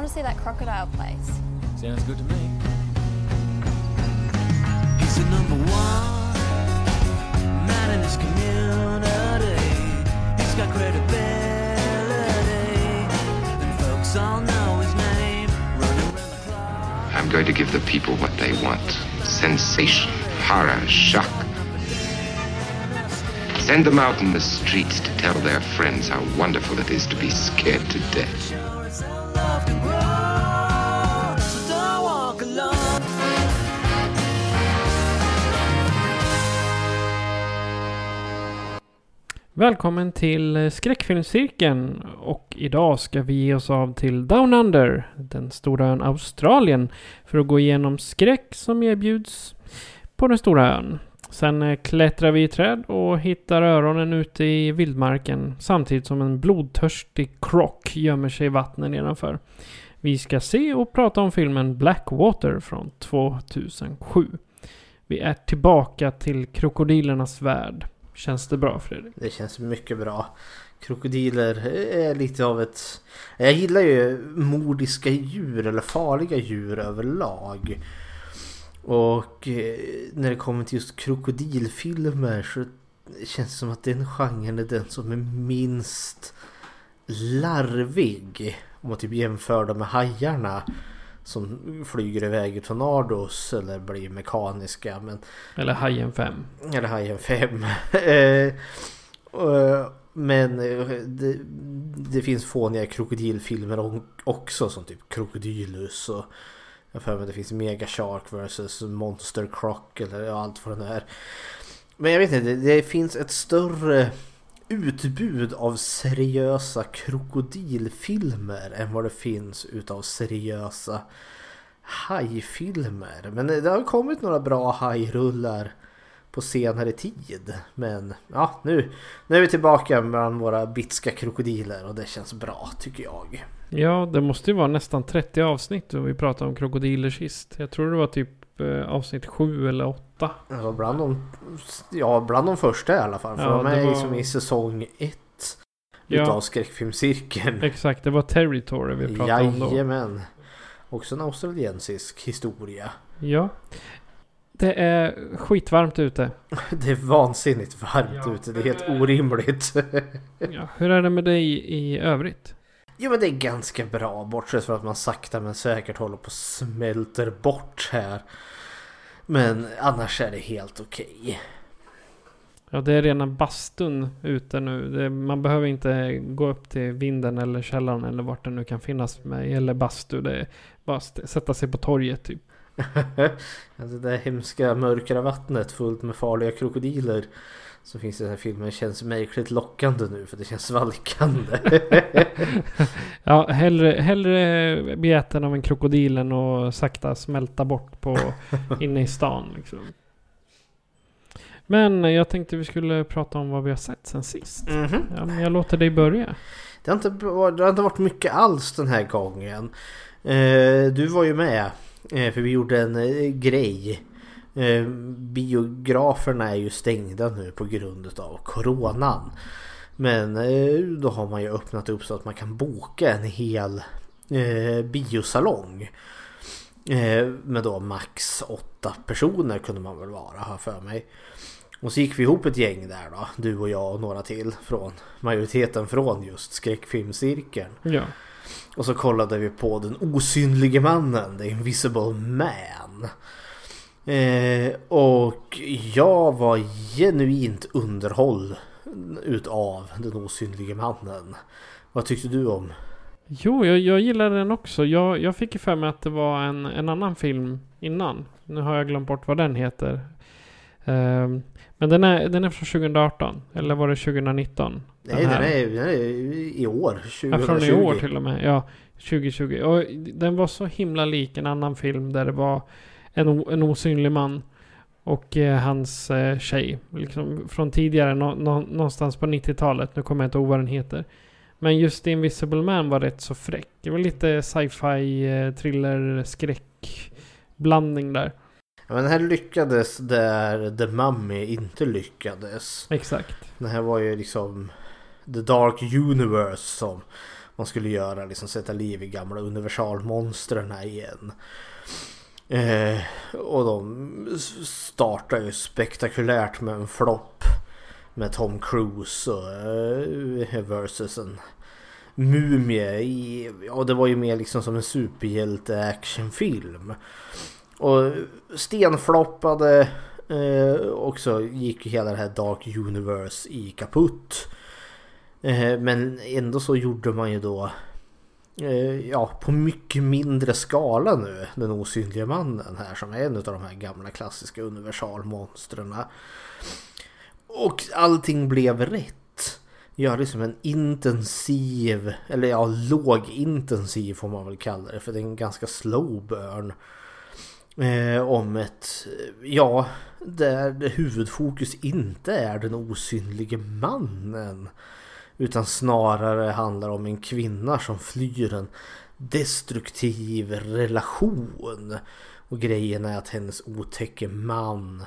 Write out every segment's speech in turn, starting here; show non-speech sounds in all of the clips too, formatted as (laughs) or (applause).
Want to see that crocodile place. Sounds good to me. He's the number one man in his community. He's got credibility, and folks all know his name. Running around the clock. I'm going to give the people what they want sensation, horror, shock. Send them out in the streets to tell their friends how wonderful it is to be scared to death. Välkommen till skräckfilmscirkeln och idag ska vi ge oss av till Down Under, den stora ön Australien, för att gå igenom skräck som erbjuds på den stora ön. Sen eh, klättrar vi i träd och hittar öronen ute i vildmarken samtidigt som en blodtörstig krock gömmer sig i vattnet nedanför. Vi ska se och prata om filmen Blackwater från 2007. Vi är tillbaka till krokodilernas värld. Känns det bra Fredrik? Det känns mycket bra. Krokodiler är lite av ett... Jag gillar ju mordiska djur eller farliga djur överlag. Och eh, när det kommer till just krokodilfilmer så känns det som att den genren är den som är minst larvig. Om man typ jämför dem med hajarna. Som flyger iväg i tornados eller blir mekaniska. Men Eller Hajen 5. eller Hajen 5. (laughs) Eh, och- Men eh, det, det finns fåniga krokodilfilmer också som typ Krokodilus och jag för mig det finns Mega Shark vs Monster Croc eller allt vad det nu är. Men jag vet inte, det finns ett större utbud av seriösa krokodilfilmer än vad det finns utav seriösa hajfilmer. Men det har kommit några bra hajrullar på senare tid. Men ja, nu, nu är vi tillbaka bland våra bitska krokodiler och det känns bra tycker jag. Ja, det måste ju vara nästan 30 avsnitt och vi pratade om krokodiler sist. Jag tror det var typ eh, avsnitt 7 eller 8. Alltså bland de, ja, bland de första i alla fall. För Ja, de är var- liksom i säsong 1 Ja. utav skräckfilmscirkeln. Exakt, det var Territory vi pratade om då. Jajamän. Också en australiensisk historia. Ja. Det är skitvarmt ute. (laughs) Det är vansinnigt varmt Ja. ute. Det är helt orimligt. (laughs) Ja, hur är det med dig i övrigt? Jo men det är ganska bra bortsett från att man sakta men säkert håller på och smälter bort här. Men annars är det helt okej. Ja, det är rena bastun ute nu. Det, man behöver inte gå upp till vinden eller källaren eller vart det nu kan finnas med eller bastu. Det är bara sätta sig på torget typ alltså det där hemska mörkare vattnet fullt med farliga krokodiler. Så finns det den här filmen känns märkligt lockande nu för det känns svalkande. (laughs) Ja, hellre, hellre bli äten av en krokodil än att sakta smälta bort på (laughs) inne i stan liksom. Men jag tänkte vi skulle prata om vad vi har sett sen sist. Mhm. Ja, men jag låter dig börja. Det har, inte, det har inte varit mycket alls den här gången. Eh, du var ju med. Eh, för vi gjorde en eh, grej. Eh, biograferna är ju stängda nu på grund av coronan. Men eh, då har man ju öppnat upp så att man kan boka en hel eh, biosalong. Eh, med då max åtta personer kunde man väl vara, har jag för mig. Och så gick vi ihop ett gäng där då, du och jag och några till från majoriteten från just skräckfilmscirkeln. Ja. Och så kollade vi på den osynlige mannen, The Invisible Man. Eh, och jag var genuint underhåll utav den osynlige mannen. Vad tyckte du om? Jo, jag, jag gillade den också. Jag, jag fick ju för mig att det var en, en annan film innan. Nu har jag glömt bort vad den heter. Ehm, men den är, den är från 2018. Eller var det 2019? Nej, den här. är, den är i år. 2020. Ja, från i år till och med. Ja, 2020. Och den var så himla lik en annan film där det var en, en osynlig man och eh, hans eh, tjej. Liksom från tidigare, nå, nå, någonstans på 90-talet. Nu kommer jag inte ihåg vad den heter. Men just Invisible Man var rätt så fräck. Det var lite sci-fi, eh, thriller, skräck blandning där. Men här lyckades där The Mummy inte lyckades. Exakt. Den här var ju liksom The Dark Universe som man skulle göra. Liksom sätta liv i gamla universalmonstren igen. Eh, och de startar ju spektakulärt med en flopp. Med Tom Cruise och, eh, versus en mumie. I, ja, det var ju mer liksom som en superhjälte-actionfilm. Och stenfloppade eh, och så gick ju hela det här Dark Universe i kaputt. Eh, men ändå så gjorde man ju då eh, ja, på mycket mindre skala nu Den osynliga mannen här som är en av de här gamla klassiska universalmonstren. Och allting blev rätt. Gör liksom en intensiv, eller ja lågintensiv får man väl kalla det för det är en ganska slow burn. Eh, om ett, ja, där huvudfokus inte är den osynlige mannen. Utan snarare handlar om en kvinna som flyr en destruktiv relation. Och grejen är att hennes otäcke man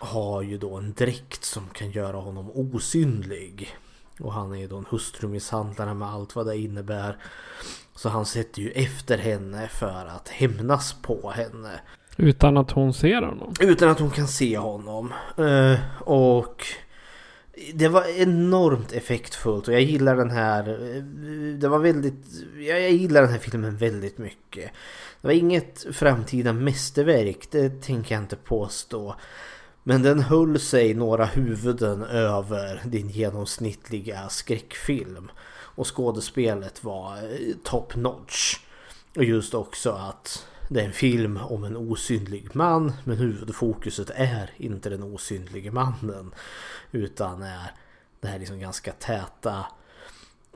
har ju då en dräkt som kan göra honom osynlig. Och han är ju då en hustrumisshandlare med allt vad det innebär. Så han sätter ju efter henne för att hämnas på henne. Utan att hon ser honom. Utan att hon kan se honom. Eh, och det var enormt effektfullt och jag gillar den här. eh, Det var väldigt. Jag jag gillar den här filmen väldigt mycket. Det var inget framtida mästerverk, det tänker jag inte påstå. Men den höll sig några huvuden över din genomsnittliga skräckfilm. Och skådespelet var eh, top notch. Och just också att det är en film om en osynlig man men huvudfokuset är inte den osynlige mannen. Utan är det här liksom ganska täta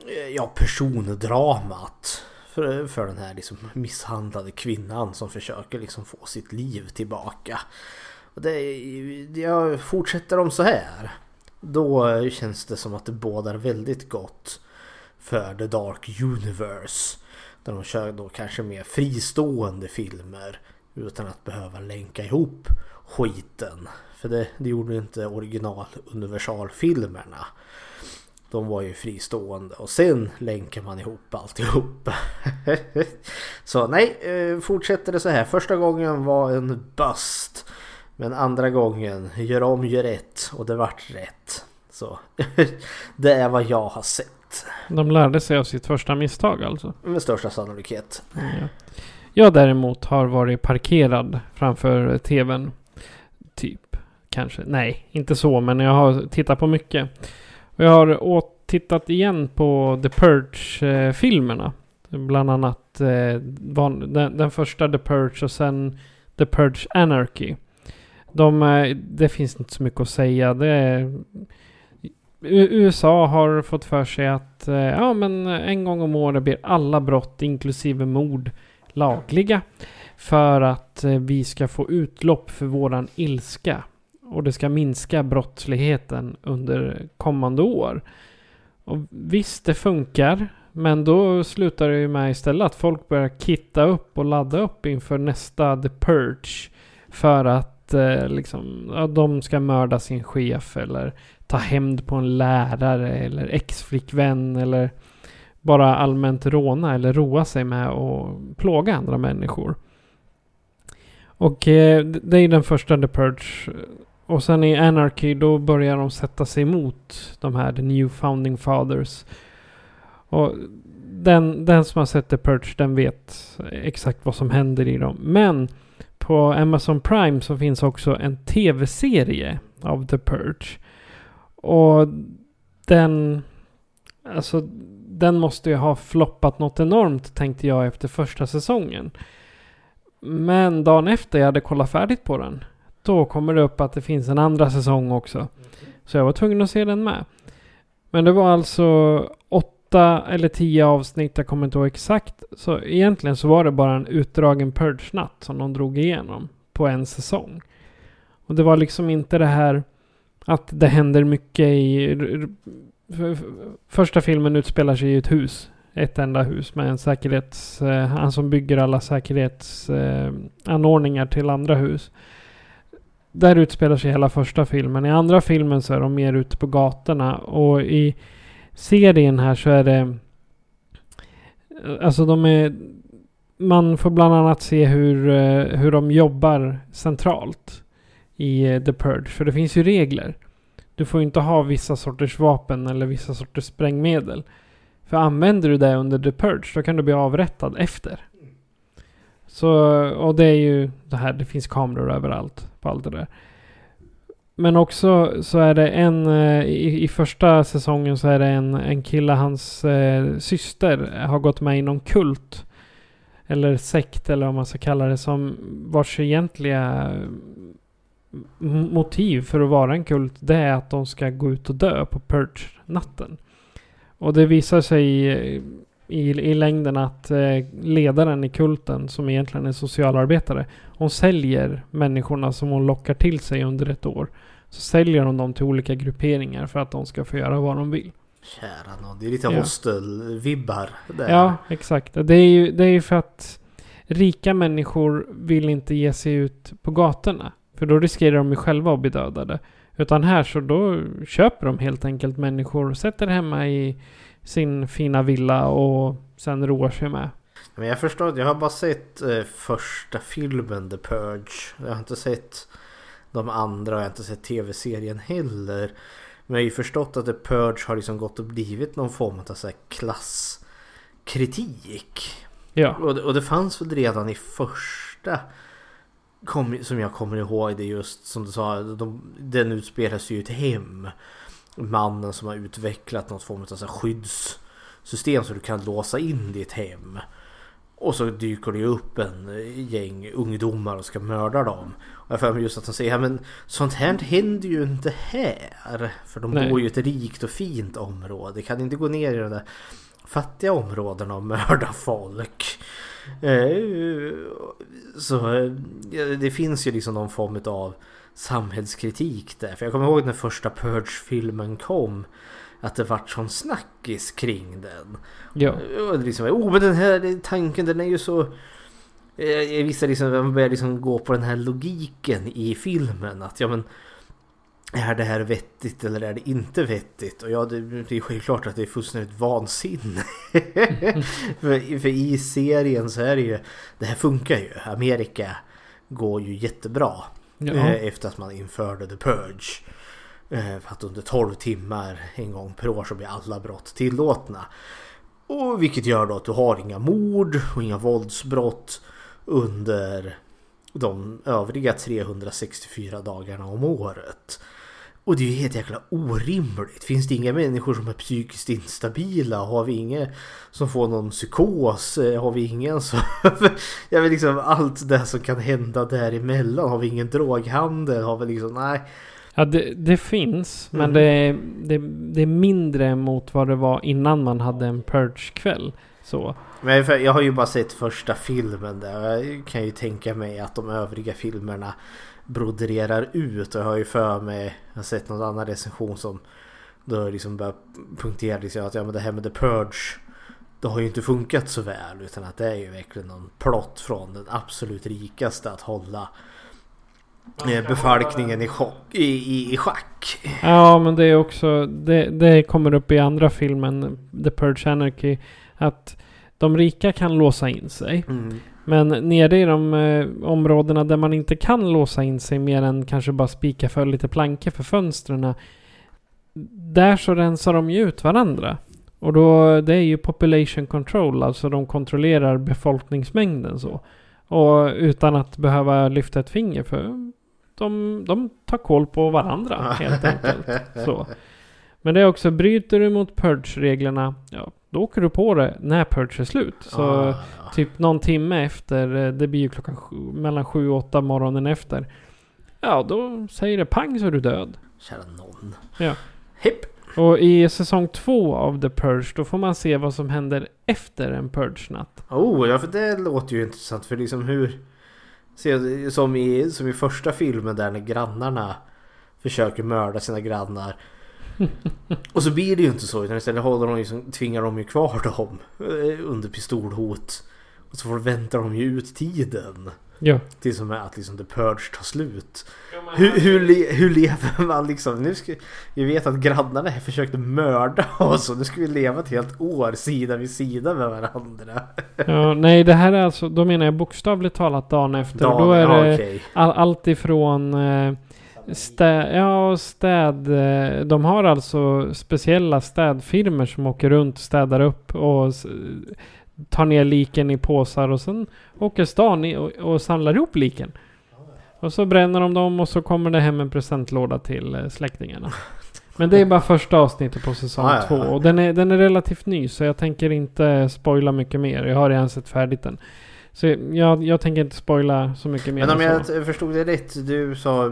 eh, ja, persondramat. För, för den här liksom misshandlade kvinnan som försöker liksom få sitt liv tillbaka. Och det, jag fortsätter de så här. Då känns det som att det bådar väldigt gott för The Dark Universe. Där de kör då kanske mer fristående filmer utan att behöva länka ihop skiten. För det, det gjorde inte original universalfilmerna. De var ju fristående och sen länkar man ihop alltihop. (laughs) så nej, eh, fortsätter det så här. Första gången var en bust. Men andra gången, gör om, gör rätt och det vart rätt. Så (laughs) det är vad jag har sett. De lärde sig av sitt första misstag alltså. Med största sannolikhet. Ja. Jag däremot har varit parkerad framför tvn. Typ. Kanske. Nej, inte så. Men jag har tittat på mycket. Och jag har åt tittat igen på The Purge-filmerna. Bland annat eh, van, den, den första The Purge och sen The Purge Anarchy. De, eh, det finns inte så mycket att säga. Det är, USA har fått för sig att eh, ja, men eh, en gång om året blir alla brott, inklusive mord, lagliga. För att eh, vi ska få utlopp för våran ilska. Och det ska minska brottsligheten under kommande år. Och visst, det funkar. Men då slutar det ju med istället att folk börjar kitta upp och ladda upp inför nästa The Purge. För att eh, liksom, ja, de ska mörda sin chef eller ta hämnd på en lärare eller ex-flickvän eller bara allmänt råna eller roa sig med att plåga andra människor. Och eh, det är den första The Purge. Och sen i Anarchy då börjar de sätta sig emot de här The New Founding Fathers. Och den, den som har sett The Purge den vet exakt vad som händer i dem. Men på Amazon Prime så finns också en tv-serie av The Purge. Och den... Alltså den måste ju ha floppat något enormt tänkte jag efter första säsongen. Men dagen efter jag hade kollat färdigt på den. Då kommer det upp att det finns en andra säsong också. Så jag var tvungen att se den med. Men det var alltså åtta eller tio avsnitt, jag kommer inte ihåg exakt. Så egentligen så var det bara en utdragen purge-natt som de drog igenom på en säsong. Och det var liksom inte det här att det händer mycket i... Första filmen utspelar sig i ett hus. Ett enda hus med en säkerhets... Eh, han som bygger alla säkerhetsanordningar eh, till andra hus. Där utspelar sig hela första filmen. I andra filmen så är de mer ute på gatorna. Och i serien här så är det... Eh, alltså de är... Man får bland annat se hur, hur de jobbar centralt i eh, The Purge. För det finns ju regler. Du får ju inte ha vissa sorters vapen eller vissa sorters sprängmedel. För använder du det under The Purge då kan du bli avrättad efter. Så, och det är ju det här, det finns kameror överallt på allt det där. Men också så är det en, eh, i, i första säsongen så är det en, en kille, hans eh, syster har gått med i någon kult. Eller sekt eller vad man ska kalla det som vars egentliga motiv för att vara en kult det är att de ska gå ut och dö på Purge-natten. Och det visar sig i, i, i längden att eh, ledaren i kulten som egentligen är socialarbetare hon säljer människorna som hon lockar till sig under ett år. Så säljer hon dem till olika grupperingar för att de ska få göra vad de vill. Kära nån, det är lite Ja. hostel-vibbar. Ja, exakt. Det är ju det är för att rika människor vill inte ge sig ut på gatorna. För då riskerar de ju själva att bli dödade. Utan här så då köper de helt enkelt människor och sätter hemma i sin fina villa och sen roar sig med. Men jag förstår, jag har bara sett eh, första filmen The Purge. Jag har inte sett de andra och jag har inte sett tv-serien heller. Men jag har ju förstått att The Purge har liksom gått och blivit någon form av så här klasskritik. Ja, Och det, och det fanns väl redan i första kom, som jag kommer ihåg det just som du sa, de, den utspelar sig ju i ett hem. Mannen som har utvecklat något form av så skyddssystem så du kan låsa in ditt hem. Och så dyker det upp en gäng ungdomar och ska mörda dem. Och jag får mig just att de säger, ja men sånt här händer ju inte här. För de Nej. bor ju i ett rikt och fint område. Kan inte gå ner i de där fattiga områdena och mörda folk. Eh, Så eh, det finns ju liksom någon form av samhällskritik där. För jag kommer ihåg när första Purge-filmen kom. Att det vart sån snackis kring den. ja, Och liksom, oh men den här tanken den är ju så... Eh, Jag visste liksom, man börjar liksom gå på den här logiken i filmen. Att ja men... Är det här vettigt eller är det inte vettigt? Och ja, det, det är självklart att det är fullständigt vansinne. (laughs) för, för i serien så är det ju... Det här funkar ju. Amerika går ju jättebra. ja. Eh, Efter att man införde The Purge. Eh, För att under 12 timmar en gång per år så blir alla brott tillåtna. Och vilket gör då att du har inga mord och inga våldsbrott under de övriga 364 dagarna om året. Och det är ju helt jäkla orimligt. Finns det inga människor som är psykiskt instabila? Har vi inga som får någon psykos? Eh, Har vi ingen som... (laughs) Jag vet liksom allt det som kan hända däremellan. Har vi ingen droghandel? Har vi liksom... Nej. ja det, det finns. Men Mm. det, är- det, det är mindre mot vad det var innan man hade en Purge-kväll. Så. Men jag har ju bara sett första filmen där. Jag kan ju tänka mig att de övriga filmerna broderar ut. Och jag har ju för mig, jag har sett någon annan recension som då liksom börjar punktera liksom att ja, men det här med The Purge det har ju inte funkat så väl utan att det är ju verkligen någon plott från den absolut rikaste att hålla eh, befolkningen i, chock, i, i, i schack. Ja, men det är också... Det, det kommer upp i andra filmen, The Purge Anarchy. Att de rika kan låsa in sig. Mm. Men nere i de eh, områdena där man inte kan låsa in sig mer än kanske bara spika för lite plankor för fönstren. Där så rensar de ju ut varandra. Och då, det är ju population control, alltså de kontrollerar befolkningsmängden så. Och utan att behöva lyfta ett finger för de, de tar koll på varandra helt enkelt. Så. (laughs) Men det är också, bryter du mot purge-reglerna, ja, Då åker du på det när Purge är slut. Så Ah, typ någon timme efter, eh, det blir ju klockan sju, mellan sju och åtta morgonen efter. Ja, då säger det pang så är du död. kära någon. Ja. Hipp. Och i säsong två av The Purge, då får man se vad som händer efter en Purge-natt. Oh, ja för det låter ju intressant för liksom hur... Som i, som i första filmen där när grannarna försöker mörda sina grannar. (laughs) Och så blir det ju inte så utan istället håller de liksom, tvingar de ju kvar dem eh, under pistolhot. Och så får väntar de ju ut tiden. Ja. Tills som är att liksom the purge tar slut. Hur, hur, le, hur lever man liksom? Nu ska, vi vet att grannarna här försökte mörda oss och nu ska vi leva ett helt år sida vid sida med varandra. ja. Nej, det här är alltså, då menar jag bokstavligt talat dagen efter. Dagen, då är ja, det okej. all, allt ifrån eh, städ, ja, städ. Eh, de har alltså speciella städfirmor som åker runt och städar upp och tar ner liken i påsar och sen åker stan och, och samlar ihop liken. Och så bränner de dem och så kommer det hem en presentlåda till eh, släktingarna. Men det är bara första avsnittet på säsong Ja, ja, två. ja. Och den är, den är relativt ny så jag tänker inte spoila mycket mer. Jag har redan sett färdigt den. Så jag, jag tänker inte spoila så mycket mer Men om jag så. förstod det rätt. Du sa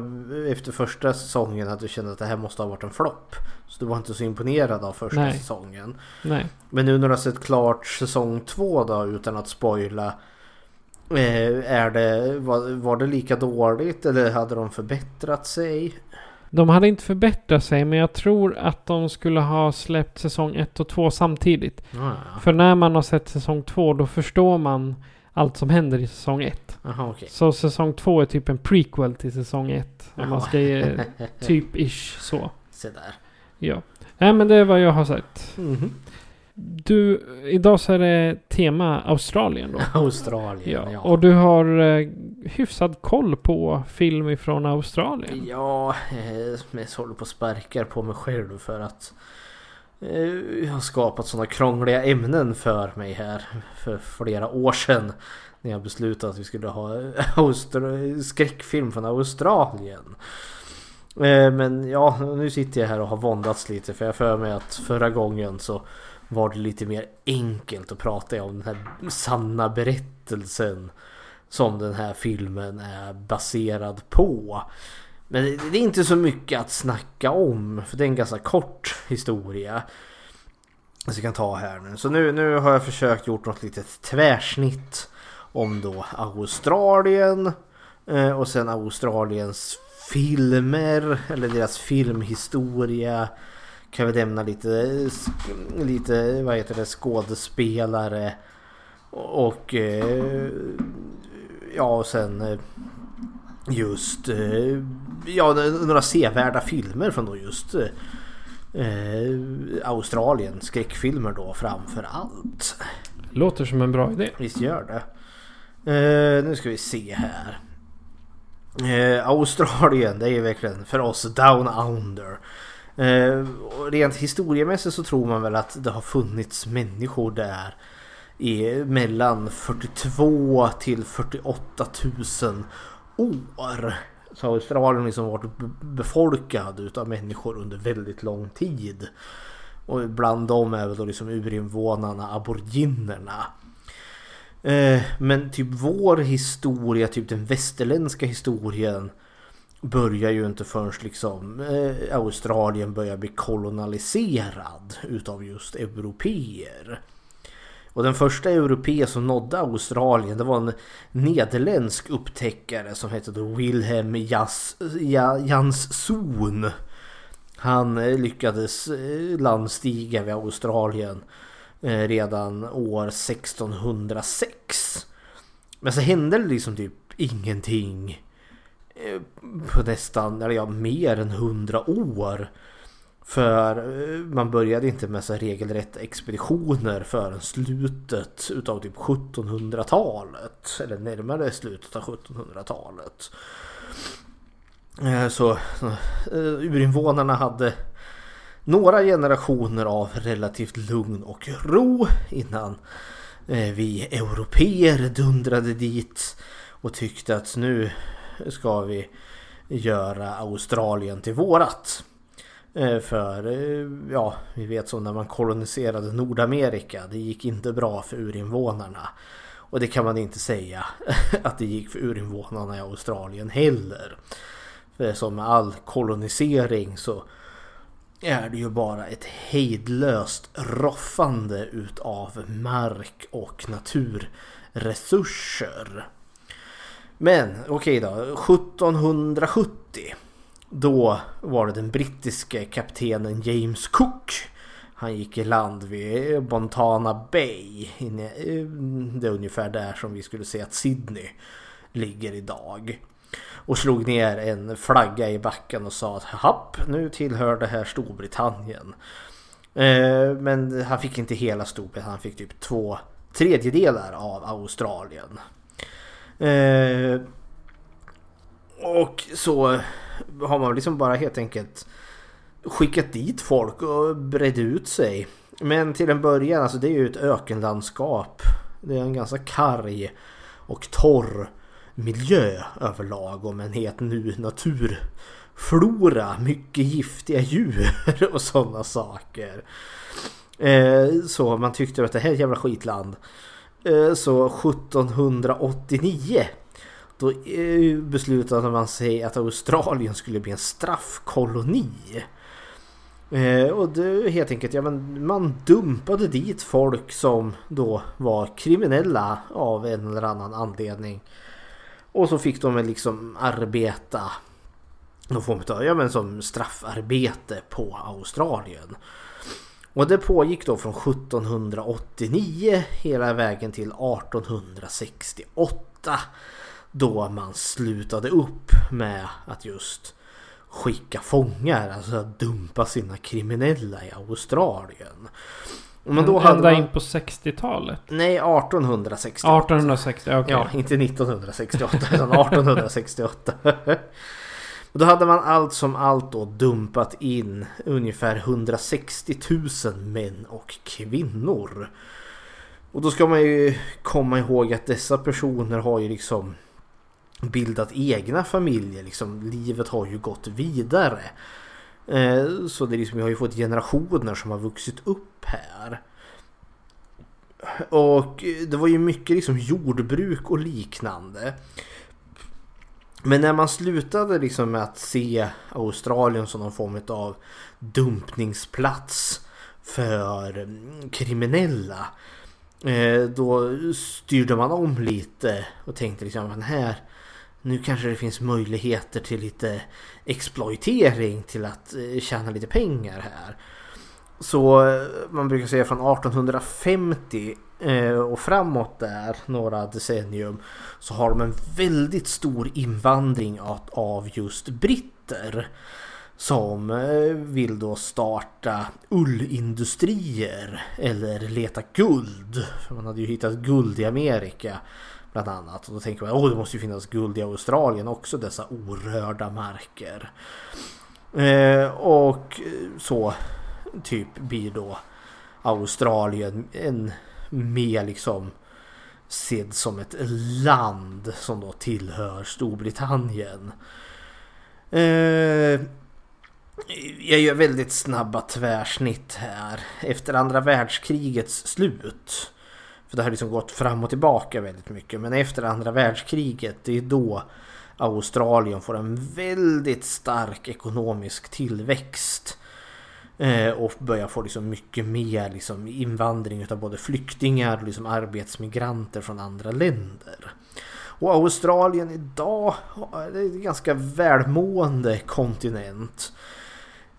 efter första säsongen att du kände att det här måste ha varit en flopp. Så du var inte så imponerad av första Nej. säsongen. Nej. Men nu när du har sett klart säsong två då utan att spoila. Eh, är det, var, var det lika dåligt eller hade de förbättrat sig? De hade inte förbättrat sig men jag tror att de skulle ha släppt säsong 1 och 2 samtidigt. Ah, För när man har sett säsong 2 då förstår man allt som händer i säsong 1. Jaha okej. Så säsong 2 är typ en prequel till säsong 1. Om man ska ge (laughs) typ ish så. Se där. Ja. Nej men det är vad jag har sett. Mhm. Du, idag så är det tema Australien då. (laughs) Australien Ja. ja. Och du har eh, hyfsad koll på film ifrån Australien. Ja, (laughs) mest håller på och sparkar på mig själv för att Eh, jag har skapat sådana krångliga ämnen för mig här för flera år sedan. När jag beslutade att vi skulle ha (laughs) Austra- skräckfilm från Australien. Eh, Men ja, nu sitter jag här och har våndats lite för jag har för mig att förra gången så var det lite mer enkelt att prata om den här sanna berättelsen som den här filmen är baserad på. Men det, det är inte så mycket att snacka om för det är en ganska kort historia. Som jag kan ta här nu. Så nu, nu har jag försökt gjort något litet tvärsnitt om då Australien eh, och sen Australiens filmer eller deras filmhistoria. Kan vi nämna lite, eh, lite vad heter det, skådespelare och eh, ja och sen eh, just eh, ja, några sevärda filmer från då just eh, Australien. Skräckfilmer då framför allt. Låter som en bra idé. Visst gör det. Eh, nu ska vi se här. Eh, Australien det är ju verkligen för oss down under. Eh, rent historiemässigt så tror man väl att det har funnits människor där i mellan 42 till 48 000 år. Så Australien liksom varit befolkad utav människor under väldigt lång tid. Och bland dem är väl då liksom urinvånarna aboriginerna. Eh, men typ vår historia, typ den västerländska historien börjar ju inte förrän liksom eh, Australien börjar bli kolonialiserad utav just europeer. Och den första europé som nådde Australien det var en nederländsk upptäckare som hette då Wilhelm Jas, ja, Janszoon. Han eh, lyckades eh, landstiga vid Australien eh, redan år 1606. Men så hände det liksom typ ingenting på nästan, eller ja, mer än 100 år. För eh, man började inte med så regelrätta expeditioner förrän slutet utav typ 1700-talet. Eller närmare slutet av 1700-talet. Eh, så eh, urinvånarna hade några generationer av relativt lugn och ro innan vi europeer dundrade dit och tyckte att nu ska vi göra Australien till vårat. Eh, för eh, ja, vi vet som när man koloniserade Nordamerika. Det gick inte bra för urinvånarna. Och det kan man inte säga (laughs) att det gick för urinvånarna i Australien heller. För som med all kolonisering så är det ju bara ett hejdlöst roffande utav mark och naturresurser. Men okej då, 1770 då var det den brittiske kaptenen James Cook. Han gick i land vid Montana Bay. Inne, det är ungefär där som vi skulle säga att Sydney ligger idag. Och slog ner en flagga i backen och sa att happ, nu tillhör det här Storbritannien. Eh, men han fick inte hela Storbritannien, han fick typ två tredjedelar av Australien. Eh, och så har man liksom bara helt enkelt skickat dit folk och bredd ut sig. Men till en början, alltså det är ju ett ökenlandskap. Det är en ganska karg och torr miljö överlag och med en helt ny naturflora. Mycket giftiga djur (laughs) och sådana saker. Eh, så man tyckte att det här är ett jävla skitland. Eh, så 1789 då beslutade man sig att Australien skulle bli en straffkoloni. Eh, och det helt enkelt, ja men man dumpade dit folk som då var kriminella av en eller annan anledning. Och så fick de liksom arbeta någon form av, ja men som straffarbete på Australien. Och det pågick då från 1789 hela vägen till 1868. Då man slutade upp med att just skicka fångar, alltså att dumpa sina kriminella i Australien. Men då hade Ända man... in på 60-talet. Nej, 1868. 1860, okej. Ja, inte 1968 utan 1868. Och då hade man allt som allt då dumpat in ungefär 160 000 män och kvinnor. Och då ska man ju komma ihåg att dessa personer har ju liksom bildat egna familjer. Liksom, livet har ju gått vidare. Eh, Så det är liksom, vi har ju fått generationer som har vuxit upp här. Och det var ju mycket liksom jordbruk och liknande. Men när man slutade liksom med att se Australien som någon form av dumpningsplats för kriminella. Eh, då styrde man om lite och tänkte liksom att här nu kanske det finns möjligheter till lite exploatering till att eh, tjäna lite pengar här. Så eh, man brukar säga från 1850 eh, och framåt där några decennium så har de en väldigt stor invandring av, just britter som vill då starta ullindustrier eller leta guld. För man hade ju hittat guld i Amerika bland annat. Och då tänker man att det måste ju finnas guld i Australien också, dessa orörda marker. Eh, och så typ blir då Australien en mer liksom sedd som ett land som då tillhör Storbritannien. Eh, jag gör väldigt snabba tvärsnitt här. Efter andra världskrigets slut. För det har liksom gått fram och tillbaka väldigt mycket. Men efter andra världskriget, det är då Australien får en väldigt stark ekonomisk tillväxt. Eh, och börjar få liksom mycket mer liksom invandring av både flyktingar och liksom arbetsmigranter från andra länder. Och Australien idag är en ganska välmående kontinent.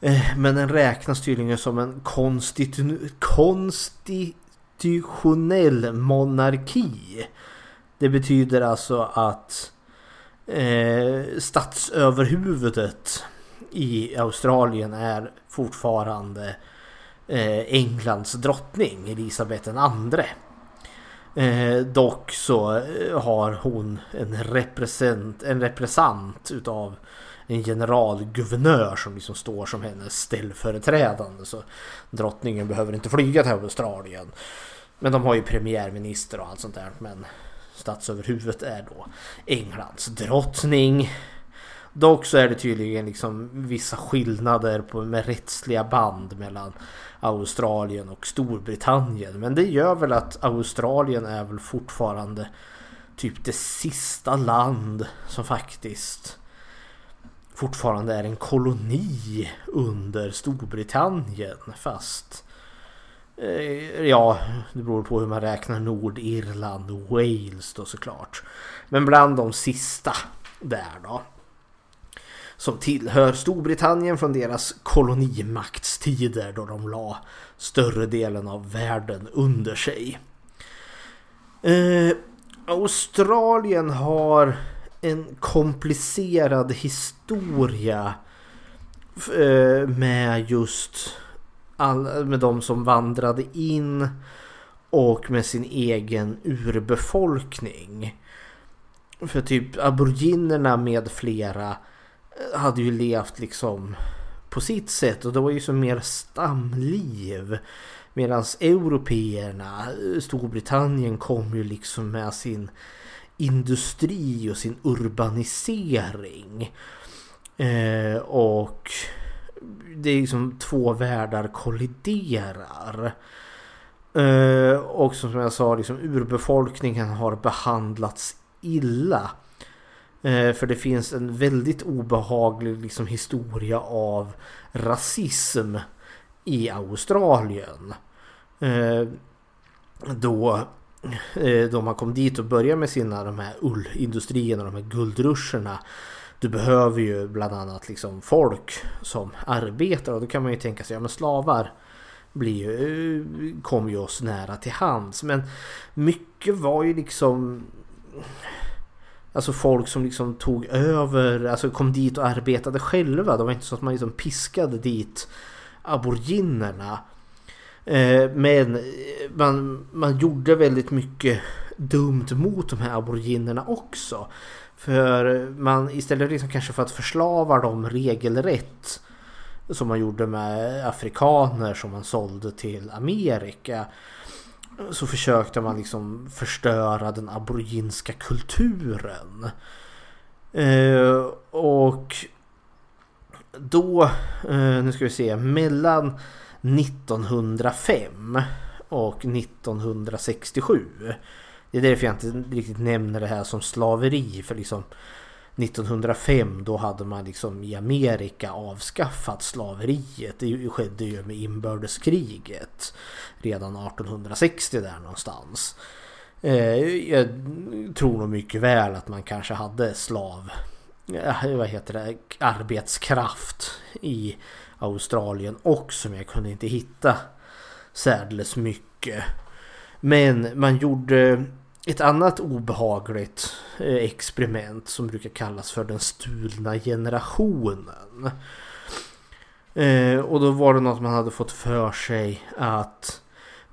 Eh, men den räknas tydligen som en konstitu- konstitutionell monarki. Det betyder alltså att eh, statsöverhuvudet i Australien är fortfarande eh, Englands drottning Elisabeth II. Eh, dock så eh, har hon en represent, en represent utav en generalguvernör som liksom står som hennes ställföreträdande. Så drottningen behöver inte flyga till Australien. Men de har ju premiärminister och allt sånt där. Men statsöverhuvudet är då Englands drottning. Dock så är det tydligen liksom vissa skillnader på, med rättsliga band mellan Australien och Storbritannien. Men det gör väl att Australien är väl fortfarande typ det sista land som faktiskt fortfarande är en koloni under Storbritannien. Fast eh, ja, det beror på hur man räknar Nordirland och Wales då såklart. Men bland de sista där då. Som tillhör Storbritannien från deras kolonimaktstider då de la större delen av världen under sig. Eh, Australien har en komplicerad historia eh, med just all, med de som vandrade in och med sin egen urbefolkning. För typ aboriginerna med flera eh, hade ju levt liksom på sitt sätt och det var ju som mer stamliv. Medan européerna, eh, Storbritannien kom ju liksom med sin industri och sin urbanisering. Eh, och det är liksom två världar kolliderar. Eh, och som jag sa, liksom, urbefolkningen har behandlats illa. Eh, för det finns en väldigt obehaglig liksom, historia av rasism i Australien. Eh, då, då man kom dit och började med sina de här ullindustrierna, de här guldruscherna. Du behöver ju bland annat liksom folk som arbetar och då kan man ju tänka sig, ja men slavar blir ju, eh, kommer ju oss nära till hands. Men mycket var ju liksom Alltså folk som liksom tog över, alltså kom dit och arbetade själva. Det var inte så att man liksom piskade dit aboriginerna. Eh, men eh, man, man gjorde väldigt mycket dumt mot de här aboriginerna också. För man istället liksom kanske för att förslava dem regelrätt som man gjorde med afrikaner som man sålde till Amerika så försökte man liksom förstöra den aboriginska kulturen. Eh, och då, eh, nu ska vi se, mellan 1905 och 1967. Det är därför jag inte riktigt nämner det här som slaveri. För liksom 1905 då hade man liksom i Amerika avskaffat slaveriet. Det skedde ju med inbördeskriget. Redan 1860 där någonstans. Eh, jag tror nog mycket väl att man kanske hade slav... Eh, vad heter det? Arbetskraft i Australien också. Men jag kunde inte hitta särdeles mycket. Men man gjorde ett annat obehagligt eh, experiment som brukar kallas för den stulna generationen. Eh, och då var det något man hade fått för sig att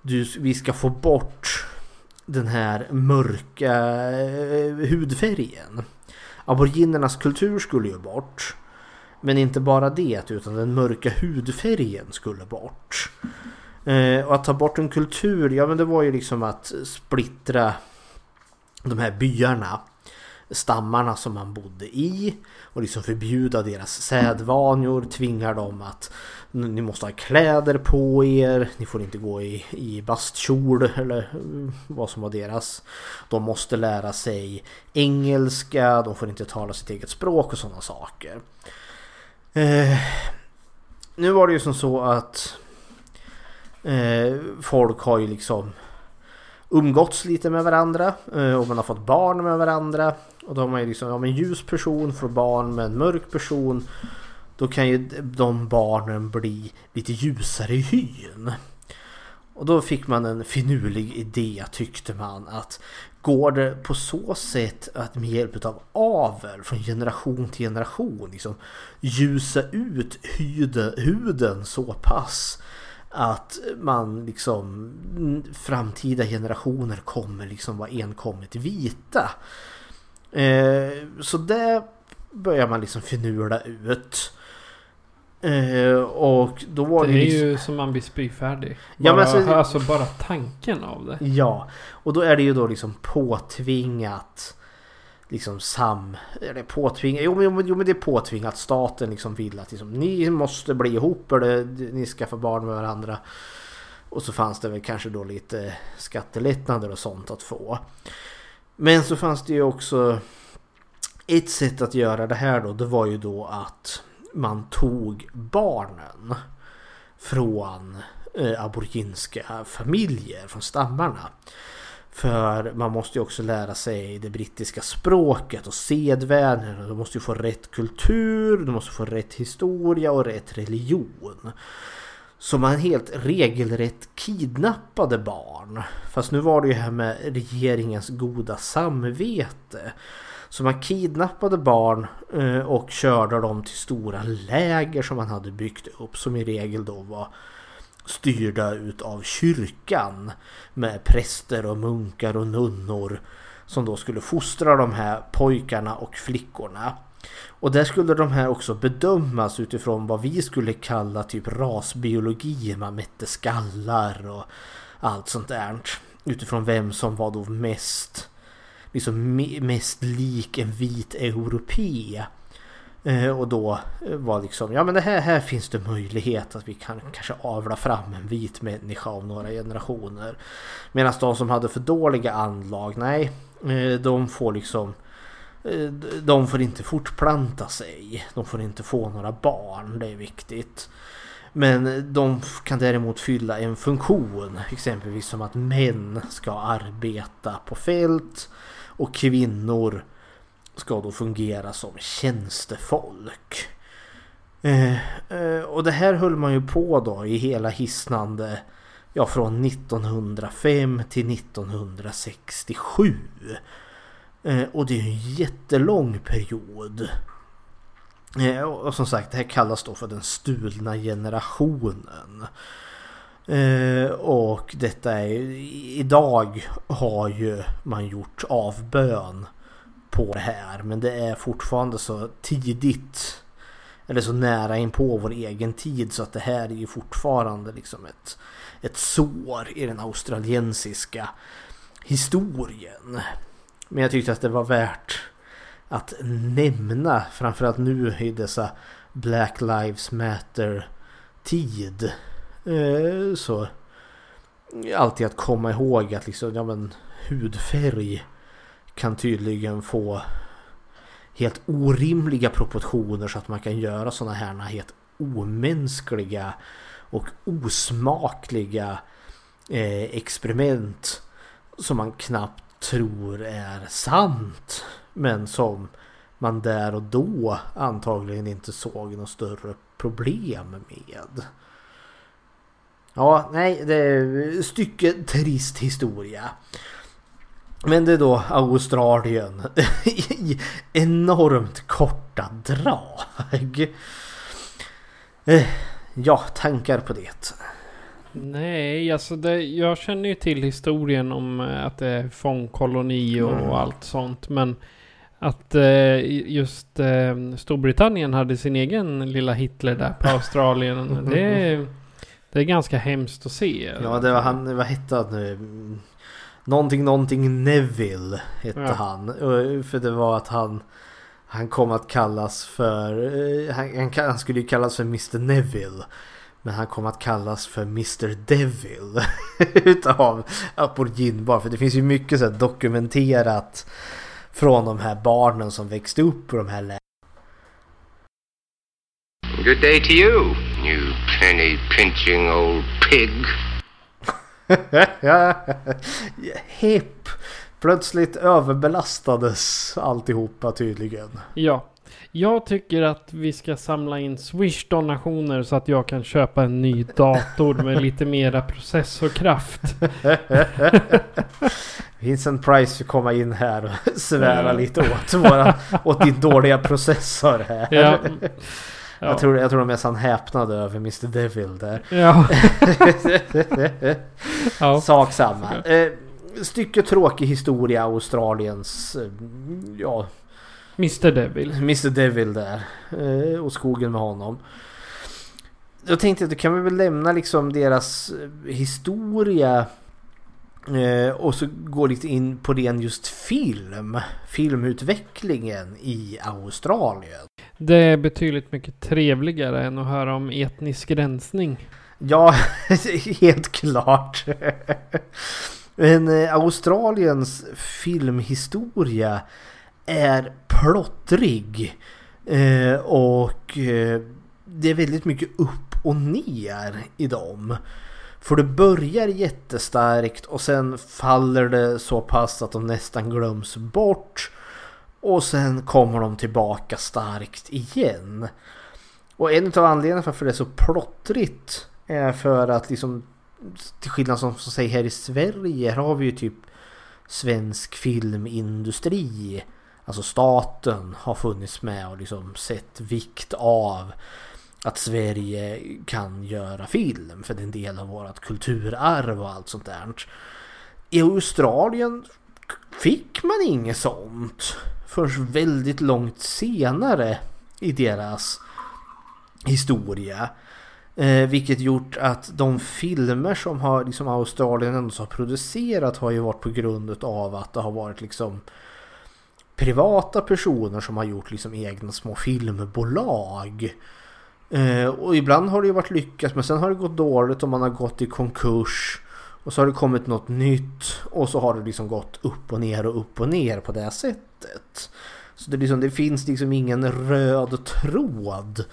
du, vi ska få bort den här mörka eh, hudfärgen. Aboriginernas kultur skulle ju bort. Men inte bara det utan den mörka hudfärgen skulle bort. Eh, och att ta bort en kultur, ja men det var ju liksom att splittra de här byarna stammarna som man bodde i och liksom förbjuda deras sädvanor, tvingar dem att ni måste ha kläder på er, ni får inte gå i, i bastkjol eller eh, vad som var deras. De måste lära sig engelska, de får inte tala sitt eget språk och sådana saker. Eh, nu var det ju som så att eh, folk har ju liksom umgåtts lite med varandra eh, och man har fått barn med varandra. Och då har man ju liksom, ja en ljus person får barn med en mörk person. Då kan ju de barnen bli lite ljusare i hyn. Och då fick man en finurlig idé tyckte man att går det på så sätt att med hjälp av avel från generation till generation liksom ljusa ut huden, huden så pass att man liksom framtida generationer kommer liksom vara enkommet vita. Eh, så det börjar man liksom finurla ut. Eh, och då var det, det, är liksom... ju som man blir spyfärdig. Ja, Bara, men alltså- alltså bara tanken av det. Ja, och då är det ju då liksom påtvingat liksom sam... Eller påtvingat... Jo, men- jo men det är påtvingat. Staten liksom vill att liksom, ni måste bli ihop eller ni skaffar barn med varandra. Och så fanns det väl kanske då lite skattelättnader och sånt att få. Men så fanns det ju också ett sätt att göra det här då. Det var ju då att man tog barnen från eh, aboriginska familjer, från stammarna. För man måste ju också lära sig det brittiska språket och sedvänjor. Du måste ju få rätt kultur, du måste få rätt historia och rätt religion. Så man helt regelrätt kidnappade barn. Fast nu var det ju här med regeringens goda samvete. Så man kidnappade barn eh, och körde dem till stora läger som man hade byggt upp. Som i regel då var styrda utav kyrkan. Med präster och munkar och nunnor. Som då skulle fostra de här pojkarna och flickorna. Och där skulle de här också bedömas utifrån vad vi skulle kalla typ rasbiologi. Man mätte skallar och allt sånt där. Utifrån vem som var då mest, liksom mest lik en vit europé. Eh, och då eh, var liksom, ja men det här, här finns det möjlighet att vi kan kanske avla fram en vit människa om några generationer. Medan de som hade för dåliga anlag, nej, eh, de får liksom de får inte fortplanta sig. De får inte få några barn, det är viktigt. Men de kan däremot fylla en funktion. Exempelvis som att män ska arbeta på fält och kvinnor ska då fungera som tjänstefolk. Eh, eh, och det här höll man ju på då i hela hisnande ja, från 1905 till 1967. Eh, och det är ju en jättelång period. Eh, och som sagt, det här kallas då för den stulna generationen. Eh, och detta är idag har ju man gjort avbön på det här. Men det är fortfarande så tidigt. Eller så nära in på vår egen tid så att det här är ju fortfarande liksom ett, ett sår i den australiensiska historien. Men jag tyckte att det var värt att nämna framförallt nu i dessa Black Lives Matter tid. Eh, så alltid att komma ihåg att liksom, ja men hudfärg kan tydligen få helt orimliga proportioner så att man kan göra sådana här helt omänskliga och osmakliga eh, experiment som man knappt tror är sant. Men som man där och då antagligen inte såg något större problem med. Ja, nej, det är stycke trist historia. Men det är då Australien (laughs) i enormt korta drag. Eh, Ja, tankar på det. Nej, alltså det, jag känner ju till historien om eh, att det är fångkoloni och Mm. allt sånt. Men att eh, just Storbritannien hade sin egen lilla Hitler där på (laughs) Australien. det, är, (laughs) det är ganska hemskt att se. Ja, det var han, vad hette han nu? Någonting, någonting Neville hette Ja. han. För det var att han han kom att kallas för, eh, han, han, skulle ju kallas för Mr Neville. Men han kom att kallas för Mr Devil. (laughs) Utav Aborigin bara för det finns ju mycket så här dokumenterat från de här barnen som växte upp på de här lä- Good day to you, you penny pinching old pig. (laughs) Hepp! Plötsligt överbelastades alltihopa tydligen. Ja. Jag tycker att vi ska samla in Swish-donationer så att jag kan köpa en ny dator med lite mera processorkraft. (laughs) Vincent Price får komma in här och svära Mm. lite åt, våra, åt din dåliga processor här. Ja. Ja. Jag, tror, jag tror de är nästan häpnade över Mr Devil där. Ja. (laughs) ja. Sak samma. Eh, stycke tråkig historia Australiens eh, ja, Mr Devil. Mr Devil där. Eh, och skogen med honom. Jag tänkte att då kan vi väl lämna liksom deras eh, historia och så går lite in på ren just film. Filmutvecklingen i Australien. Det är betydligt mycket trevligare än att höra om etnisk rensning. Ja, (laughs) helt klart. Men eh, Australiens filmhistoria är plottrig. Eh, och eh, det är väldigt mycket upp och ner i dem. För det börjar jättestarkt och sen faller det så pass att de nästan glöms bort. Och sen kommer de tillbaka starkt igen. Och en av anledningarna för att det är så plottrigt är för att liksom till skillnad som, som säger här i Sverige här har vi ju typ svensk filmindustri. Alltså staten har funnits med och liksom sett vikt av att Sverige kan göra film för det är en del av vårt kulturarv och allt sånt där. I Australien fick man inget sånt förrän väldigt långt senare i deras historia. Eh, vilket gjort att de filmer som har liksom Australien ändå har producerat har ju varit på grund av att det har varit liksom privata personer som har gjort liksom egna små filmbolag. Eh, och ibland har det ju varit lyckat men sen har det gått dåligt och man har gått i konkurs. Och så har det kommit något nytt och så har det liksom gått upp och ner och upp och ner på det sättet. Så det, liksom, det finns liksom ingen röd tråd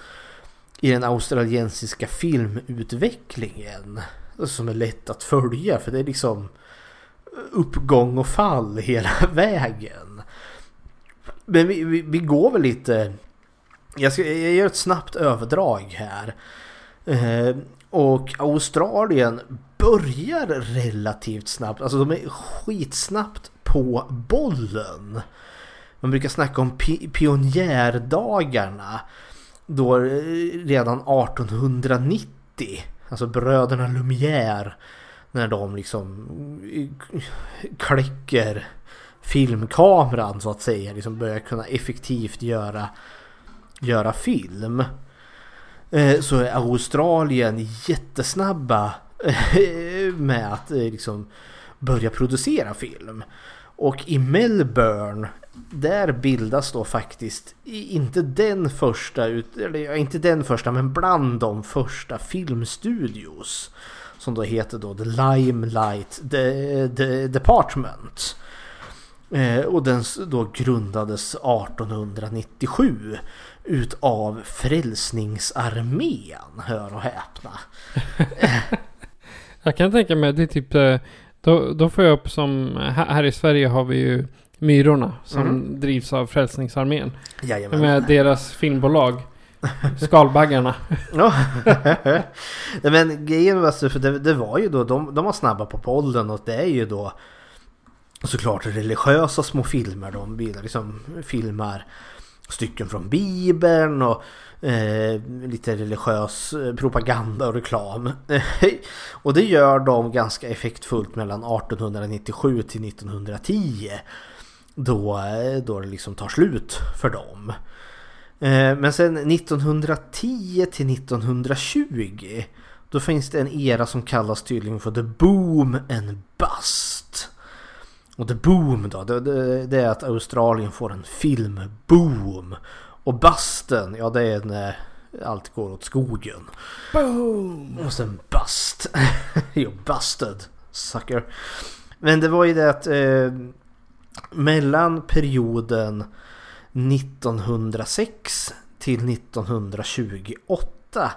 i den australiensiska filmutvecklingen som är lätt att följa för det är liksom uppgång och fall hela (laughs) vägen. Men vi, vi, vi går väl lite... Jag, ska, jag gör ett snabbt överdrag här. Eh, och Australien börjar relativt snabbt. Alltså de är skitsnabbt på bollen. Man brukar snacka om pi pionjärdagarna. Då eh, redan 1890. Alltså bröderna Lumière. När de liksom eh, kläcker filmkameran så att säga. Liksom börjar kunna effektivt göra, göra film. Eh, så är Australien jättesnabba eh, med att eh, liksom börja producera film. Och i Melbourne där bildas då faktiskt inte den första, eller inte den första men bland de första filmstudios. Som då heter då The Limelight The, The Department. Och den då grundades 1897 utav Frälsningsarmén, hör och häpna. (laughs) Jag kan tänka mig, det är typ, eh, då, då får jag upp som, här i Sverige har vi ju Myrorna som Mm. drivs av Frälsningsarmén. Jajamän. Med deras filmbolag. Skalbaggarna. (laughs) (laughs) Ja. Nej, men grejen alltså, för det, det var ju då, de, de var snabba på bollen och det är ju då såklart religiösa små filmer. De liksom filmar stycken från Bibeln och eh, lite religiös eh, propaganda och reklam. (laughs) och det gör de ganska effektfullt mellan 1897 till 1910. Då, eh, då det liksom tar slut för dem. Eh, Men sen 1910 till 1920 då finns det en era som kallas tydligen för the boom and bust. Och the boom då, det, det, det är att Australien får en filmboom. Och busten, ja det är när allt går åt skogen. Boom! Och sen bust. jo, (laughs) busted. Sucker. Men det var ju det att eh, mellan perioden 1906 till 1928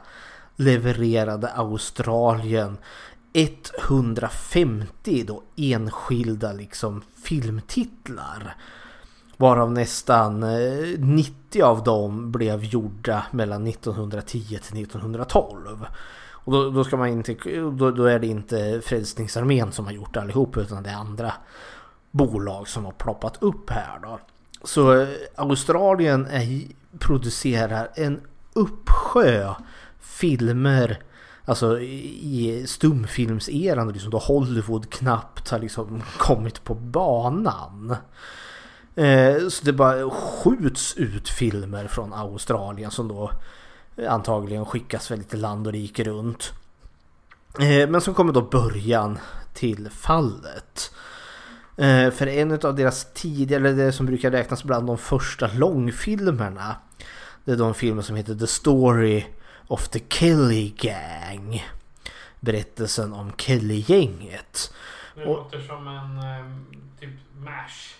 levererade Australien 150 då enskilda liksom filmtitlar. Varav nästan eh, 90 av dem blev gjorda mellan 1910 till 1912. Och då, då, ska man inte, då, då är det inte Frälsningsarmén som har gjort allihop utan det är andra bolag som har ploppat upp här då. Så eh, Australien är, producerar en uppsjö filmer Alltså i stumfilmseran liksom då Hollywood knappt har liksom kommit på banan. Eh, så det bara skjuts ut filmer från Australien som då antagligen skickas väldigt land och rike runt. Eh, men så kommer då början till fallet. Eh, för en av deras tidigare, eller det som brukar räknas bland de första långfilmerna. Det är de filmer som heter The Story of the Kelly Gang. Berättelsen om Kelly-gänget. Det låter som en typ MASH.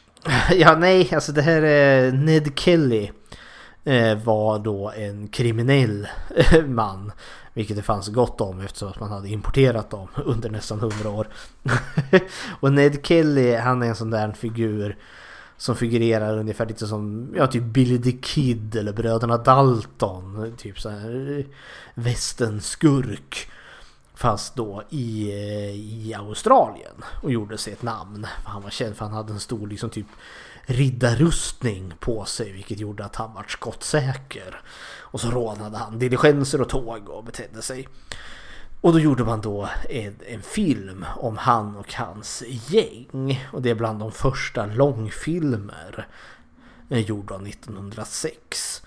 (laughs) Ja, nej, alltså det här är Ned Kelly. eh, Var då en kriminell eh, man. Vilket det fanns gott om eftersom att man hade importerat dem (laughs) under nästan hundra år. (laughs) och Ned Kelly, han är en sån där figur. Som figurerar ungefär lite som, ja typ Billy the Kid eller Bröderna Dalton. Typ så här västenskurk. Fast då i, i Australien och gjorde sig ett namn. För han var känd för han hade en stor liksom typ riddarrustning på sig vilket gjorde att han var skottsäker. Och så rånade han diligenser och tåg och betedde sig. Och då gjorde man då en, en film om han och hans gäng. Och det är bland de första långfilmer eh, gjorda 1906.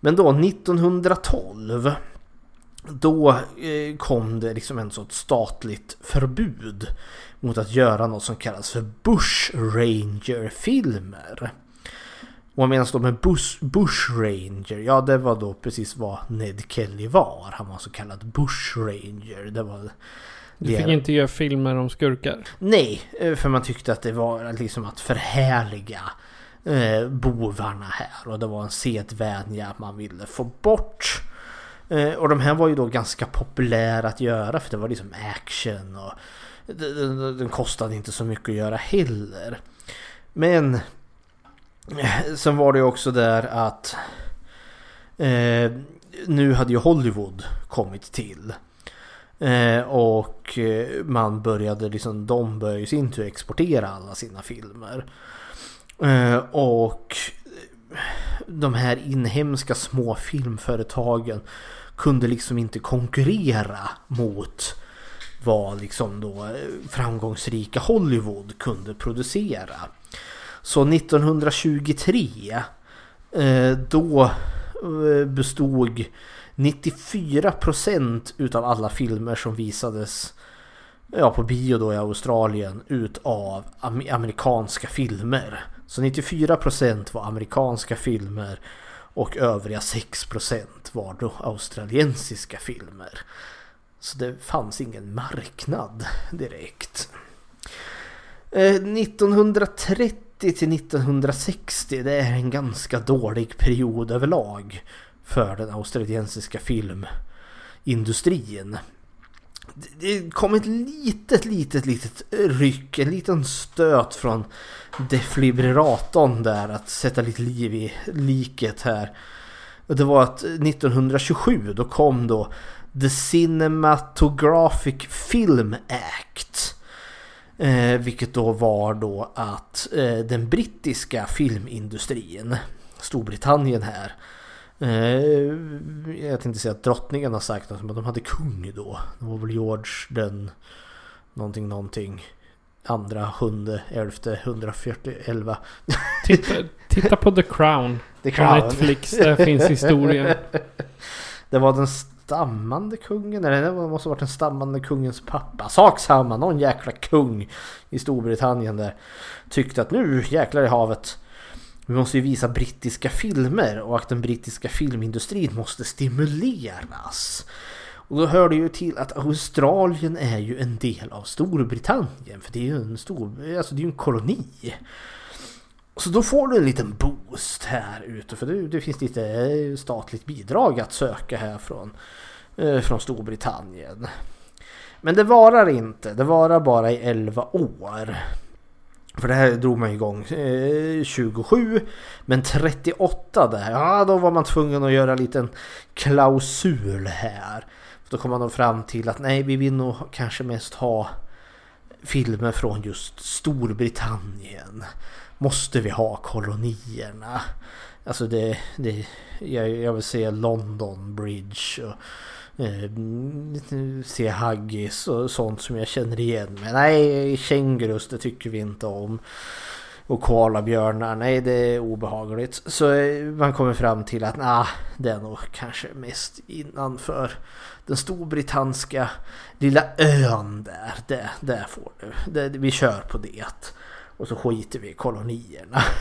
Men då 1912 då eh, kom det liksom en sorts statligt förbud mot att göra något som kallas för Bush Ranger-filmer. Och vad menas då med Bush, Bush Ranger? Ja, det var då precis vad Ned Kelly var. Han var så kallad Bush Ranger. Det var Du fick inte göra filmer om skurkar. Nej, eh, för man tyckte att det var liksom att förhärliga eh, bovarna här. Och det var en sedvänja man ville få bort. Eh, och de här var ju då ganska populära att göra för det var liksom action och den, kostade inte så mycket att göra heller. Men sen var det ju också där att eh, nu hade ju Hollywood kommit till. Eh, och eh, man började liksom, de började i sin tur exportera alla sina filmer. Eh, och eh, de här inhemska små filmföretagen kunde liksom inte konkurrera mot vad liksom då eh, framgångsrika Hollywood kunde producera. Så 1923 eh, då eh, bestod 94% utav alla filmer som visades ja, på bio då i Australien utav amerikanska filmer. Så 94% var amerikanska filmer och övriga 6% var då australiensiska filmer. Så det fanns ingen marknad direkt. Eh, 1930 till 1960 det är en ganska dålig period överlag för den australiensiska filmindustrin. Det- kom ett litet, litet, litet ryck, en liten stöt från defibrillatorn där att sätta lite liv i liket här. Det var att 1927 då kom då The Cinematographic Film Act. Eh, vilket då var då att eh, den brittiska filmindustrin, Storbritannien här. Eh, jag tänkte säga att drottningen har sagt att men de hade kung då. Det var väl George den någonting någonting. Andra, sjunde, elfte, 140, elva. Titta, titta på The Crown. The På Crown. Netflix. Där finns historien. (laughs) Det var den stammande kungen, eller det måste ha varit den stammande kungens pappa. Sak samma, någon jäkla kung i Storbritannien där tyckte att nu jäklar i havet. Vi måste ju visa brittiska filmer och att den brittiska filmindustrin måste stimuleras. Och då hör det ju till att Australien är ju en del av Storbritannien. För det är ju en stor, alltså det är ju en koloni. Så då får du en liten boost här ute för det, det finns lite eh, statligt bidrag att söka här från, eh, från Storbritannien. Men det varar inte, det varar bara i 11 år. För det här drog man igång eh, 27 men 38 där, ja då var man tvungen att göra en liten klausul här. Då kom man då fram till att nej vi vill nog kanske mest ha filmer från just Storbritannien. Måste vi ha kolonierna? Alltså det, det jag, jag vill se London Bridge och eh, se Haggis och sånt som jag känner igen. Men nej, kängurus det tycker vi inte om. och koalabjörnar, nej det är obehagligt. Så eh, man kommer fram till att nah, det är nog kanske mest innanför den storbritanniska lilla ön där. Det, där får du. Det, vi kör på det. Och så skiter vi i kolonierna. (laughs)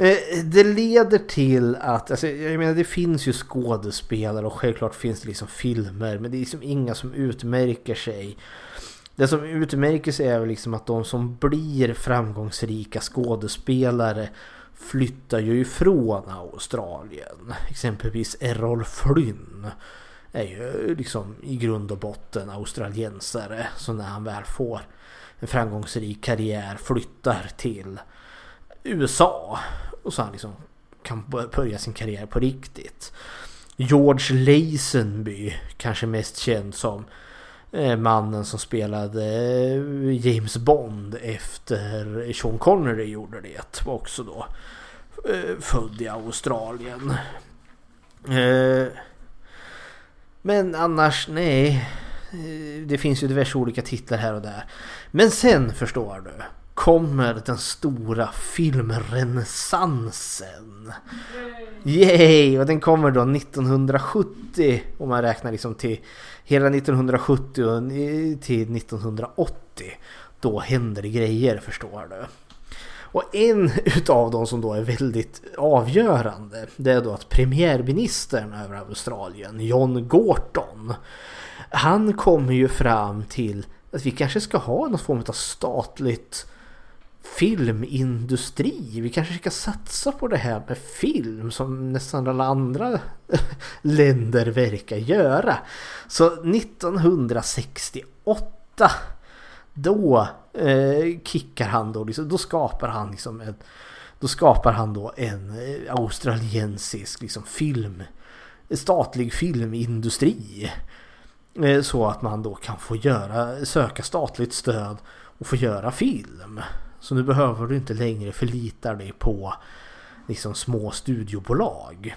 Eh, det leder till att, alltså, jag menar det finns ju skådespelare och självklart finns det liksom filmer men det är liksom inga som utmärker sig. Det som utmärker sig är väl liksom att de som blir framgångsrika skådespelare flyttar ju ifrån Australien. Exempelvis Errol Flynn är ju liksom i grund och botten australiensare. Så när han väl får en framgångsrik karriär flyttar till USA. Och så han liksom kan börja sin karriär på riktigt. George Lazenby, kanske mest känd som eh, mannen som spelade eh, James Bond efter Sean Connery gjorde det. Var också då eh, född i Australien. Men annars, nej. Eh, det finns ju diverse olika titlar här och där. Men sen förstår du kommer den stora filmrenässansen. Yay! Och den kommer då 1970 om man räknar liksom till hela 1970 till 1980. Då händer det grejer förstår du. Och en utav dem som då är väldigt avgörande det är då att premiärministern över Australien, John Gorton, han kommer ju fram till att vi kanske ska ha någon form av statligt filmindustri. Vi kanske ska satsa på det här med film som nästan alla andra (laughs) länder verkar göra. Så 1968 då eh, kickar han då, liksom, då skapar han liksom en, då skapar han då en eh, australiensisk liksom film, statlig filmindustri. Eh, så att man då kan få göra, söka statligt stöd och få göra film. Så nu behöver du inte längre förlita dig på liksom små studiobolag.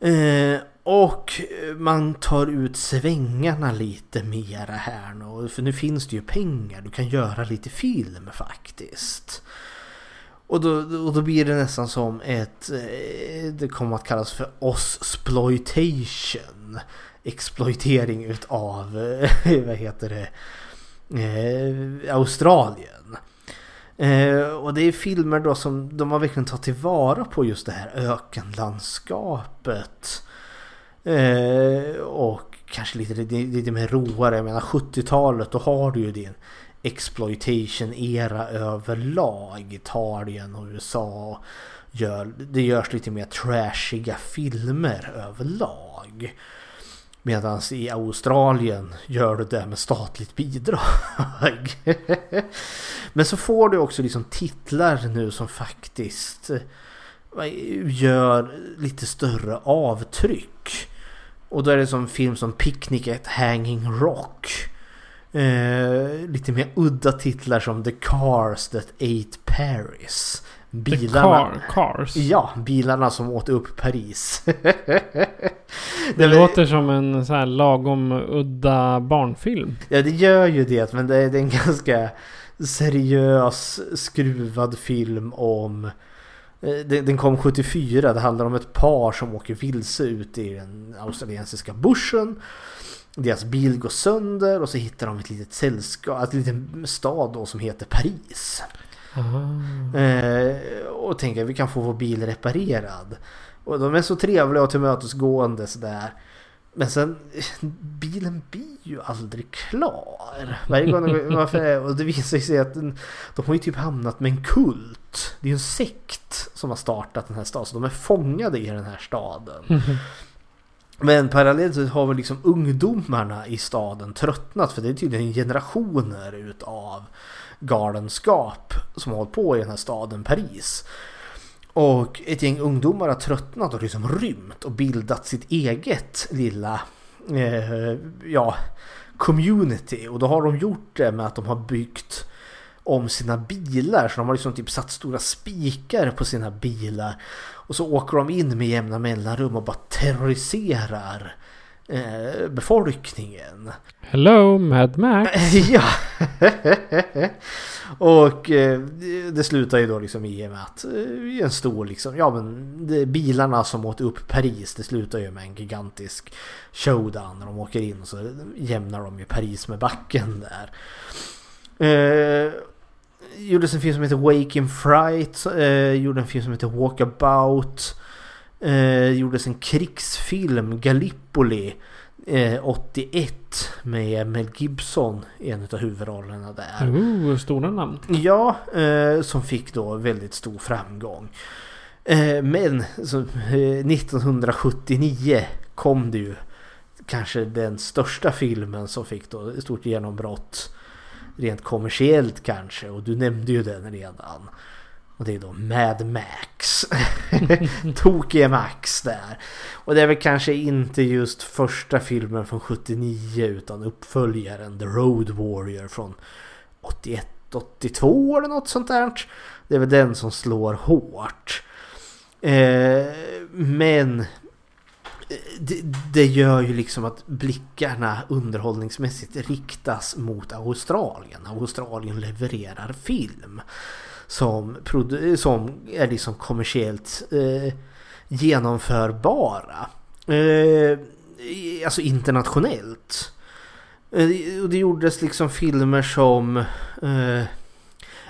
Eh, och man tar ut svängarna lite mera här nu. För nu finns det ju pengar. Du kan göra lite film faktiskt. Och då, och då blir det nästan som ett... Eh, det kommer att kallas för Osploitation. Exploitering utav... Eh, (laughs) vad heter det? Eh, Australien. Eh, och det är filmer då som de har verkligen tagit tillvara på just det här ökenlandskapet. Eh, och kanske lite, lite, lite mer roare. Jag menar 70-talet då har du ju din exploitation-era överlag. Italien och USA. Gör, det görs lite mer trashiga filmer överlag. Medan i Australien gör du det med statligt bidrag. (laughs) Men så får du också liksom titlar nu som faktiskt eh, gör lite större avtryck. Och då är det som film som Picnic at Hanging Rock. Eh, lite mer udda titlar som The Cars That Ate Paris. Bilarna. Car, cars? Ja, bilarna som åt upp Paris. (laughs) det låter som en så här lagom udda barnfilm. Ja, det gör ju det. Men det är, det en ganska seriös skruvad film om eh, den kom 74. Det handlar om ett par som åker vilse ut i den australiensiska bushen. Deras bil går sönder och så hittar de ett litet sällskap, ett liten stad då som heter Paris. Eh, och tänker att vi kan få vår bil reparerad. Och de är så trevliga och tillmötesgående sådär. Men sen, (laughs) bilen blir ju aldrig klar. Varje gång varför, och det visar sig att den, de har ju typ hamnat med en kult. Det är ju en sekt som har startat den här staden. Så de är fångade i den här staden. (laughs) Men parallellt så har väl liksom ungdomarna i staden tröttnat. För det är tydligen generationer utav galenskap som har hållit på i den här staden Paris. Och ett gäng ungdomar har tröttnat och liksom rymt och bildat sitt eget lilla eh, ja, community. Och då har de gjort det med att de har byggt om sina bilar. Så de har liksom typ satt stora spikar på sina bilar. Och så åker de in med jämna mellanrum och bara terroriserar eh, befolkningen. Hello Mad Max. (laughs) ja. och eh, det slutar ju då liksom i och med att eh, en stor liksom, ja men det, bilarna som åt upp Paris det slutar ju med en gigantisk showdown när de åker in och så jämnar de ju Paris med backen där. Eh, gjordes en film som heter Wake in Fright, eh, gjorde en film som heter Walkabout. Eh, gjordes en krigsfilm, Gallipoli, eh, 81 med Mel Gibson i en av huvudrollerna där. Oh, stora namn. Ja, eh, som fick då väldigt stor framgång. Eh, men så, eh, 1979 kom det ju kanske den största filmen som fick då ett stort genombrott. Rent kommersiellt kanske och du nämnde ju den redan. Och det är då Mad Max. (laughs) Tokiga Max där. Och det är väl kanske inte just första filmen från 79 utan uppföljaren The Road Warrior från 81, 82 eller något sånt där. Det är väl den som slår hårt. Eh, men eh, det, det gör ju liksom att blickarna underhållningsmässigt riktas mot Australien. Australien levererar film som, som är liksom kommersiellt eh, genomförbara. Eh, alltså internationellt. Eh, och det gjordes liksom filmer som eh,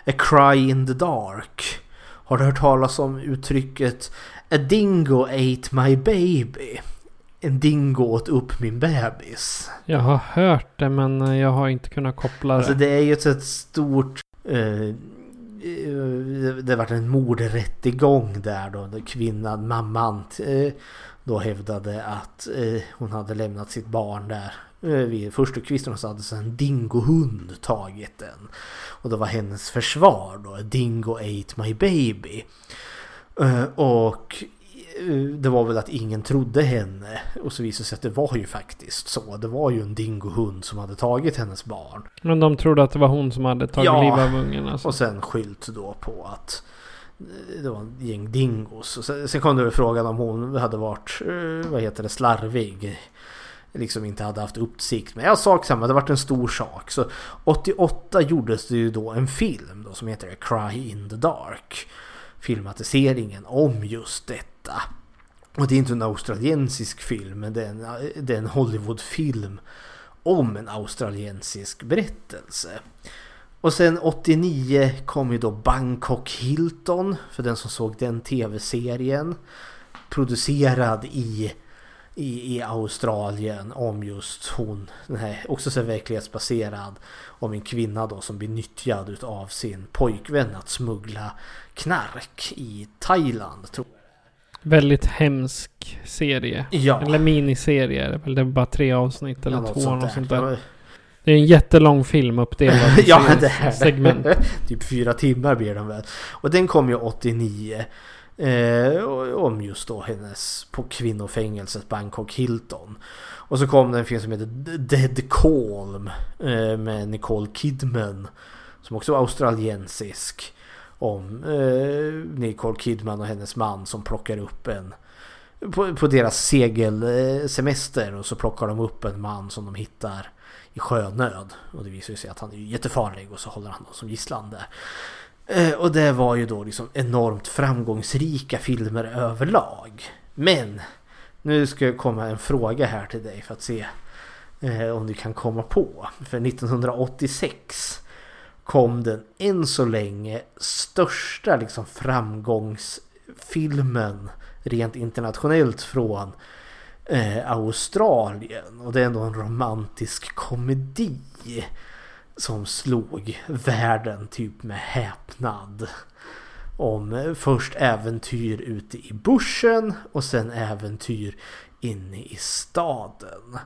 A Cry in the Dark. Har du hört talas om uttrycket A dingo ate my baby? En dingo åt upp min bebis. Jag har hört det men jag har inte kunnat koppla det. Alltså det är ju ett, ett stort... Eh, Eh, det var en mordrättegång där då. Där kvinnan, mamman, eh, då hävdade att eh, hon hade lämnat sitt barn där. Vid förstukvisten så hade så en dingohund tagit den. Och det var hennes försvar då. Dingo ate my baby. Och det var väl att ingen trodde henne. Och så visade det sig att det var ju faktiskt så. Det var ju en dingohund som hade tagit hennes barn. Men de trodde att det var hon som hade tagit Ja. liv av ungen alltså. Och sen skylt då på att det var en gäng dingos. Och sen, sen kom det väl frågan om hon hade varit, eh, vad heter det, slarvig. Liksom inte hade haft uppsikt. Men jag sak samma, det varit en stor sak. Så 88 gjordes det ju då en film då som heter Cry in the Dark. Filmatiseringen om just detta. Och det är inte en australiensisk film, men det är en, det är en Hollywoodfilm om en australiensisk berättelse. Och sen 89 kom ju då Bangkok Hilton för den som såg den tv-serien. Producerad i, i, i Australien om just hon, nej, också så verklighetsbaserad. Om en kvinna då som blir nyttjad utav sin pojkvän att smuggla knark i Thailand. Tror jag. Väldigt hemsk serie. Ja. Eller miniserie är det väl. Det är bara tre avsnitt eller Ja, två. sånt där. sånt där. Det är en jättelång film uppdelad i (laughs) ja, det är segment. (laughs) typ fyra timmar blir den väl. Och den kom ju 89. Eh, och- om just då hennes på kvinnofängelset Bangkok Hilton. Och så kom det en film som heter Dead Calm eh, med Nicole Kidman. Som också var australiensisk. Om eh, Nicole Kidman och hennes man som plockar upp en på, på deras segelsemester eh, och så plockar de upp en man som de hittar i sjönöd. Och det visar sig att han är jättefarlig och så håller han dem som gisslan där. Eh, Och det var ju då liksom enormt framgångsrika filmer överlag. Men nu ska jag komma en fråga här till dig för att se eh, om du kan komma på. För 1986 kom den än så länge största liksom framgångsfilmen rent internationellt från eh, Australien. Och det är ändå en romantisk komedi som slog världen typ med häpnad. Om eh, först äventyr ute i bushen och sen äventyr inne i staden.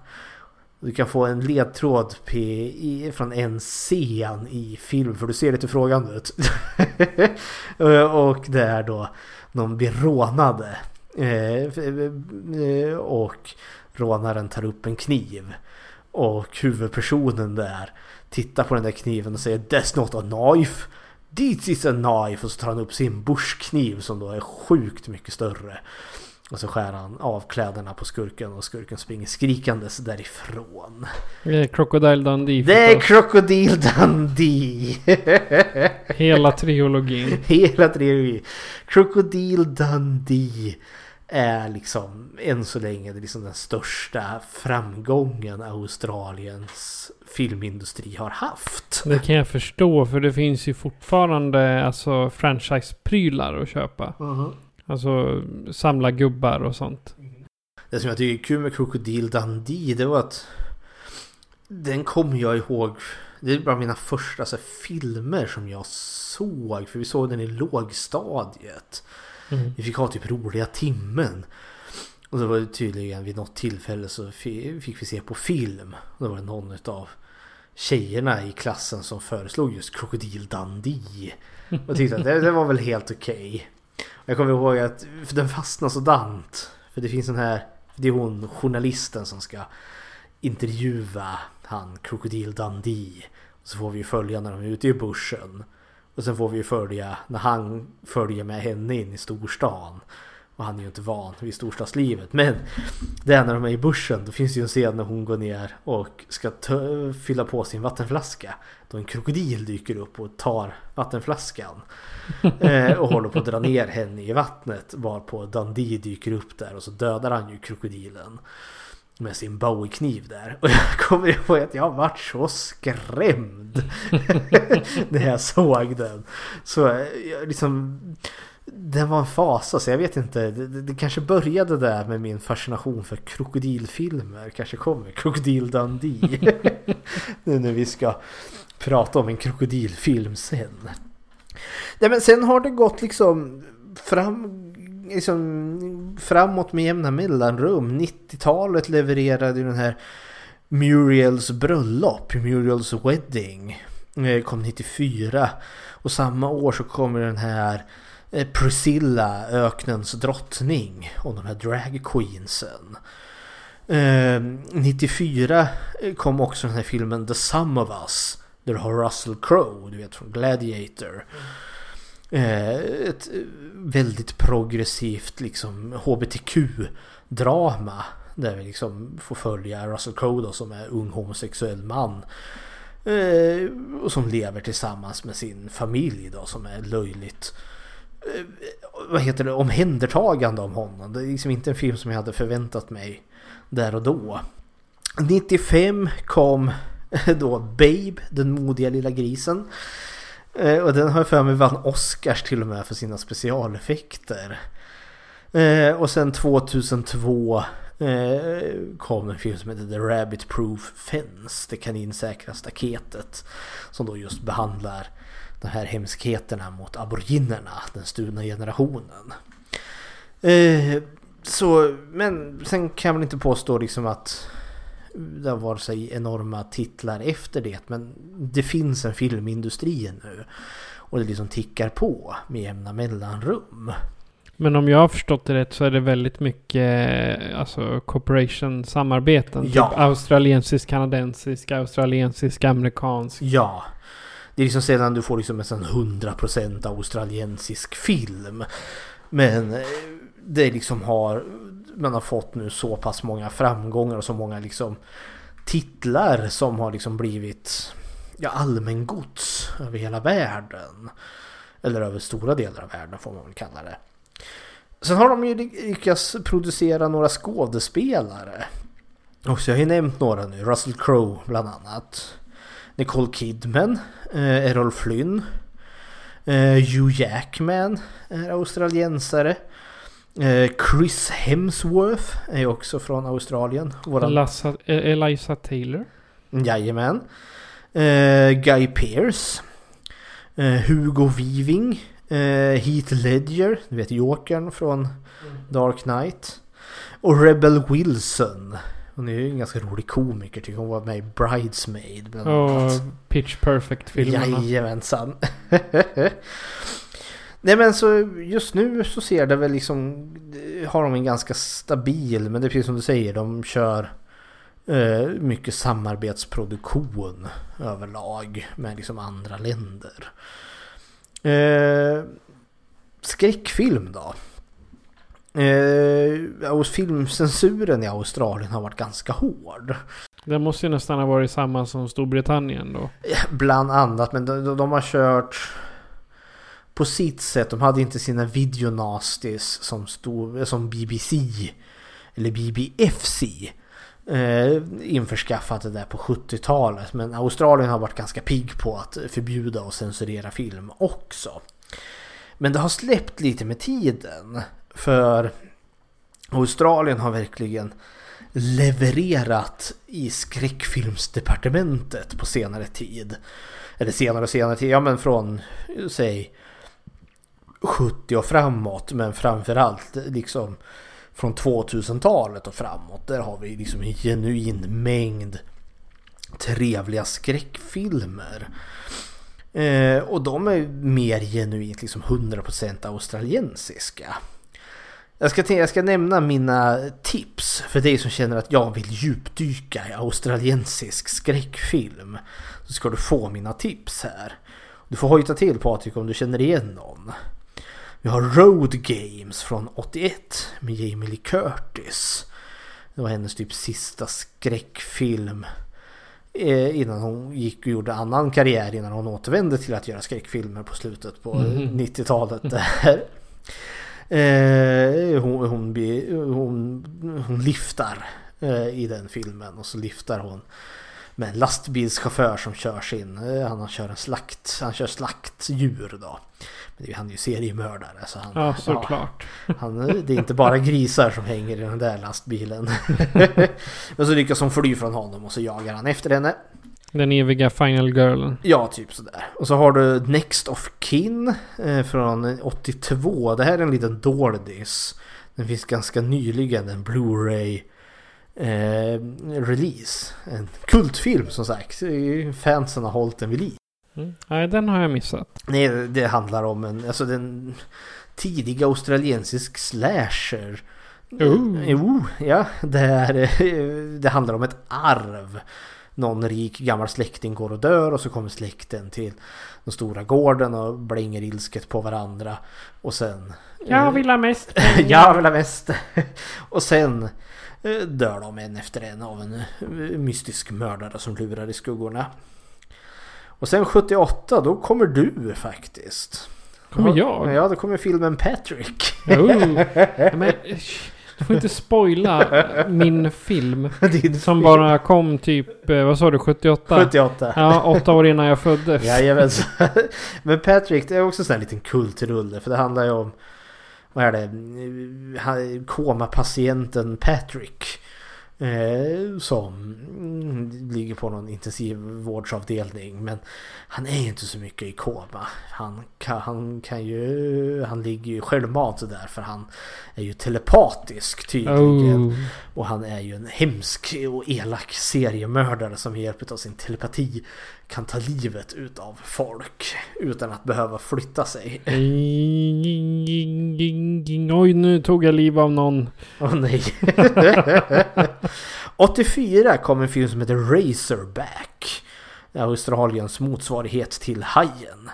Du kan få en ledtråd P i, från en scen i film för du ser lite frågande ut. (laughs) Eh, och det är då någon blir rånade. Eh, eh, och rånaren tar upp en kniv. Och huvudpersonen där tittar på den där kniven och säger That's not a knife. This is a knife. Och så tar han upp sin bushkniv som då är sjukt mycket större. Och så skär han av kläderna på skurken och skurken springer skrikandes därifrån. Det är Crocodile Dundee. Det är. Crocodile Dundee! (laughs) Hela trilogin. Hela trilogin. Crocodile Dundee är liksom än så länge det är liksom den största framgången Australiens filmindustri har haft. Det kan jag förstå för det finns ju fortfarande alltså franchise-prylar att köpa. Alltså samla gubbar och sånt. Det som jag tycker är kul med Crocodile Dundee det var att den kommer jag ihåg. Det är bara mina första så här, filmer som jag såg. För vi såg den i lågstadiet. Mm. Vi fick ha typ roliga timmen. Och så var det tydligen vid något tillfälle så fi- fick vi se på film. Och då var det någon av tjejerna i klassen som föreslog just Crocodile Dundee. Och tyckte att det, det var väl helt okej. Jag kommer ihåg att för den så sådant. För det finns den här, det är hon journalisten som ska intervjua han Krokodil Dundee. Och så får vi ju följa när de är ute i bushen. Och sen får vi ju följa när han följer med henne in i storstan. Och han är ju inte van vid storstadslivet. Men det är när de är i bushen. Då finns det ju en scen när hon går ner och ska fylla på sin vattenflaska. Då en krokodil dyker upp och tar vattenflaskan. (laughs) eh, och håller på att dra ner henne i vattnet. Varpå Dundee dyker upp där och så dödar han ju krokodilen. Med sin Bowie-kniv där. Och jag kommer ihåg att jag vart så skrämd. (laughs) (laughs) när jag såg den. Så eh, jag liksom... Den var en fasa så jag vet inte. Det, det, kanske började där med min fascination för krokodilfilmer. Kanske kommer Krokodil Dundee. (laughs) nu när vi ska prata om en krokodilfilm sen. Nej men sen har det gått liksom fram, liksom, framåt med jämna mellanrum. 90-talet levererade ju den här Muriels bröllop, Muriels wedding. eh, Kom 94. Och samma år så kommer den här Eh, Priscilla, öknens drottning. Och de här drag queensen. Eh, 94 eh, kom också den här filmen The Sum of Us. Där du har Russell Crowe, du vet från Gladiator. Eh, ett eh, väldigt progressivt liksom HBTQ-drama. Där vi liksom får följa Russell Crowe då som är ung homosexuell man. Eh, och som lever tillsammans med sin familj då som är löjligt eh, Eh, vad heter det, omhändertagande om honom. Det är liksom inte en film som jag hade förväntat mig där och då. 95 kom (laughs) då Babe, den modiga lilla grisen. Eh, och den har jag för mig vann Oscars till och med för sina specialeffekter. Eh, och sen 2002 kom en film som heter The Rabbit Proof Fence, det kaninsäkra staketet. Som då just behandlar de här hemskheterna mot aboriginerna, den stulna generationen. Eh, så, men sen kan jag väl inte påstå liksom att det har varit sig enorma titlar efter det. Men det finns en filmindustri nu. Och det liksom tickar på med jämna mellanrum. Men om jag har förstått det rätt så är det väldigt mycket alltså corporation-samarbeten. Ja. Typ australiensisk, kanadensisk, australiensisk, amerikansk. Ja. Det är liksom sällan du får liksom en sån 100% australiensisk film. Men eh, det liksom har man har fått nu så pass många framgångar och så många liksom titlar som har liksom blivit ja, allmängods över hela världen. Eller över stora delar av världen får man väl kalla det. Sen har de ju lyckats producera några skådespelare. Och så jag har ju nämnt några nu. Russell Crowe bland annat. Nicole Kidman. Eh, Errol Flynn. Eh, Hugh Jackman är australiensare. Eh, Chris Hemsworth är också från Australien. Våran Lassa, eh, Eliza Taylor. Jajamän. Eh, Guy Pearce. Eh, Hugo Weaving. Eh, Heath Ledger, du vet Jokern från Dark Knight. Och Rebel Wilson. Hon är ju en ganska rolig komiker tycker hon var med i Bridesmaid bland annat. Pitch Perfect-filmerna. Jajamensan. (laughs) Nej men så just nu så ser det väl liksom har de en ganska stabil men det är precis som du säger de kör eh, mycket samarbetsproduktion överlag med liksom andra länder. Eh, skräckfilm då? Eh, filmcensuren i Australien har varit ganska hård. Det måste ju nästan ha varit samma som Storbritannien då. Bland annat, men de, de har kört på sitt sätt. De hade inte sina videonasties som, stod, som BBC eller BBFC eh, införskaffat det där på 70-talet. Men Australien har varit ganska pigg på att förbjuda och censurera film också. Men det har släppt lite med tiden. För Australien har verkligen levererat i skräckfilmsdepartementet på senare tid. Eller senare och senare tid, ja men från säg 70 och framåt men framförallt liksom från 2000-talet och framåt. Där har vi liksom en genuin mängd trevliga skräckfilmer. Eh, och de är mer genuint liksom 100% australiensiska. Jag ska, jag ska nämna mina tips för dig som känner att jag vill djupdyka i australiensisk skräckfilm. Så ska du få mina tips här. Du får hojta till Patrik om du känner igen någon. Vi har Road Games från 81 med Jamie Lee Curtis. Det var hennes typ sista skräckfilm. Eh, innan hon gick och gjorde annan karriär innan hon återvände till att göra skräckfilmer på slutet på Mhm. 90-talet. Där. Eh, hon, hon, hon, hon lyftar eh, i den filmen och så lyftar hon med en lastbilschaufför som kör sin, eh, han kör en slakt, han kör slaktdjur då. Men han är ju seriemördare så han, Ja, såklart. han, det är inte bara grisar som hänger i den där lastbilen. (laughs) Men så lyckas hon fly från honom och så jagar han efter henne. Den eviga Final Girlen. Ja, typ sådär. Och så har du Next of Kin eh, från 82. Det här är en liten doldis. Den finns ganska nyligen, en Blu-ray eh, release. En kultfilm som sagt. Fansen har hållit den vid liv. Mm. Nej, den har jag missat. Nej, det handlar om en, alltså den tidig australiensisk slasher. Jo, ja, det, är, eh, det handlar om ett arv. Någon rik gammal släkting går och dör och så kommer släkten till den stora gården och blänger ilsket på varandra. Och sen... Jag vill ha mest (laughs) Jag vill ha mest. (laughs) Och sen eh, dör de en efter en av en eh, mystisk mördare som lurar i skuggorna. Och sen 78 då kommer du faktiskt. Kommer jag? Ja, då kommer filmen Patrick. Oh. (laughs) Men, du får inte spoila min film. (laughs) Din Som film. bara kom typ, eh, vad sa du, 78? 78. Ja, åtta år innan jag föddes. Jajamensan. (laughs) Men Patrick, det är också en sån här liten kultrulle. För det handlar ju om, vad är det, Han- komapatienten Patrick. Eh, som mm, ligger på någon intensivvårdsavdelning. Men han är inte så mycket i koma. Han kan, han kan ju, han ligger ju självmant där för han är ju telepatisk tydligen. Oh. Och han är ju en hemsk och elak seriemördare som med hjälp av sin telepati kan ta livet utav folk utan att behöva flytta sig. (laughs) Oj, nu tog jag liv av någon. Åh nej. (laughs) 84 kom en film som heter Razorback. Australiens motsvarighet till Hajen.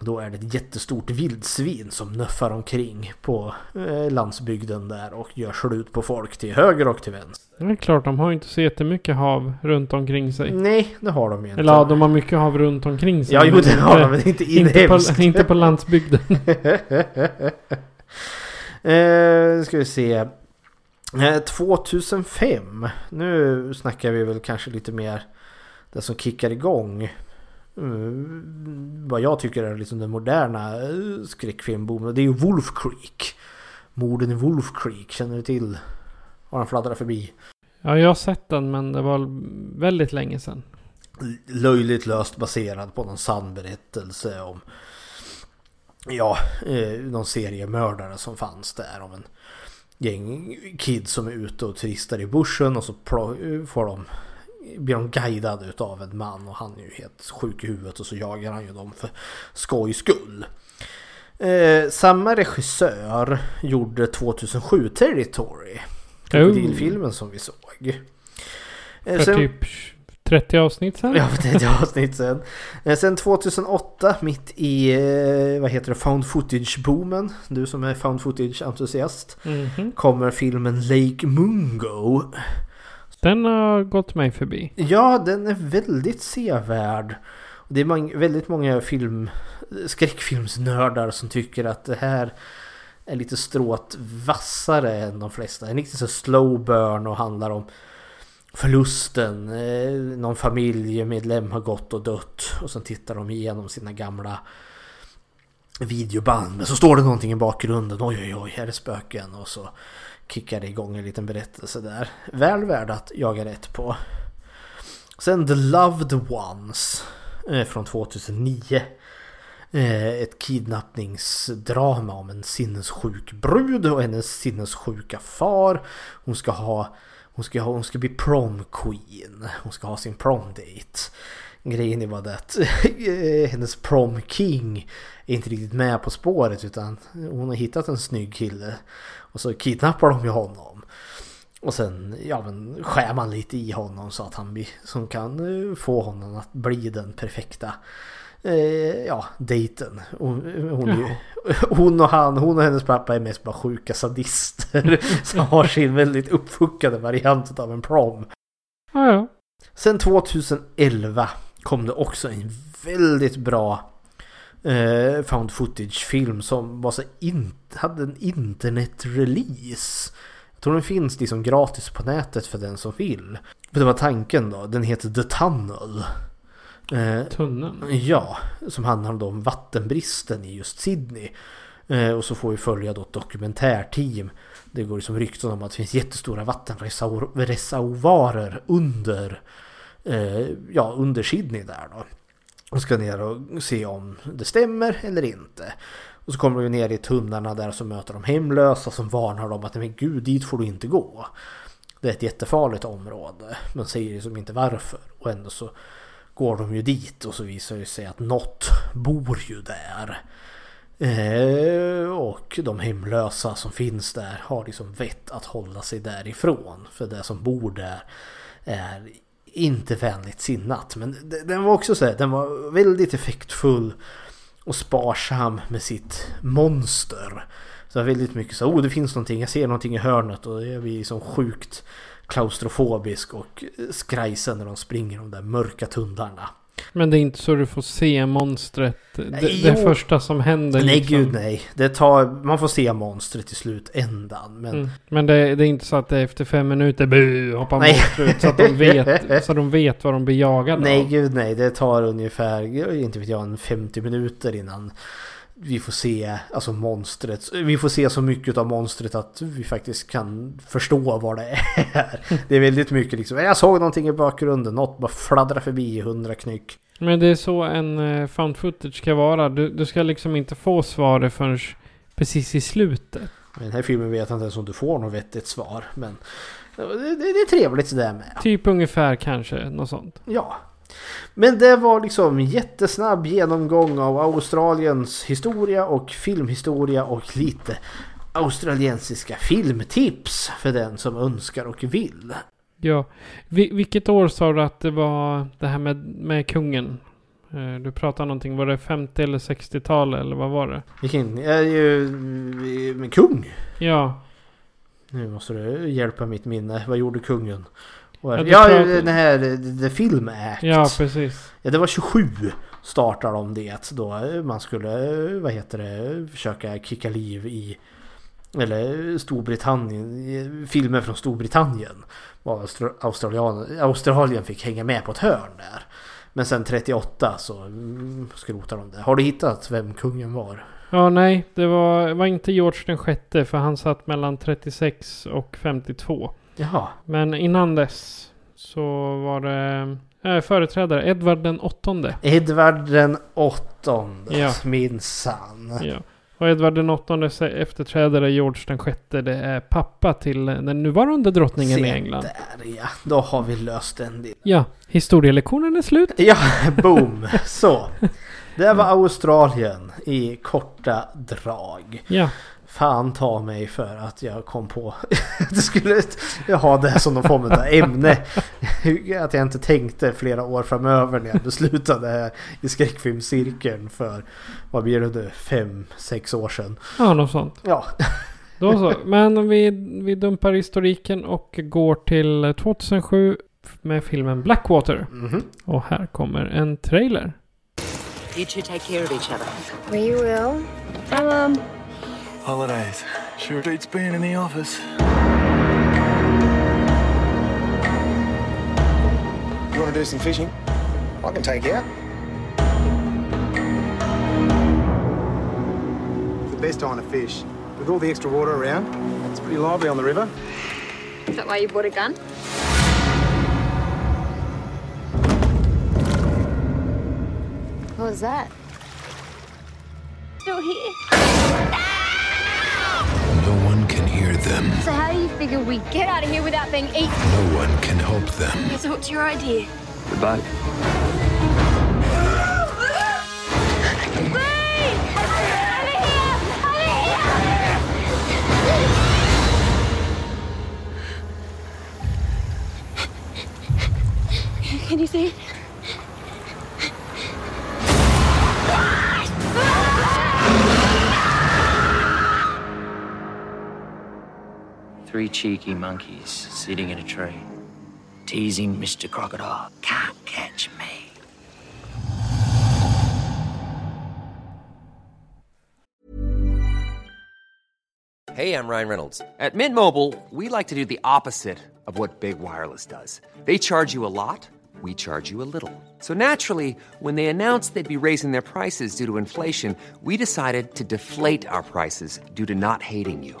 Då är det ett jättestort vildsvin som nuffar omkring på eh, landsbygden där och gör slut på folk till höger och till vänster. Det är klart, de har ju inte så jättemycket hav runt omkring sig. Nej, det har de ju inte. Eller ja, de har mycket hav runt omkring sig. Ja, jo det har de, men inte inte, inhemskt. på, (laughs) inte på landsbygden. (laughs) eh, ska vi se. Eh, 2005. Nu snackar vi väl kanske lite mer det som kickar igång. Mm, vad jag tycker är liksom den moderna eh, skräckfilmboomen. Det är ju Wolf Creek. Morden i Wolf Creek. Känner du till? Har han fladdrat förbi? Ja, jag har sett den men det var väldigt länge sedan. löjligt löst baserad på någon sann berättelse om ja, eh, någon seriemördare som fanns där om en gäng kids som är ute och turistar i bushen och så plo- får de blir de guidade utav en man och han är ju helt sjuk i huvudet och så jagar han ju dem för skojs skull. Eh, samma regissör gjorde 2007 Territory. Krokodilfilmen som vi såg. Eh, För sen- typ 30 avsnitt sen. Ja, för 30 avsnitt sen. Eh, Sen 2008, mitt i, eh, vad heter det, found footage-boomen. Du som är found footage-entusiast. Mhm. Kommer filmen Lake Mungo. Den har gått mig förbi. Ja, den är väldigt sevärd. Det är väldigt många film, skräckfilmsnördar som tycker att det här är lite stråt vassare än de flesta. En riktigt så slow burn och handlar om förlusten. Eh, någon familjemedlem har gått och dött och sen tittar de igenom sina gamla videoband. Men så står det någonting i bakgrunden. Oj oj oj, här är spöken. Och så kickade igång en liten berättelse där. Väl värd att jaga rätt på. Sen The Loved Ones eh, från 2009. Eh, ett kidnappningsdrama om en sinnessjuk brud och hennes sinnessjuka far. Hon ska ha hon ska, ha, hon ska bli prom queen. Hon ska ha sin prom date. Grejen är bara det att eh, hennes prom king är inte riktigt med på spåret utan hon har hittat en snygg kille. Och så kidnappar de ju honom. Och sen ja, men, skär man lite i honom så att han blir, som kan eh, få honom att bli den perfekta eh, ja, dejten. Hon, hon, ju, (laughs) hon och han, hon och hennes pappa är mest bara sjuka sadister. (laughs) som har sin väldigt uppfuckade variant av en prom. Ja, ja. Sen 2011 kom det också en väldigt bra eh, found footage-film som var så in, hade en internet-release. Jag tror den finns liksom gratis på nätet för den som vill. Men det var tanken då. Den heter The Tunnel. Eh, Tunneln. Ja, som handlar om vattenbristen i just Sydney. Eh, och så får vi följa då ett dokumentärteam. Det går liksom rykten om att det finns jättestora vattenreservoarer under, eh, ja, under Sydney där då. Och ska ner och se om det stämmer eller inte. Och så kommer de ner i tunnlarna där så möter de hemlösa som varnar dem att men gud dit får du inte gå. Det är ett jättefarligt område. Men säger liksom inte varför. Och ändå så går de ju dit och så visar det sig att något bor ju där. Eh, och de hemlösa som finns där har liksom vett att hålla sig därifrån. För det som bor där är inte vänligt sinnat. Men den var också så här, den var väldigt effektfull och sparsam med sitt monster. Så det var väldigt mycket så, oh det finns någonting, jag ser någonting i hörnet och jag blir liksom sjukt klaustrofobisk och skrajsen när de springer de där mörka tunnlarna. Men det är inte så du får se monstret. Det, det första som händer. Nej liksom. gud nej. Det tar, man får se monstret i slutändan. Men Mm. Men det, det är inte så att det är efter fem minuter bu, hoppar Nej. monster ut så att de vet, (laughs) så de vet vad de blir jagade nej av. gud nej. Det tar ungefär, inte vet jag, en 50 minuter innan vi får se alltså monstret. Vi får se så mycket av monstret att vi faktiskt kan förstå vad det är. Det är väldigt mycket liksom. Jag såg någonting i bakgrunden. Något bara fladdrar förbi i hundra knyck. Men det är så en uh, found footage ska vara. Du, du ska liksom inte få svaret förrän precis i slutet. I den här filmen vet jag inte ens om du får något vettigt svar. Men det, det, det är trevligt sådär med. Typ ungefär kanske, något sånt. Ja. Men det var liksom jättesnabb genomgång av Australiens historia och filmhistoria och lite australiensiska filmtips för den som önskar och vill. Ja. Vi, vilket år sa du att det var det här med, med kungen? Eh, Du pratade någonting, var det 50 eller 60-tal eller vad var det? Vilken är ju med kung. Ja, Nu måste du hjälpa mitt minne. Vad gjorde kungen? Ja, Ja, den här The Film Act. ja precis. Ja, det var 27 startade de det då man skulle, vad heter det, försöka kicka liv i eller Storbritannien, filmer från Storbritannien. Var Australien, Australien fick hänga med på ett hörn där. Men sen 38 så mm, skrotade de det. Har du hittat vem kungen var? Ja, nej, det var, var inte George den sjätte för han satt mellan 36 och 52. Jaha. Men innan dess så var det eh, företrädare Edvard den åttonde. Edvard den åttonde. Ja. Minsann. Ja. Och Edvard den åttondes efterträdare George den sjätte det är pappa till den nuvarande drottningen i Se England. Där ja. Då har vi löst den delen. Ja, historielektionen är slut. Ja, (laughs) boom. Så. Det var Australien i korta drag. Ja, Fan ta mig för att jag kom på (laughs) att jag skulle ha det här som någon form av ämne. (laughs) Att jag inte tänkte flera år framöver när jag beslutade här i skräckfilmscirkeln för vad blir det nu? Fem, sex år sedan. Ja, något sånt. Ja, Då så. Men vi, vi dumpar historiken och går till 2007 med filmen Blackwater. Mhm. Och här kommer en trailer. You two take care of each other. We will. Um, Holidays. Sure beats being in the office. You want to do some fishing? I can take you out. It's the best time to fish. With all the extra water around, it's pretty lively on the river. is that why you bought a gun? What was that? Still here. No one can hear them. So how do you figure we get out of here without being eaten? No one can help them. So what's your idea? Goodbye. Can you see? Three cheeky monkeys sitting in a tree, teasing Mr. Crocodile. Can't catch me. Hey, I'm Ryan Reynolds. At Mint Mobile, we like to do the opposite of what Big Wireless does. They charge you a lot, we charge you a little. So naturally, when they announced they'd be raising their prices due to inflation, we decided to deflate our prices due to not hating you.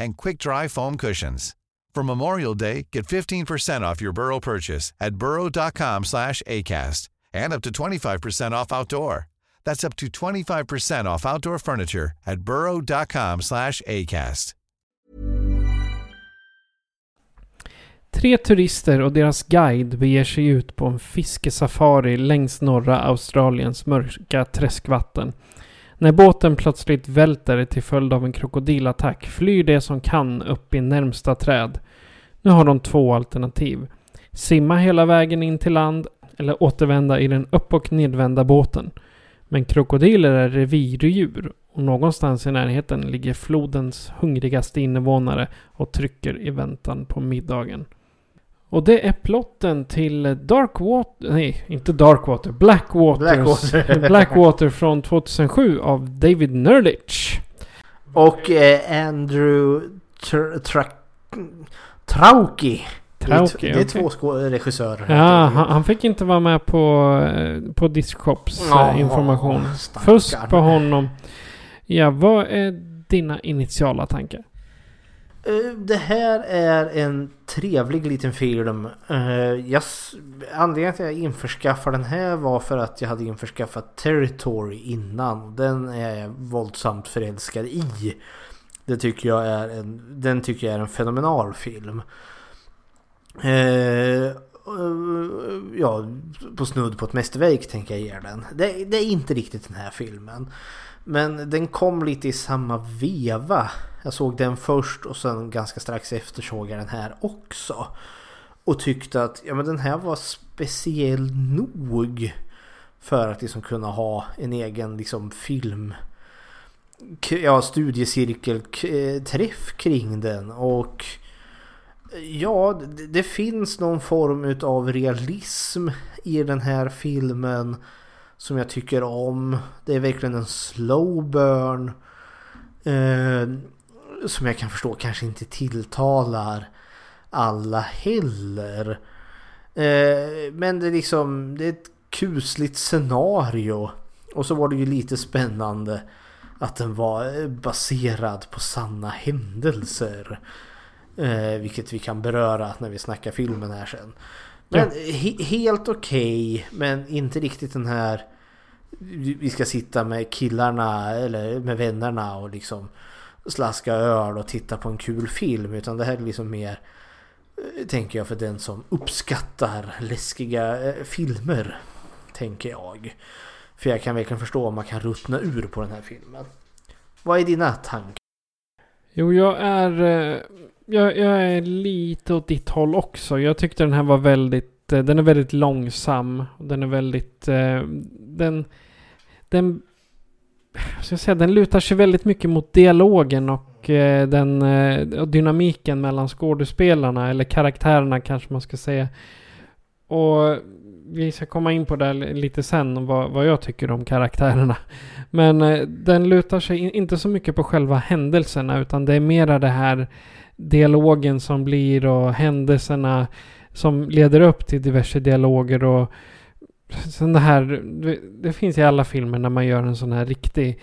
and quick-dry foam cushions. For Memorial Day, get 15% off your Burrow purchase at burrow.com slash ACAST and up to 25% off outdoor. That's up to 25% off outdoor furniture at burrow.com slash ACAST. Tre turister och deras guide beger sig ut på en fiskesafari längs norra Australiens mörka träskvatten. När båten plötsligt välter till följd av en krokodilattack flyr de som kan upp i närmsta träd. Nu har de två alternativ. Simma hela vägen in till land eller återvända i den upp och nedvända båten. Men krokodiler är revirdjur och någonstans i närheten ligger flodens hungrigaste invånare och trycker i väntan på middagen. Och det är plotten till Darkwater, nej inte Darkwater, Blackwater. Blackwater. (laughs) Från 2007 av David Nerditch. Och eh, Andrew Tr- Tra- Trauki. Trauki, det är, det är okej. två regissörer. Ja, han, han fick inte vara med på, eh, på Discops Ja, eh, information. Fusk på honom. Ja, vad är dina initiala tankar? Eh, det här är en trevlig liten film. Eh, jag, anledningen till att jag införskaffade den här var för att jag hade införskaffat Territory innan. Den är jag våldsamt förälskad i. Det tycker jag är en, den tycker jag är en fenomenal film. Eh, ja, på snudd på ett mästerverk tänker jag ge den. Det, det är inte riktigt den här filmen. Men den kom lite i samma veva. Jag såg den först och sen ganska strax efter såg jag den här också. Och tyckte att ja, men den här var speciell nog för att liksom kunna ha en egen liksom film ja, studiecirkelträff eh, kring den och ja, det, finns någon form utav realism i den här filmen som jag tycker om. Det är verkligen en slow burn eh, som jag kan förstå kanske inte tilltalar alla heller. Eh, men det är liksom det är ett kusligt scenario och så var det ju lite spännande att den var baserad på sanna händelser. Eh, vilket vi kan beröra när vi snackar filmen här sen. Men Ja. he- helt okej, men inte riktigt den här vi ska sitta med killarna eller med vännerna och liksom slaska öl och titta på en kul film. Utan det här är liksom mer, eh, tänker jag, för den som uppskattar läskiga eh, filmer. Tänker jag. För jag kan verkligen förstå om man kan ruttna ur på den här filmen. Vad är dina tankar? Jo, jag är... Eh, jag, jag är lite åt ditt håll också. Jag tyckte den här var väldigt... Den är väldigt långsam. Den är väldigt... Den... Den... Ska jag säga, den lutar sig väldigt mycket mot dialogen och eh, den eh, dynamiken mellan skådespelarna eller karaktärerna kanske man ska säga. Och vi ska komma in på det lite sen vad, vad jag tycker om karaktärerna. Men eh, den lutar sig in, inte så mycket på själva händelserna utan det är mera det här dialogen som blir och händelserna som leder upp till diverse dialoger och sen det här, det, finns i alla filmer när man gör en sån här riktig,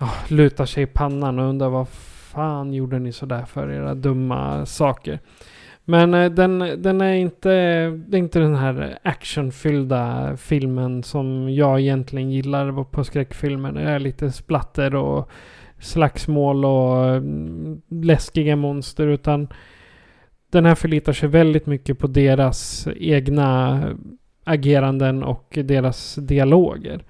oh, lutar sig i pannan och undrar vad fan gjorde ni sådär för era dumma saker. Men eh, den, den är inte, det är inte den här actionfyllda filmen som jag egentligen gillar på skräckfilmer. Det är lite splatter och slagsmål och mm, läskiga monster. Utan den här förlitar sig väldigt mycket på deras egna ageranden och deras dialoger.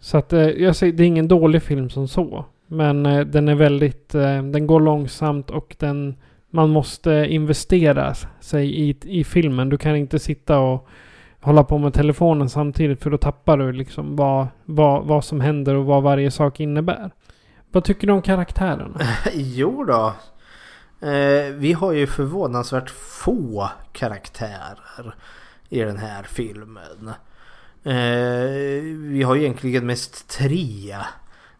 Så att eh, jag säger, det är ingen dålig film som så. Men eh, den är väldigt, eh, den går långsamt och den man måste investera sig i, i filmen. Du kan inte sitta och hålla på med telefonen samtidigt för då tappar du liksom vad, vad, vad som händer och vad varje sak innebär. Vad tycker du om karaktärerna? (laughs) jo då. Eh, vi har ju förvånansvärt få karaktärer i den här filmen. Eh, vi har ju egentligen mest tre.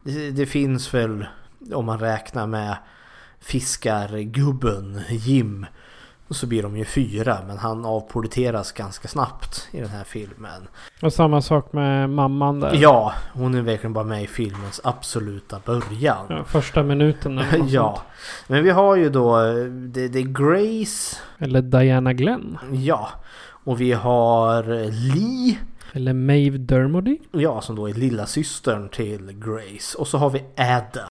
Det, det finns väl om man räknar med fiskargubben Jim. Så blir de ju fyra men han avpoliteras ganska snabbt i den här filmen. Och samma sak med mamman där. Ja, hon är verkligen bara med i filmens absoluta början. Ja, första minuten eller något (laughs) ja. sånt. Men vi har ju då det, det är Grace. Eller Diana Glenn. Ja. Och vi har Lee. Eller Maeve Dermody. Ja, som då är lilla systern till Grace. Och så har vi Ada.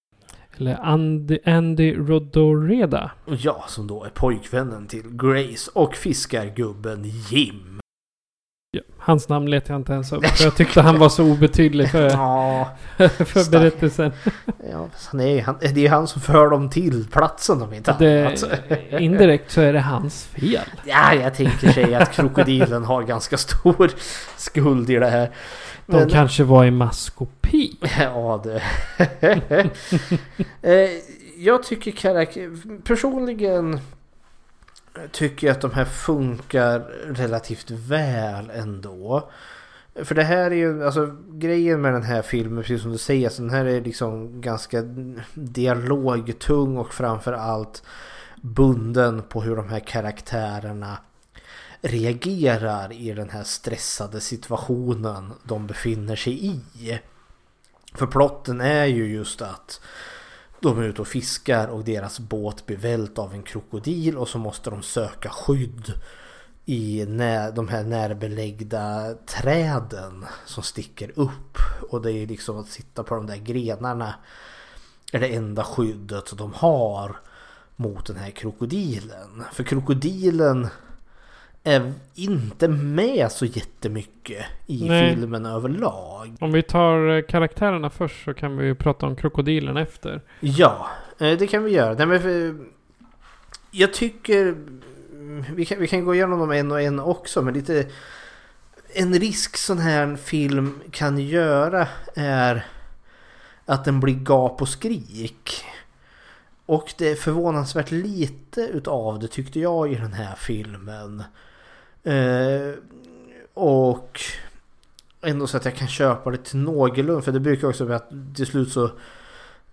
Eller Andy, Andy Rodoreda. Ja, som då är pojkvännen till Grace. Och fiskargubben Jim. Ja, hans namn letar jag inte ens upp. För jag tyckte han var så obetydlig för, Ja, (laughs) för berättelsen. Ja, han är, han, det är han som för dem till platsen om inte Det, annat. indirekt så är det hans fel. Ja, jag tänker sig att krokodilen har ganska stor skuld i det här. De kanske var i maskopi. Ja, det... (laughs) Eh, jag tycker karaktär... Personligen tycker jag att de här funkar relativt väl ändå. För det här är ju, alltså grejen med den här filmen, precis som du säger, så den här är liksom ganska dialogtung och framförallt bunden på hur de här karaktärerna reagerar i den här stressade situationen de befinner sig i. För plotten är ju just att de är ute och fiskar och deras båt blir vält av en krokodil och så måste de söka skydd i när, de här närbelägda träden som sticker upp. Och det är liksom att sitta på de där grenarna är det enda skyddet de har mot den här krokodilen. För krokodilen är inte med så jättemycket i Nej. filmen överlag. Om vi tar eh, karaktärerna först så kan vi ju prata om krokodilen efter. Ja, eh, det kan vi göra. Nej, men för, jag tycker vi kan, vi kan gå igenom dem en och en också men lite en risk sån här film kan göra är att den blir gap och skrik. Och det är förvånansvärt lite utav det tyckte jag i den här filmen. Eh, och ändå så att jag kan köpa det till någorlunda. För det brukar också vara att till slut så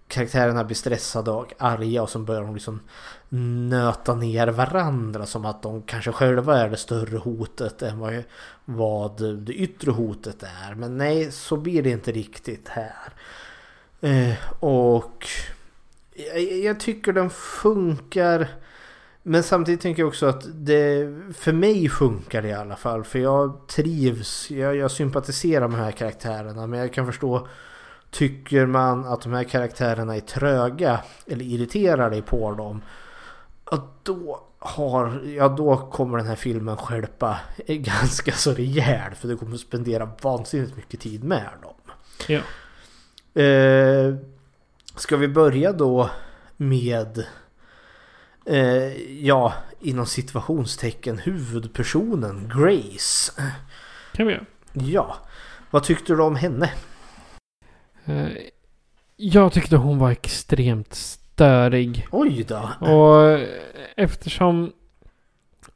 karaktärerna blir stressade och arga och så börjar de liksom nöta ner varandra som att de kanske själva är det större hotet än vad, vad det yttre hotet är. Men nej, så blir det inte riktigt här. Eh, och jag, jag tycker den funkar. Men samtidigt tänker jag också att det för mig funkar det i alla fall. För jag trivs, jag, jag sympatiserar med de här karaktärerna. Men jag kan förstå, tycker man att de här karaktärerna är tröga eller irriterar dig på dem. Att då, har, ja, då kommer den här filmen skälpa (laughs) ganska så rejält. För du kommer spendera vansinnigt mycket tid med dem. Ja. Eh, ska vi börja då med eh, ja, inom situationstecken huvudpersonen Grace. Kan vi göra. Ja, vad tyckte du om henne? Eh, Jag tyckte hon var extremt störig. Oj då. Och eh, eftersom...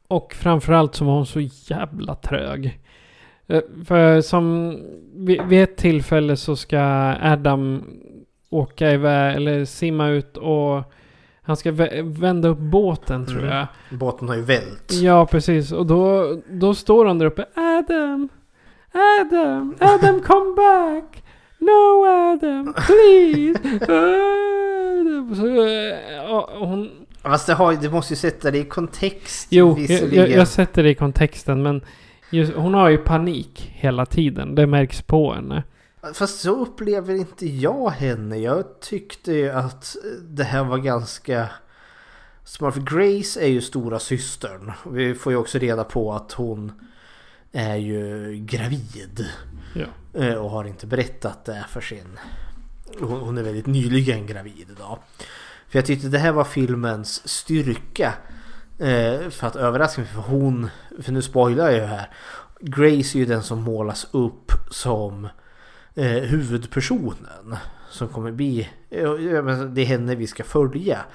Och framförallt så var hon så jävla trög. Eh, För som... Vid vid ett tillfälle så ska Adam åka iväg eller simma ut och... Han ska vä- vända upp båten tror Mm. jag. Båten har ju vält. Ja, precis. Och då, då står han där uppe. Adam! Adam! Adam come back! No Adam! Please! (laughs) Adam! Så, eh, och hon... Fast det, har, det måste ju sätta det i kontext. Jo, jag, jag, jag sätter det i kontexten men just, hon har ju panik hela tiden. Det märks på henne. Fast så upplever inte jag henne. Jag tyckte ju att det här var ganska smart. För Grace är ju stora systern. Vi får ju också reda på att hon är ju gravid. Ja. Eh, Och har inte berättat det för sin... Hon hon är väldigt nyligen gravid idag. För jag tyckte det här var filmens styrka. Eh, För att överraska mig. För hon... För nu spoilar jag ju här. Grace är ju den som målas upp som eh, huvudpersonen. Som kommer bli... Det är henne vi ska följa.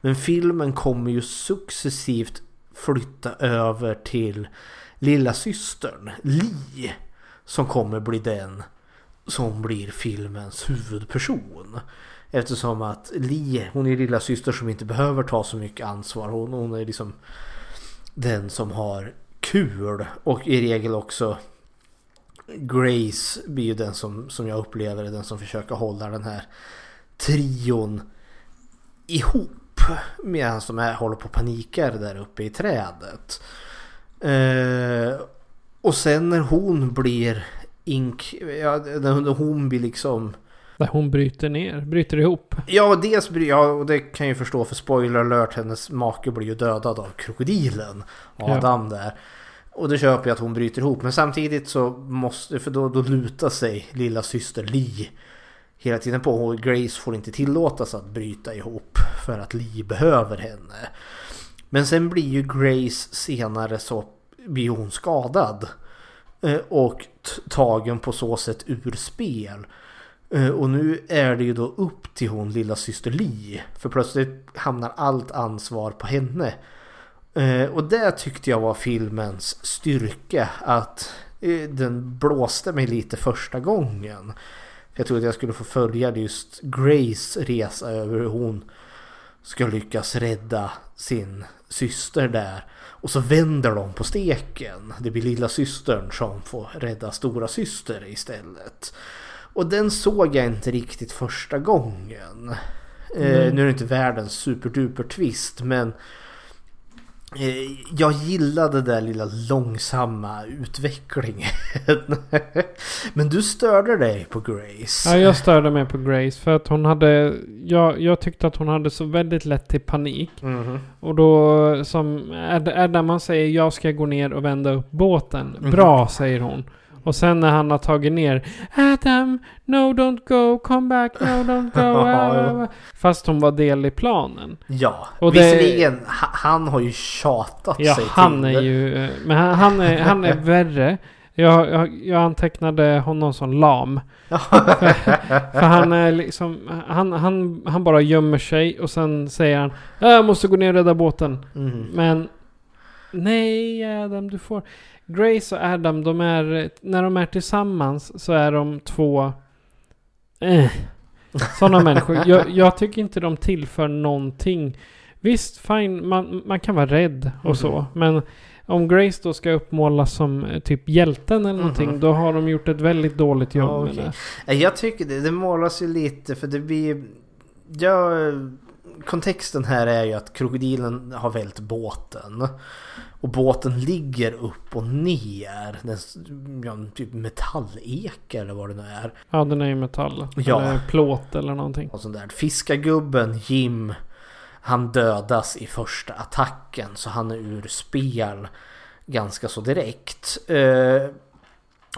Men filmen kommer ju successivt flytta över till lilla systern Li. Som kommer bli den som blir filmens huvudperson. Eftersom att Li, hon är lilla syster som inte behöver ta så mycket ansvar. Hon, hon är liksom den som har kul. Och i regel också Grace blir ju den som, som jag upplever är den som försöker hålla den här trion ihop. Medan de här håller på och panikar där uppe i trädet. Eh, och sen när hon blir ink... Ja, när hon blir liksom... Där hon bryter ner, bryter ihop. Ja, dels ja, och det kan jag ju förstå för spoiler alert, hennes make blir ju dödad av krokodilen. Adam där. Och det köper jag att hon bryter ihop. Men samtidigt så måste, för då, då lutar sig lilla syster Lee hela tiden på. Och Grace får inte tillåtas att bryta ihop för att Lee behöver henne. Men sen blir ju Grace senare så blir hon skadad. Eh, och tagen på så sätt ur spel. Eh, och nu är det ju då upp till hon lilla syster Lee. För plötsligt hamnar allt ansvar på henne. Eh, Och det tyckte jag var filmens styrka. Att eh, den blåste mig lite första gången. Jag trodde jag skulle få följa just Grace resa över hur hon ska lyckas rädda sin syster där. Och så vänder de på steken. Det blir lilla systern som får rädda stora syster istället. Och den såg jag inte riktigt första gången. Eh, Mm. nu är det inte världens superduper twist men eh, jag gillade den där lilla långsamma utvecklingen. (laughs) men du störde dig på Grace. Ja, jag störde mig på Grace för att hon hade... Jag, jag tyckte att hon hade så väldigt lätt till panik. Mhm. Och då som... Är, är där man säger jag ska gå ner och vända upp båten. Mhm. Bra, säger hon. Och sen när han har tagit ner Adam, no don't go, come back, no don't go. Ja, (laughs) jo. Fast hon var del i planen. Ja, Och det- visserligen ha- han har ju tjatat Ja, sig han till är det. ju... eh, Men han, han, är, han är värre. Jag, jag, jag antecknade honom som lam. för, (laughs) för han är liksom... Han, han, han bara gömmer sig och sen säger han Jag måste gå ner och rädda båten. Mm. Men... Nej Adam, du får... Grace och Adam, de är... När de är tillsammans så är de två... Eh, sådana människor. Jag, jag tycker inte de tillför någonting. Visst, fine, man, man kan vara rädd och så. Mhm. Men Om Grace då ska uppmålas som eh, typ hjälten eller någonting. Mhm. Då har de gjort ett väldigt dåligt jobb Ja, med det. Nej, Jag tycker det, det målas ju lite för det blir... Ja, kontexten här är ju att krokodilen har vält båten. Och båten ligger upp och ner. Den, ja, typ metalleka eller vad det nu är. Ja, den är ju metall. Ja. Eller plåt eller någonting. Och sånt där. Fiskargubben Jim han dödas i första attacken så han är ur spel ganska så direkt. Eh,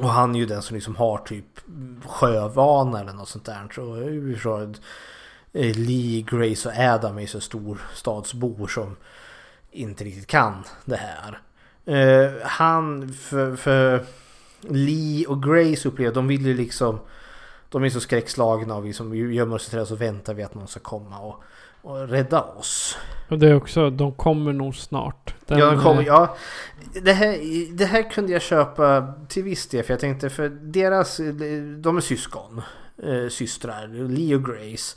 och han är ju den som liksom har typ sjövana eller något sånt där. Så Lee, Grace och Adam är så storstadsbor som inte riktigt kan det här. Eh, han, för, för Lee och Grace upplever, de vill ju liksom de är så skräckslagna och vi som gömmer oss i träd så väntar vi att någon ska komma och, och rädda oss. Och det är också, de kommer nog snart. Den, ja, de kommer, eh, ja det, här, det här kunde jag köpa till viss del för jag tänkte för deras, de är syskon, eh, systrar, Lee och Grace.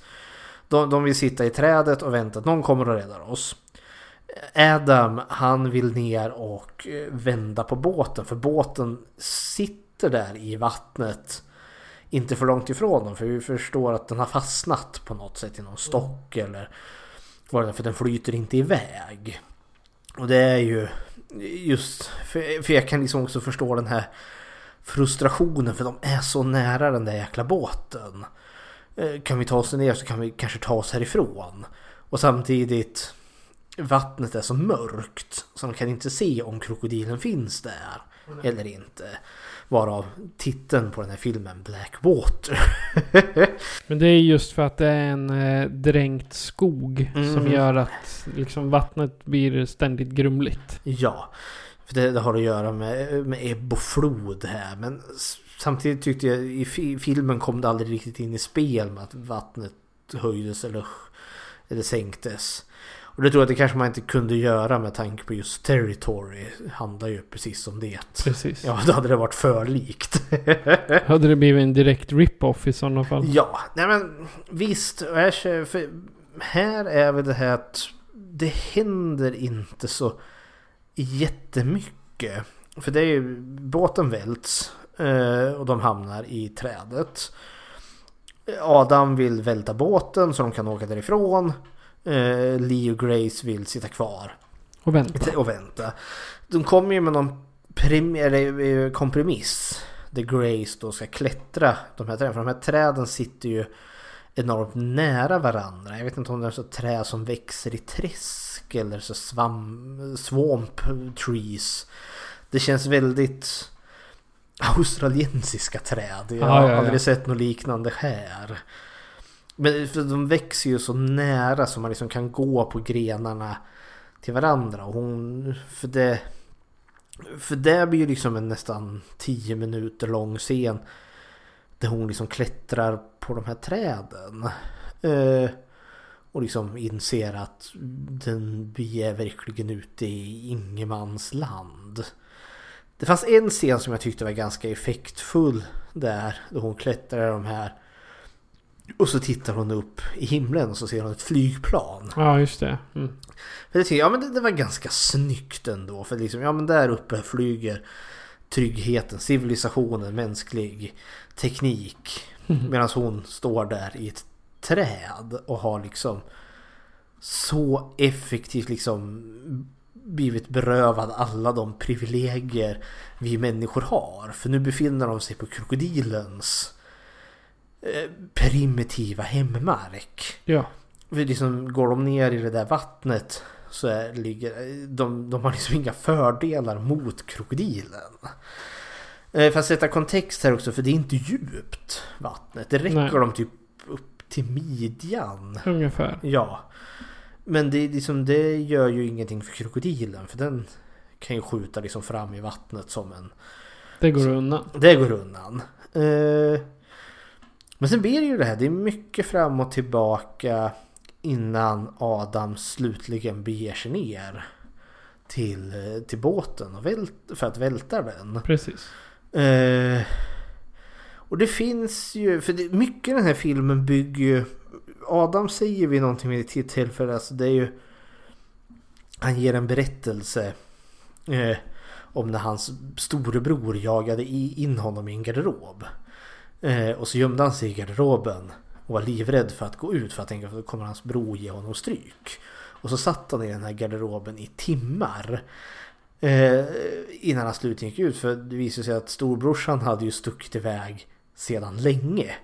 De, de vill sitta i trädet och vänta att någon kommer och räddar oss. Adam han vill ner och eh, vända på båten för båten sitter där i vattnet inte för långt ifrån dem för vi förstår att den har fastnat på något sätt i någon stock eller vad det är för den flyter inte iväg. Och det är ju just för, för jag kan liksom också förstå den här frustrationen för de är så nära den där jäkla båten. Eh, Kan vi ta oss ner så kan vi kanske ta oss härifrån. Och samtidigt vattnet är så mörkt så de kan inte se om krokodilen finns där eller inte. Varav titeln på den här filmen Blackwater. (laughs) Men det är just för att det är en eh, dränkt skog som Mm. gör att liksom, vattnet blir ständigt grumligt. Ja, för det, det har att göra med, med ebb och flod här. Men samtidigt tyckte jag i fi, filmen kom det aldrig riktigt in i spel med att vattnet höjdes eller, eller sänktes. Och det tror jag att det kanske man inte kunde göra med tanke på just Territory. handlar ju precis om det. Precis. Ja, då hade det varit för likt. (laughs) Hade det blivit en direkt rip-off i sådana fall? Ja, nej men visst. För här är väl det här att det händer inte så jättemycket. För det är ju, båten välts och de hamnar i trädet. Adam vill välta båten så de kan åka därifrån. Eh, Lee och Grace vill sitta kvar Och vänta. (laughs) och vänta. De kommer ju med någon prim- eh, kompromiss. Där Grace då ska klättra de här träden. För de här träden sitter ju enormt nära varandra. Jag vet inte om det är så träd som växer i träsk eller så svam, swamp trees. Det känns väldigt australiensiska träd. Jag Ja, har ja. aldrig sett något liknande här. Men för de växer ju så nära så man liksom kan gå på grenarna till varandra. Och hon, för det, för det blir ju liksom en nästan 10 minuter lång scen. Där hon liksom klättrar på de här träden. Eh, och liksom inser att den, vi är verkligen ute i ingenmansland. Det fanns en scen som jag tyckte var ganska effektfull där. Då hon klättrar i de här. Och så tittar hon upp i himlen och så ser hon ett flygplan. Ja, just det. Mm. För det ja men det, det var ganska snyggt ändå. För liksom, ja men där uppe flyger tryggheten, civilisationen, mänsklig teknik. Mhm. Medan hon står där i ett träd och har liksom så effektivt liksom blivit berövad alla de privilegier vi människor har. För nu befinner de sig på krokodilens eh, primitiva hemmark. Ja. För liksom, går de ner i det där vattnet så är, ligger, de, de har liksom inga fördelar mot krokodilen. Eh, För att sätta kontext här också, för det är inte djupt vattnet. Det räcker Nej. dem typ upp till midjan. Ungefär. Ja. Men det, liksom, det gör ju ingenting för krokodilen. För den kan ju skjuta liksom fram i vattnet som en... Det går undan. Det går undan. Eh, Men sen blir det ju det här. Det är mycket fram och tillbaka innan Adam slutligen beger sig ner till, till båten och vält, för att välta den. Precis. Eh, och det finns ju, för det, mycket i den här filmen bygger ju Adam säger vid någonting vid ett tillfälle, alltså det är ju Han ger en berättelse Eh, om när hans storebror jagade in honom i en garderob. Eh, och så gömde han sig i garderoben och var livrädd för att gå ut för att tänka att då kommer hans bror ge honom stryk. Och så satt han i den här garderoben i timmar. Eh, innan han slutligen gick ut för det visade sig att storbrorsan hade ju stuckit iväg sedan länge.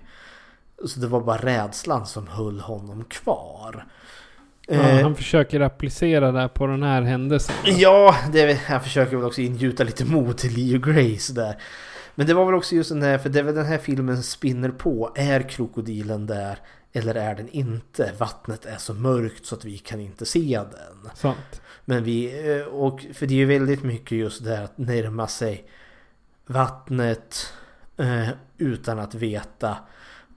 Så det var bara rädslan som höll honom kvar. Ja, Eh, han försöker applicera det på den här händelsen. Ja, det, han försöker väl också ingjuta lite mod till Leo Grace där. Men det var väl också just den här, för det är väl den här filmen spinner på. Är krokodilen där eller är den inte? Vattnet är så mörkt så att vi kan inte se den. Sant. Men vi, eh, och för det är ju väldigt mycket just det här att närma sig vattnet eh, utan att veta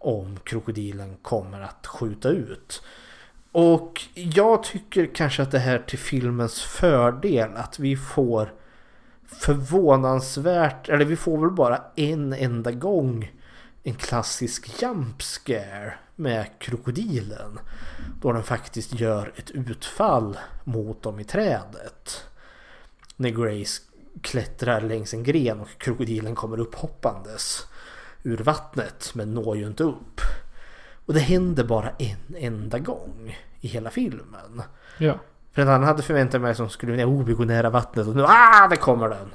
om krokodilen kommer att skjuta ut. Och jag tycker kanske att det här till filmens fördel att vi får förvånansvärt, eller vi får väl bara en enda gång en klassisk jump scare med krokodilen. Då den faktiskt gör ett utfall mot dem i trädet. När Grace klättrar längs en gren och krokodilen kommer upphoppandes ur vattnet men når ju inte upp. Och det händer bara en enda gång i hela filmen. Ja. För en annan hade förväntat mig som skulle oh, vi går nära vattnet och nu ah, det kommer den.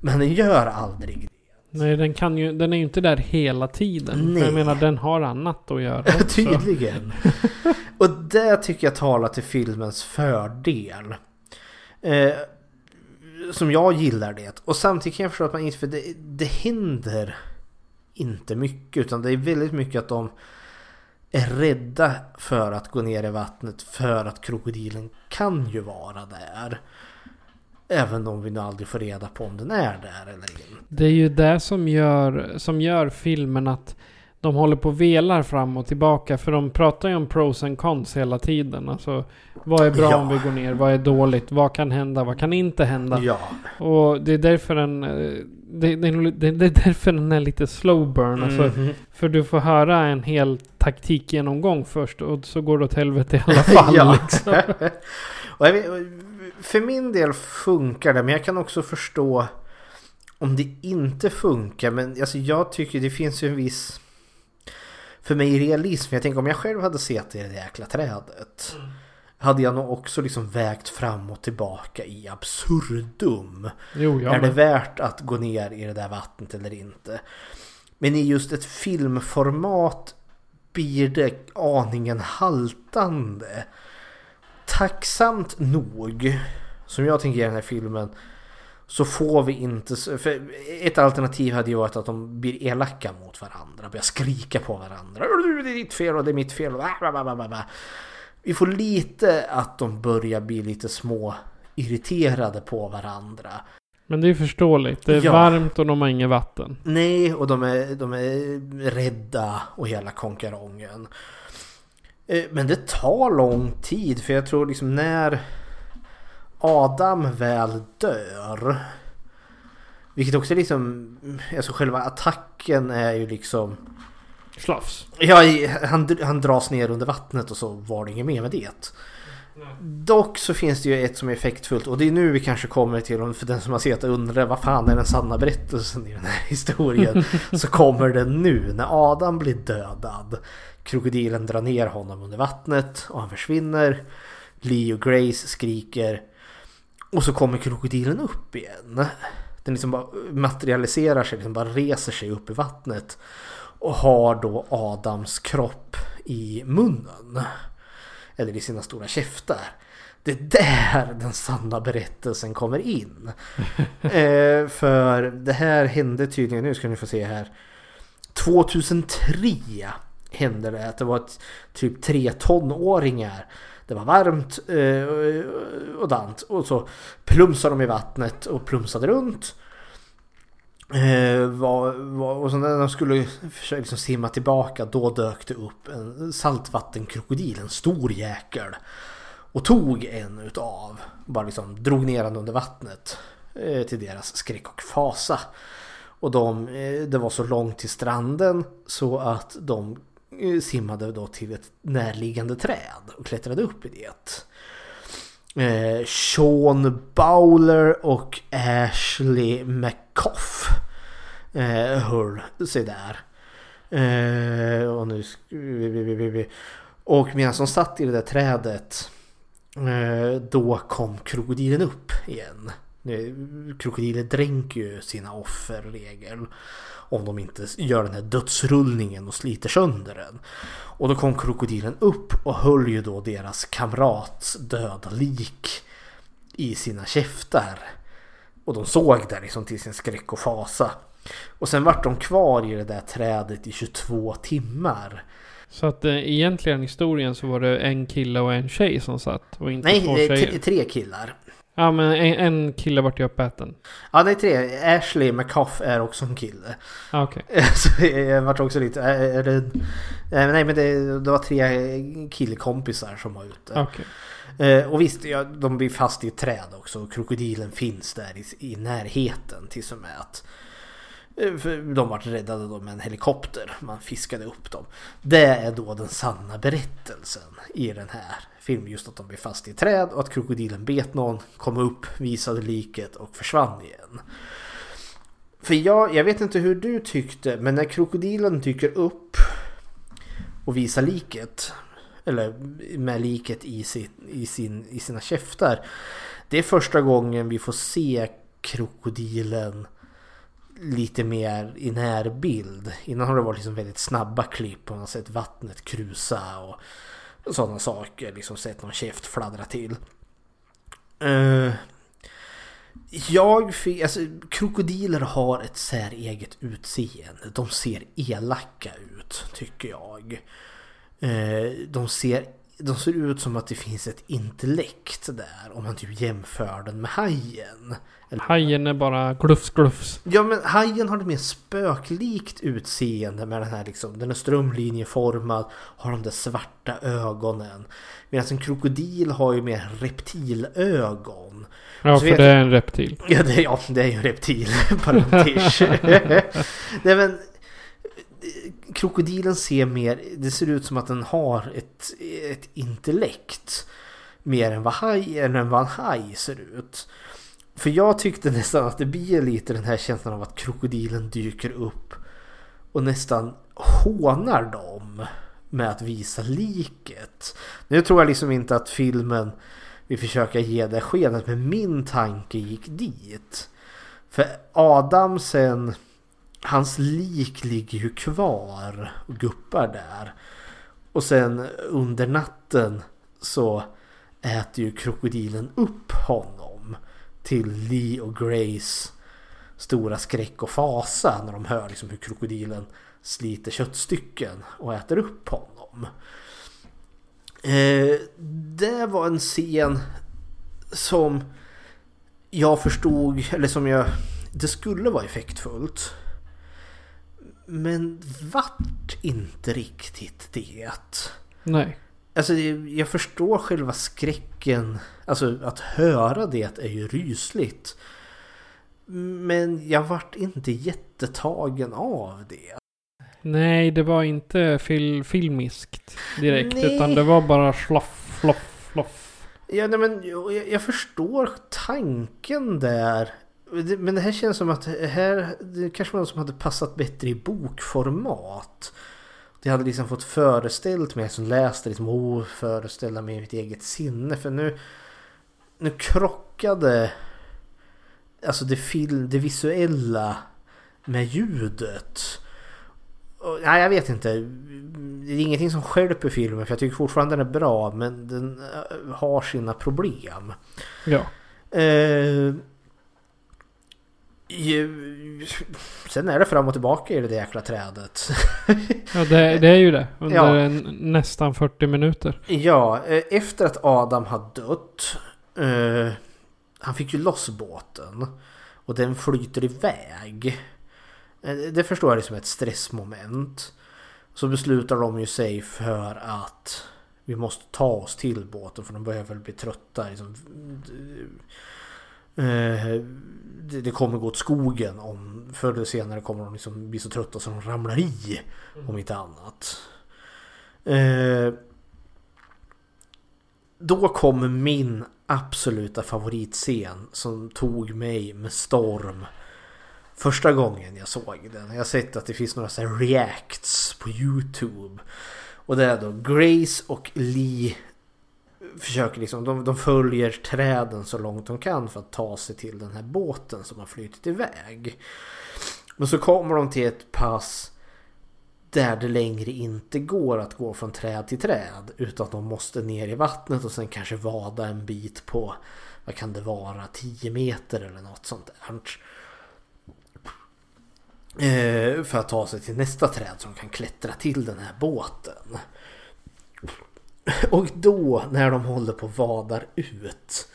Men den gör aldrig det. Nej, den, kan ju, den är ju inte där hela tiden. Nej. Jag menar, den har annat att göra (laughs) också. Tydligen. (laughs) och det tycker jag talar till filmens fördel. Eh, som jag gillar det. Och samtidigt kan jag förstå att man inte... För det, det händer inte mycket. Utan det är väldigt mycket att de är rädda för att gå ner i vattnet. För att krokodilen kan ju vara där. Även om vi nu aldrig får reda på om den är där eller inte. Det är ju det som gör, som gör filmen att de håller på och velar fram och tillbaka. För de pratar ju om pros and cons hela tiden. Alltså, vad är bra Ja. om vi går ner? Vad är dåligt? Vad kan hända? Vad kan inte hända? Ja. Och det är därför den... Det, det, det, det är därför den är lite slow burn. Alltså, Mhm. För du får höra en hel taktikgenomgång först och så går det åt helvete i alla (laughs) fall. ja. liksom. (laughs) för min del funkar det men jag kan också förstå om det inte funkar. Men alltså, jag tycker det finns ju en viss för mig realism. Jag tänker om jag själv hade sett i det jäkla trädet. Hade jag nog också liksom vägt fram och tillbaka i absurdum. Jo, jag är det värt att gå ner i det där vattnet eller inte? Men i just ett filmformat blir det aningen haltande. Tacksamt nog, som jag tänker i den här filmen, så får vi inte... ett alternativ hade ju varit att de blir elaka mot varandra, börjar skrika på varandra. Det är ditt fel och det är mitt fel. och Vi får lite att de börjar bli lite små irriterade på varandra. Men det är ju förståeligt. Det är Ja. varmt och de har inget vatten. Nej, och de är, de är rädda och hela konkarongen. Eh, Men det tar lång tid för jag tror liksom när Adam väl dör. Vilket också är liksom, alltså själva attacken är ju liksom Slafs. Ja, han, han dras ner under vattnet och så var det inget mer med det. Dock så finns det ju ett som är effektfullt och det är nu vi kanske kommer till, om för den som har sett undrar vad fan är den sanna berättelsen i den här (laughs) historien. så kommer den nu när Adam blir dödad. Krokodilen drar ner honom under vattnet och han försvinner. Leo Grace skriker. Och så kommer krokodilen upp igen. Den liksom bara materialiserar sig, liksom bara reser sig upp i vattnet. Och har då Adams kropp i munnen. Eller i sina stora käftar. Det är där den sanna berättelsen kommer in. (laughs) eh, för det här hände tydligen, nu ska ni få se här. 2003 hände det att det var ett, typ tre tonåringar. Det var varmt eh, och dant. Och så plumsade de i vattnet och plumsade runt. Eh, var, var, och så när de skulle försöka liksom simma tillbaka då dök det upp en saltvattenkrokodil, en stor jäkel. Och tog en utav, bara liksom drog ner den under vattnet. Eh, till deras skräck och fasa. Och de, eh, det var så långt till stranden så att de eh, simmade då till ett närliggande träd och klättrade upp i det eh, Sean Bowler och Ashley McCoff eh, höll sig där. Eh, och nu och medan de satt i det där trädet eh, då kom krokodilen upp igen. Krokodiler dränker ju sina offer regel. Om de inte gör den här dödsrullningen och sliter sönder den. Och då kom krokodilen upp och höll ju då deras kamrats döda lik i sina käftar. Och de såg där liksom till sin skräck och fasa. Och sen vart de kvar i det där trädet i 22 timmar. Så att eh, egentligen i historien så var det en kille och en tjej som satt. Och inte Nej, två det är tjejer. tre killar. Ja men en, en kille vart ju uppäten. Ja, det är tre. Ashley McCoff är också en kille. Ah, Okej. (laughs) Så jag vart också lite... Är det, eh, nej men det, det var tre killkompisar som var ute. Okej. Eh, och visst, ja, de blir fast i ett träd också. Krokodilen finns där i, i närheten tills och med att Eh, för de vart räddade då med en helikopter. Man fiskade upp dem. Det är då den sanna berättelsen i den här filmen. Just att de blev fast i ett träd och att krokodilen bet någon, kom upp, visade liket och försvann igen. För jag, jag vet inte hur du tyckte, men när krokodilen dyker upp och visar liket, eller med liket i, sin, i, sin, i sina käftar. Det är första gången vi får se krokodilen lite mer i närbild. Innan har det varit liksom väldigt snabba klipp. Man har sett vattnet krusa och sådana saker. Liksom sett någon käft fladdra till. Uh, jag fick, alltså krokodiler har ett säreget utseende. De ser elaka ut tycker jag. Uh, de ser de ser ut som att det finns ett intellekt där om man typ jämför den med hajen. Eller- Hajen är bara glufs glufs. Ja men hajen har ett mer spöklikt utseende med den här liksom, den är strömlinjeformad, har de där svarta ögonen. Medan en krokodil har ju mer reptilögon. Ja för vet det är en reptil. Ja det, ja, det är ju en reptil, (laughs) parentes. (laughs) Nej men Eh, krokodilen ser mer, det ser ut som att den har ett, ett intellekt. Mer än vad, haj, än vad en haj ser ut. För jag tyckte nästan att det blir lite den här känslan av att krokodilen dyker upp och nästan hånar dem med att visa liket. Nu tror jag liksom inte att filmen vill försöka ge det skenet men min tanke gick dit. För Adam sen Hans lik ligger ju kvar och guppar där. Och sen under natten så äter ju krokodilen upp honom. Till Lee och Grace stora skräck och fasa när de hör liksom hur krokodilen sliter köttstycken och äter upp honom. Eh, det var en scen som jag förstod, eller som jag... Det skulle vara effektfullt. Men vart inte riktigt det. Nej. Alltså jag förstår själva skräcken. Alltså att höra det är ju rysligt. Men jag vart inte jättetagen av det. Nej, det var inte fil filmiskt direkt. Nej. Utan det var bara sloff, floff, floff. Ja, nej, men jag, jag förstår tanken där. Men det här känns som att här, det kanske var något som hade passat bättre i bokformat. Det hade liksom fått föreställt mig som läste liksom, oh, föreställa mig mitt eget sinne. För nu, nu krockade alltså det, film, det visuella med ljudet. Och, nej, jag vet inte. Det är ingenting som stjälper filmen för jag tycker fortfarande den är bra men den eh, har sina problem. Ja. Eh, sen är det fram och tillbaka i det där jäkla trädet. (laughs) Ja, det, det är ju det. Under Ja. nästan 40 minuter. Ja, eh, efter att Adam har dött. Eh, han fick ju loss båten. Och den flyter iväg. Eh, det förstår jag som ett stressmoment. Så beslutar de ju sig för att vi måste ta oss till båten för de börjar väl bli trötta. Liksom, det, det kommer gå åt skogen om förr eller senare kommer de liksom bli så trötta så de ramlar i. Om inte annat. Eh, då kommer min absoluta favoritscen som tog mig med storm. Första gången jag såg den. Jag har sett att det finns några så reacts på Youtube. Och det är då Grace och Lee försöker liksom, de, de följer träden så långt de kan för att ta sig till den här båten som har flyttit iväg. Men så kommer de till ett pass där det längre inte går att gå från träd till träd utan de måste ner i vattnet och sen kanske vada en bit på vad kan det vara 10 meter eller något sånt där. Eh, för att ta sig till nästa träd som kan klättra till den här båten. (laughs) Och då när de håller på och vadar ut.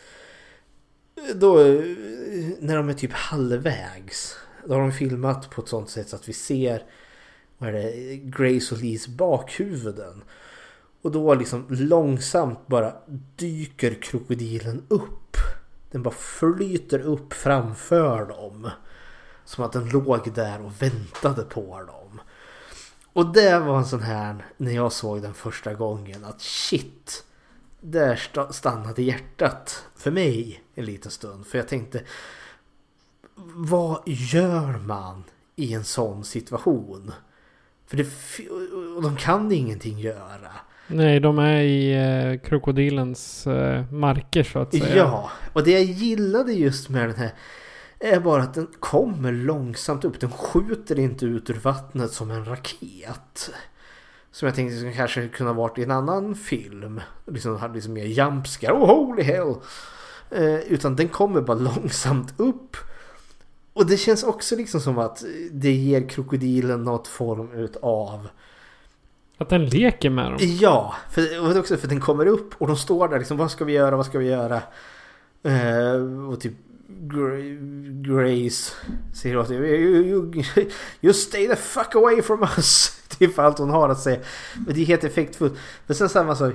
Då när de är typ halvvägs. Då har de filmat på ett sånt sätt så att vi ser vad är det, Grace och Lees bakhuvuden. Och då liksom långsamt bara dyker krokodilen upp. Den bara flyter upp framför dem. Som att den låg där och väntade på dem. Och det var en sån här när jag såg den första gången att shit. Där stannade hjärtat för mig en liten stund. För jag tänkte vad gör man i en sån situation? För det, de kan ingenting göra. Nej, de är i eh, krokodilens eh, marker så att säga. Ja, och det jag gillade just med den här är bara att den kommer långsamt upp. Den skjuter inte ut ur vattnet som en raket. Som jag tänkte skulle kanske kunna varit i en annan film. Liksom hade liksom mer jumpscare. Oh holy hell! Eh, utan den kommer bara långsamt upp. Och det känns också liksom som att det ger krokodilen något form utav... Att den leker med dem? Ja, för, och också för den kommer upp och de står där liksom. Vad ska vi göra? Vad ska vi göra? Eh, och typ Grace säger åt you, you, you stay the fuck away from us. Det är för allt hon har att säga. Men det är helt effektfullt. Men sen samma sak.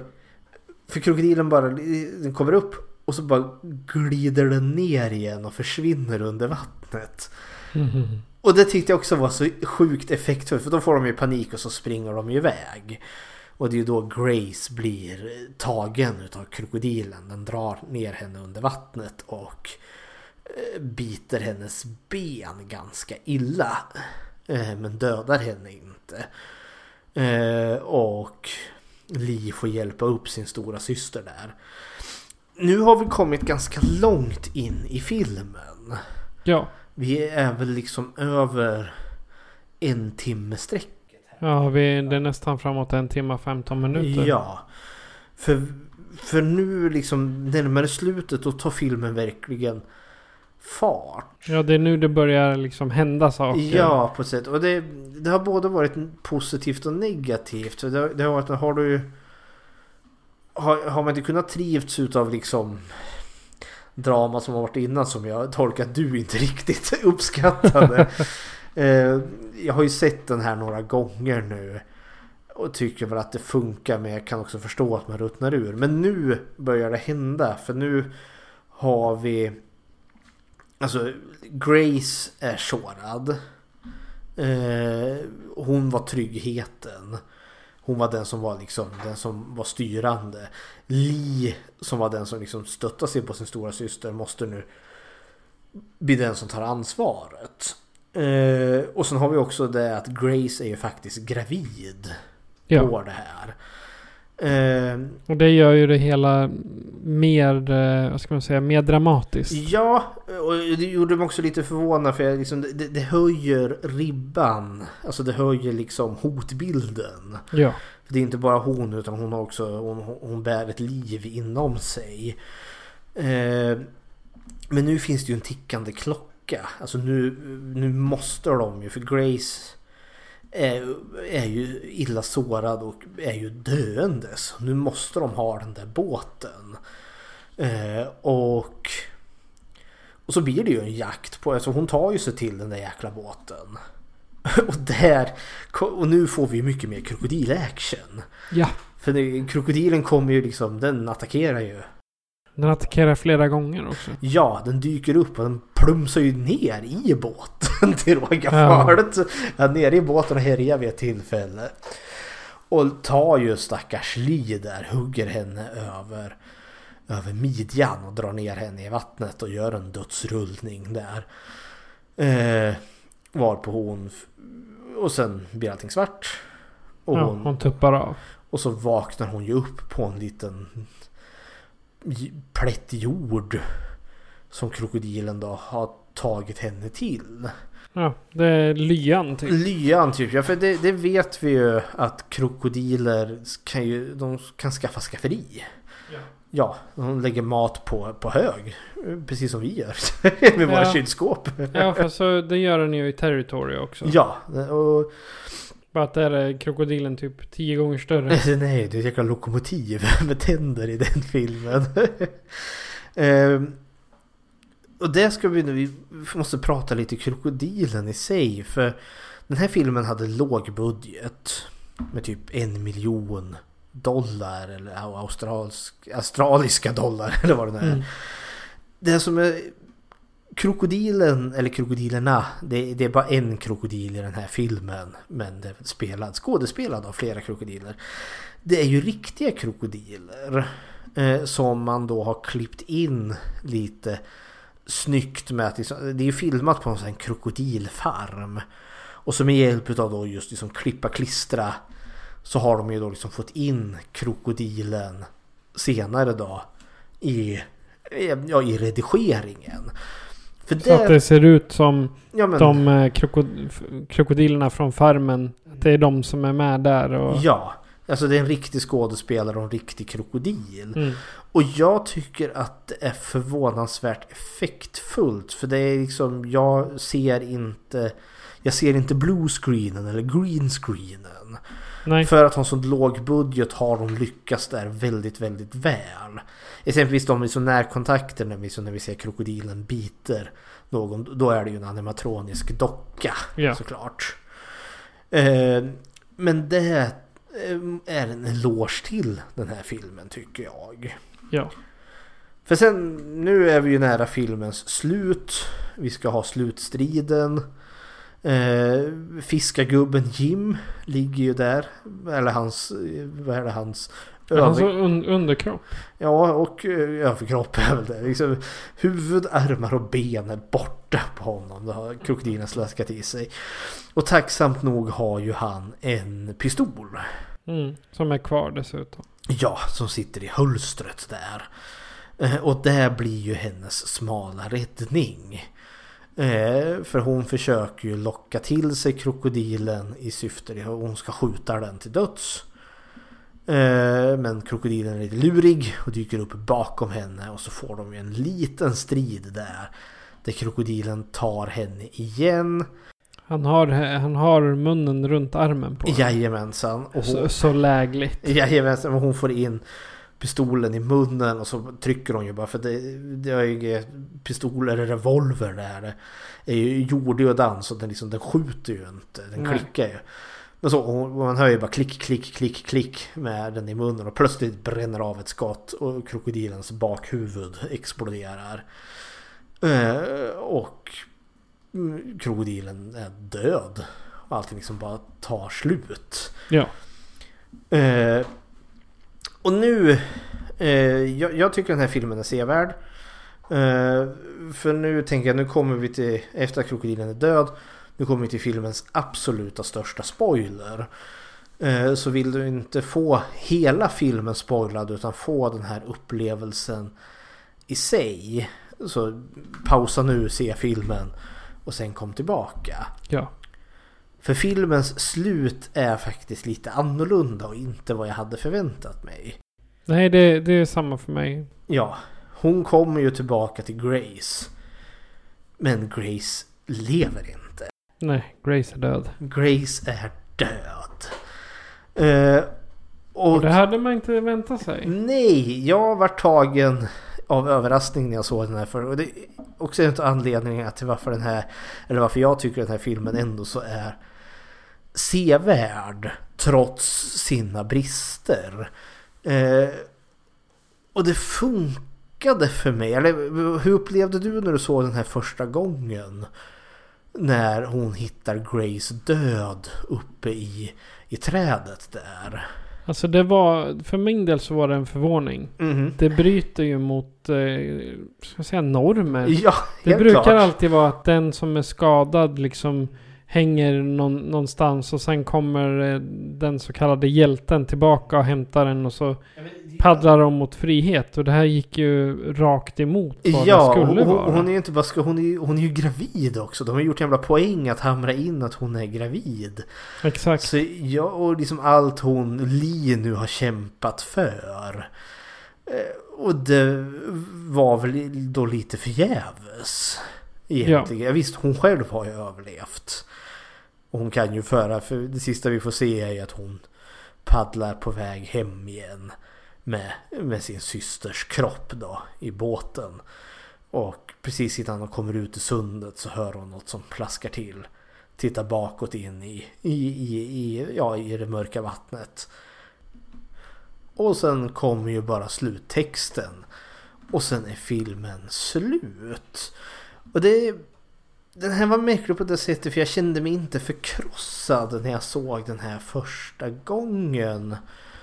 För krokodilen bara den kommer upp och så bara glider den ner igen och försvinner under vattnet. Mm. (laughs) Och det tyckte jag också var så sjukt effektfullt. För då får de ju panik och så springer de iväg. Och det är ju då Grace blir tagen utav krokodilen. Den drar ner henne under vattnet och biter hennes ben ganska illa. Eh, men dödar henne inte. Eh, och Li får hjälpa upp sin stora syster där. Nu har vi kommit ganska långt in i filmen. Ja. Vi är väl liksom över en timme strecket. Ja, vi, det är nästan framåt en timme 15 minuter. Ja. För, för nu liksom närmare slutet då tar filmen verkligen fart. Ja, det är nu det börjar liksom hända saker. Ja, på ett sätt. Och det, det har både varit positivt och negativt. Det, det har varit, har du har, har man inte kunnat trivts utav liksom drama som har varit innan som jag tolkar att du inte (laughs) riktigt uppskattade. (laughs) eh, jag har ju sett den här några gånger nu. Och tycker väl att det funkar men jag kan också förstå att man ruttnar ur. Men nu börjar det hända för nu har vi Alltså Grace är sårad. Eh, hon var tryggheten. Hon var den som var liksom den som var styrande. Lee som var den som liksom stöttade sig på sin stora syster måste nu bli den som tar ansvaret. Eh, och sen har vi också det att Grace är ju faktiskt gravid Ja. på det här. Eh, Och det gör ju det hela mer, eh, vad ska man säga, mer dramatiskt. Ja, och det gjorde mig också lite förvånad för jag liksom, det, det höjer ribban. Alltså det höjer liksom hotbilden. Ja. För det är inte bara hon utan hon har också hon, hon bär ett liv inom sig. Eh, men nu finns det ju en tickande klocka. Alltså nu, nu måste de ju för Grace är, är ju illa sårad och är ju döendes. Nu måste de ha den där båten. Eh, och och så blir det ju en jakt på, alltså hon tar ju sig till den där jäkla båten. (laughs) Och där, och nu får vi mycket mer krokodil-action. Ja. För krokodilen kommer ju liksom, den attackerar ju. Den attackerar flera gånger också. Ja, den dyker upp och den plumsar ju ner i båten (laughs) till råga Ja. för nere i båten och härjar vid ett tillfälle. Och tar ju stackars Li där, hugger henne över över midjan och drar ner henne i vattnet och gör en dödsrullning där. Eh, varpå hon... Och sen blir allting svart. Och Ja, hon, hon tuppar av. och så vaknar hon ju upp på en liten plätt jord. Som krokodilen då har tagit henne till. Ja, det är lyan typ. Lyan typ, ja för det, det vet vi ju att krokodiler kan ju, de kan skaffa skafferi. Ja. Ja, de lägger mat på, på hög. Precis som vi gör (laughs) med våra Ja. kylskåp. Ja, för så det gör den ju i Territory också. Ja, och Bara att där är krokodilen typ tio gånger större. (laughs) nej, det är ett jäkla lokomotiv (laughs) med tänder i den filmen. (laughs) Ehm, och det ska vi nu, vi måste prata lite krokodilen i sig. För den här filmen hade låg budget. Med typ en miljon dollar eller australiska dollar eller vad det nu är. Mm. Det som är krokodilen, eller krokodilerna, det, det är bara en krokodil i den här filmen. Men det är spelad, skådespelad av flera krokodiler. Det är ju riktiga krokodiler. Eh, som man då har klippt in lite snyggt med att liksom, det är ju filmat på en sån krokodilfarm. Och så med hjälp av då just liksom klippa klistra så har de ju då liksom fått in krokodilen senare då i, ja, i redigeringen. För Så att det ser ut som Ja, men- de eh, krokodilerna från farmen. Det är de som är med där och... Ja, alltså det är en riktig skådespelare och en riktig krokodil. Mm. Och jag tycker att det är förvånansvärt effektfullt. För det är liksom, jag ser inte, jag ser inte bluescreenen eller greenscreenen. Nej. För att ha en sån låg budget har de lyckats där väldigt, väldigt väl. Exempelvis de i så närkontakter när vi, så när vi ser krokodilen biter någon. Då är det ju en animatronisk docka Ja. såklart. Eh, men det eh, är en eloge till den här filmen tycker jag. Ja. För sen, nu är vi ju nära filmens slut. Vi ska ha slutstriden. Eh, fiskargubben Jim ligger ju där. Eller hans, vad är det, hans Hans över- un- underkropp. Ja, och eh, överkropp är väl det. Liksom, huvud, armar och ben är borta på honom. Det har krokodilen slaskat i sig. Och tacksamt nog har ju han en pistol. Mm. Som är kvar dessutom. Ja, som sitter i hölstret där. Eh, Och det blir ju hennes smala räddning. Eh, För hon försöker ju locka till sig krokodilen i syfte att hon ska skjuta den till döds. Eh, Men krokodilen är lite lurig och dyker upp bakom henne och så får de ju en liten strid där. Där krokodilen tar henne igen. Han har, han har munnen runt armen på henne. Jajamensan. Och Så, så lägligt. Jajamensan, men hon får in pistolen i munnen och så trycker hon ju bara för det, det är ju pistol eller revolver där. Det är ju jorddödan så den, liksom, den skjuter ju inte, den Nej. klickar ju. Men så, och man hör ju bara klick, klick, klick, klick med den i munnen och plötsligt bränner av ett skott och krokodilens bakhuvud exploderar. Eh, och krokodilen är död. Och allting liksom bara tar slut. Ja. Och nu... Eh, jag, jag tycker den här filmen är sevärd. Eh, för nu tänker jag, nu kommer vi till, efter att krokodilen är död, nu kommer vi till filmens absoluta största spoiler. Eh, så vill du inte få hela filmen spoilad utan få den här upplevelsen i sig. Så pausa nu, se filmen och sen kom tillbaka. Ja. För filmens slut är faktiskt lite annorlunda och inte vad jag hade förväntat mig. Nej, det, det är samma för mig. Ja, hon kommer ju tillbaka till Grace. Men Grace lever inte. Nej, Grace är död. Grace är död. Eh, och, Och det hade man inte väntat sig. Nej, jag var tagen av överraskning när jag såg den här. För, och det är också en av anledningarna till varför den här, eller varför jag tycker den här filmen ändå så är sevärd trots sina brister. Eh, och det funkade för mig. Eller hur upplevde du när du såg den här första gången? När hon hittar Grace död uppe i, i trädet där. Alltså det var, för min del så var det en förvåning. Mhm. Det bryter ju mot, eh, ska jag säga normer. Ja, det brukar klart. alltid vara att den som är skadad liksom hänger någon, någonstans och sen kommer eh, den så kallade hjälten tillbaka och hämtar den och så paddlar de mot frihet. Och det här gick ju rakt emot vad Ja, det skulle hon, vara. hon är ju inte bara ska, hon är, hon är ju gravid också. De har gjort en jävla poäng att hamra in att hon är gravid. Exakt. Så ja, och liksom allt hon, Li nu har kämpat för. Eh, Och det var väl då lite förgäves. Egentligen. Ja. Visst, hon själv har ju överlevt. Och hon kan ju föra, för det sista vi får se är ju att hon paddlar på väg hem igen. Med, med sin systers kropp då i båten. Och precis innan hon kommer ut i sundet så hör hon något som plaskar till. Tittar bakåt in i, i, i, i, ja, i det mörka vattnet. Och sen kommer ju bara sluttexten. Och sen är filmen slut. Och det... Den här var märklig på det sättet för jag kände mig inte förkrossad när jag såg den här första gången.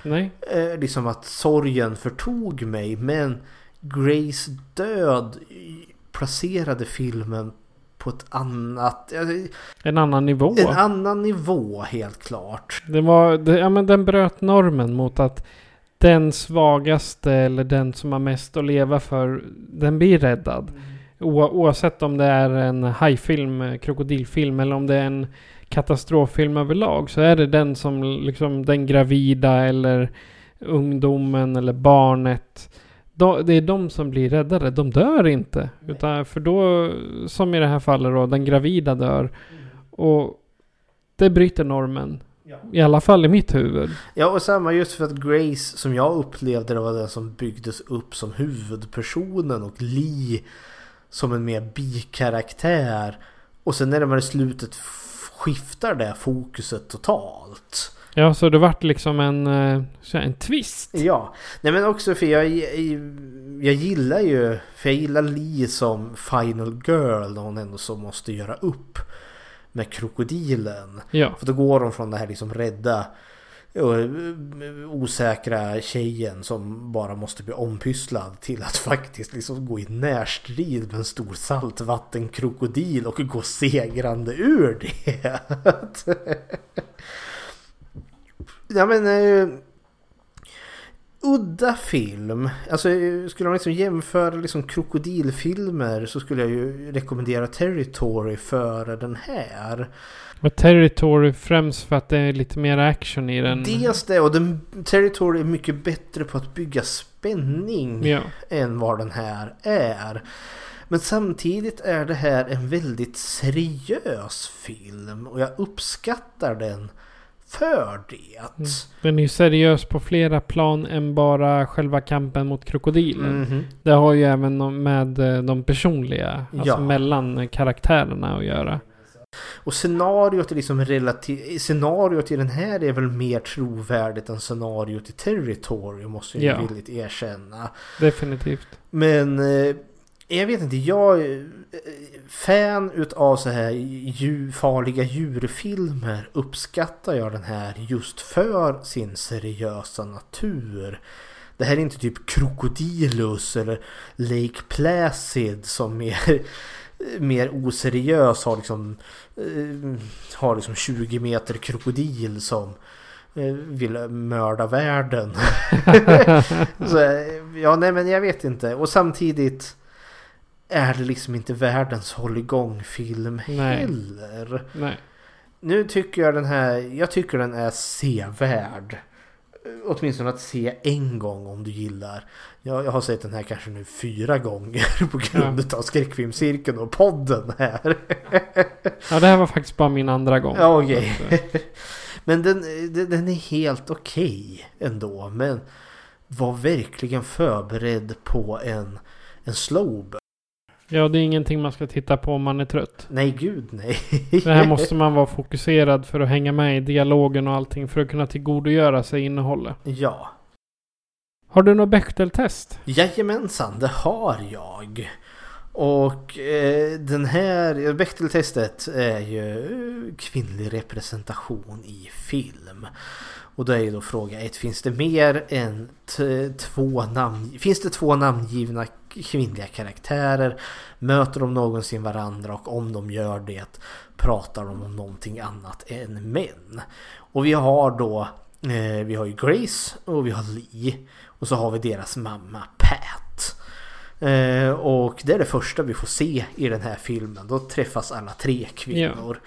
Nej. Eh, liksom att sorgen förtog mig men Grace död placerade filmen på ett annat... En annan nivå. En annan nivå helt klart. Det var, det, ja men den bröt normen mot att den svagaste eller den som har mest att leva för, den blir räddad. O, oavsett om det är en hajfilm, krokodilfilm eller om det är en katastroffilm överlag så är det den som liksom den gravida eller ungdomen eller barnet. Då, det är de som blir räddade. De dör inte. Utan för då, som i det här fallet då, den gravida dör. Och det bryter normen. I alla fall i mitt huvud. Ja och samma just för att Grace som jag upplevde det var den som byggdes upp som huvudpersonen och Lee som en mer bikaraktär. Och sen när de är i slutet skiftar det fokuset totalt. Ja, så det vart liksom en, eh, en twist. Ja, nej men också för jag, jag, jag gillar ju, för jag gillar Lee som final girl när hon ändå så måste göra upp med krokodilen. Ja. För då går hon från det här liksom rädda Eh, eh, osäkra tjejen som bara måste bli ompysslad till att (laughs) faktiskt liksom gå i närstrid med en stor saltvattenkrokodil och gå segrande ur det. (laughs) ja men Uh, udda film. Alltså skulle man liksom jämföra liksom krokodilfilmer så skulle jag ju rekommendera Territory före den här. Och Territory främst för att det är lite mer action i den. Dels det och den, Territory är mycket bättre på att bygga spänning Ja. än vad den här är. Men samtidigt är det här en väldigt seriös film och jag uppskattar den för det. Mm. Den är ju seriös på flera plan än bara själva kampen mot krokodilen. Mhm. Det har ju även med eh, de personliga, alltså Ja. mellan karaktärerna att göra. Och scenariot är liksom relativt... Scenariot i den här är väl mer trovärdigt än scenariot i Territory måste jag Ja. ju villigt erkänna. Definitivt. Men eh, jag vet inte, jag är eh, fan utav så här djur, farliga djurfilmer uppskattar jag den här just för sin seriösa natur. Det här är inte typ Krokodilus eller Lake Placid som är (laughs) mer oseriös har liksom, har liksom 20 meter krokodil som eh, vill mörda världen. (laughs) Så, eh, ja, nej men jag vet inte. Och samtidigt är det liksom inte världens hålligång-film heller. Nej. Nu tycker jag den här, jag tycker den är sevärd. Åtminstone att se en gång om du gillar. Jag, jag har sett den här kanske nu fyra gånger på grund av skräckfilmscirkeln och podden här. (laughs) Ja, det här var faktiskt bara min andra gång. Ja, att, eh, (laughs) Men den, den, är helt okej ändå. Men var verkligen förberedd på en, en slowburn. Ja, det är ingenting man ska titta på om man är trött. Nej, gud nej. Det här måste man vara fokuserad för att hänga med i dialogen och allting för att kunna tillgodogöra sig innehållet. Ja. Har du något Bechdel-test? Jajamensan, det har jag. Och eh, den här Bechteltestet är ju kvinnlig representation i film. Och då är ju då fråga ett, finns det mer än två namn... Finns det två namngivna kvinnliga karaktärer? Möter de någonsin varandra och om de gör det pratar de om någonting annat än män? Och vi har då eh, vi har ju Grace och vi har Lee och så har vi deras mamma Pat. Eh, och det är det första vi får se i den här filmen. Då träffas alla tre kvinnor.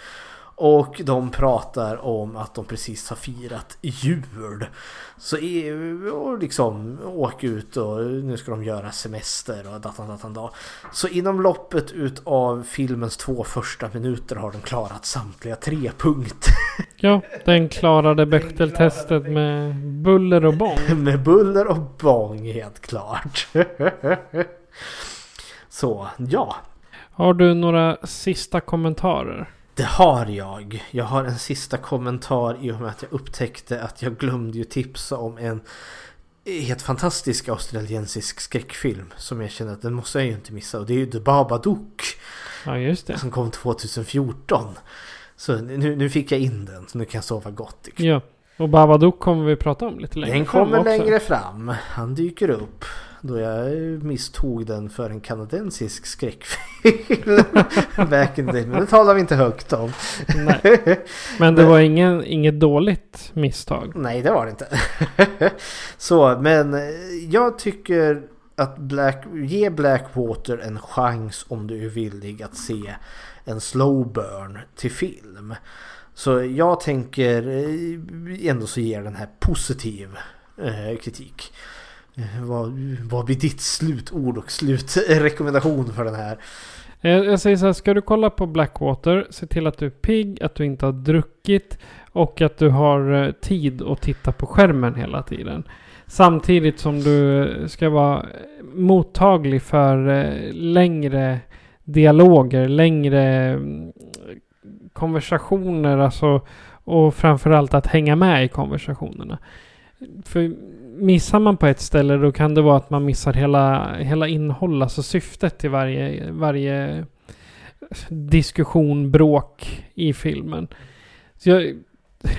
Och de pratar om att de precis har firat jul. Så i- och liksom åka ut och nu ska de göra semester och datan datan dag. Så inom loppet utav filmens två första minuter har de klarat samtliga tre punkter. (laughs) Ja, den klarade Bechteltestet med buller och bång. (laughs) Med buller och bång helt klart. (laughs) Så ja, Har du några sista kommentarer? Det har jag. Jag har en sista kommentar i och med att jag upptäckte att jag glömde ju tipsa om en helt fantastisk australiensisk skräckfilm som jag känner att den måste jag ju inte missa och det är ju The Babadook. Ja, just det. Som kom 2014. Så nu, nu fick jag in den så nu kan jag sova gott. Ja. Och Babadook kommer vi prata om lite längre Den fram kommer också. längre fram. Han dyker upp. Då jag misstog den för en kanadensisk skräckfilm. (laughs) Back in the day. Men det talar vi inte högt om. Nej. (laughs) Men det var ingen, inget dåligt misstag. Nej, det var det inte. (laughs) Så, men eh, jag tycker att Black, ge Blackwater en chans om du är villig att se en slow burn till film. Så jag tänker eh, ändå så ger den här positiv eh, kritik. Vad, vad blir ditt slutord och slutrekommendation för den här? Eh, jag, säger så här, ska du kolla på Blackwater, se till att du är pigg, att du inte har druckit och att du har eh, tid att titta på skärmen hela tiden. Samtidigt som du eh, ska vara mottaglig för längre dialoger, längre mm, konversationer, alltså och framförallt att hänga med i konversationerna. För missar man på ett ställe då kan det vara att man missar hela, hela innehåll, alltså syftet till varje, varje diskussion, bråk i filmen. Så jag,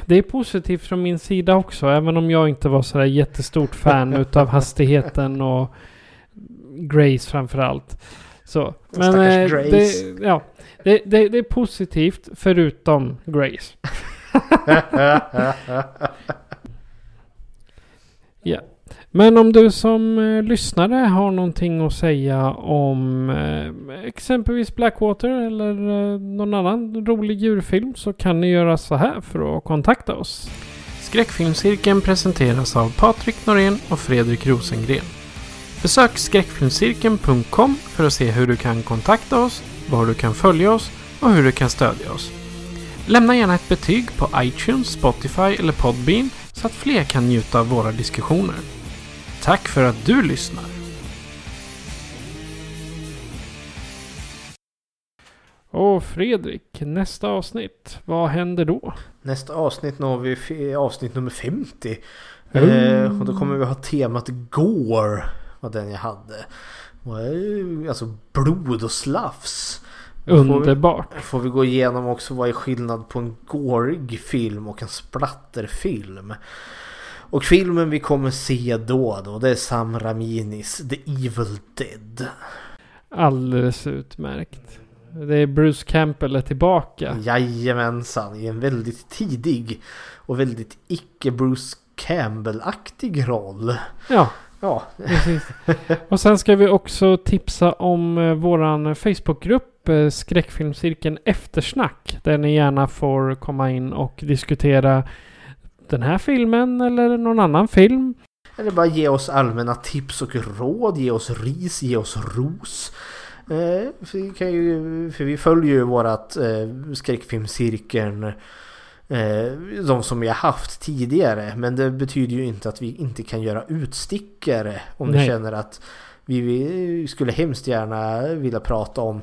det är positivt från min sida också, även om jag inte var sådär jättestort fan (laughs) utav hastigheten och Grace framförallt. Så. Men eh, Grace. det, ja, det, det, det är positivt förutom Grace. (laughs) (laughs) Men om du som eh, lyssnare har någonting att säga om eh, exempelvis Blackwater eller eh, någon annan rolig djurfilm så kan ni göra så här för att kontakta oss. Skräckfilmscirkeln presenteras av Patrik Norén och Fredrik Rosengren. Besök skräckfilmscirkeln.com för att se hur du kan kontakta oss, var du kan följa oss och hur du kan stödja oss. Lämna gärna ett betyg på iTunes, Spotify eller Podbean så att fler kan njuta av våra diskussioner. Tack för att du lyssnar! Och Fredrik, nästa avsnitt, vad händer då? Nästa avsnitt når vi avsnitt nummer 50. Mm. Eh, och då kommer vi ha temat Gore. Var den jag hade. Eh, alltså blod och slafs. Då får vi- Underbart! Får vi gå igenom också vad är skillnad på en gårig film och en splatterfilm. Och filmen vi kommer se då då det är Sam Raminis The Evil Dead. Alldeles utmärkt. Det är Bruce Campbell är tillbaka. Jajamensan i en väldigt tidig och väldigt icke Bruce Campbell-aktig roll. Ja, Ja, precis. (laughs) Och sen ska vi också tipsa om eh, våran Facebookgrupp eh, Skräckfilmscirkeln Eftersnack. Där ni gärna får komma in och diskutera den här filmen eller någon annan film. Eller bara ge oss allmänna tips och råd, ge oss ris, ge oss ros. Eh, för, vi kan ju, för vi följer ju vårat eh, skräckfilmscirkeln. Eh, de som vi har haft tidigare. Men det betyder ju inte att vi inte kan göra utstickare. Om Nej. känner att vi, vi skulle hemskt gärna vilja prata om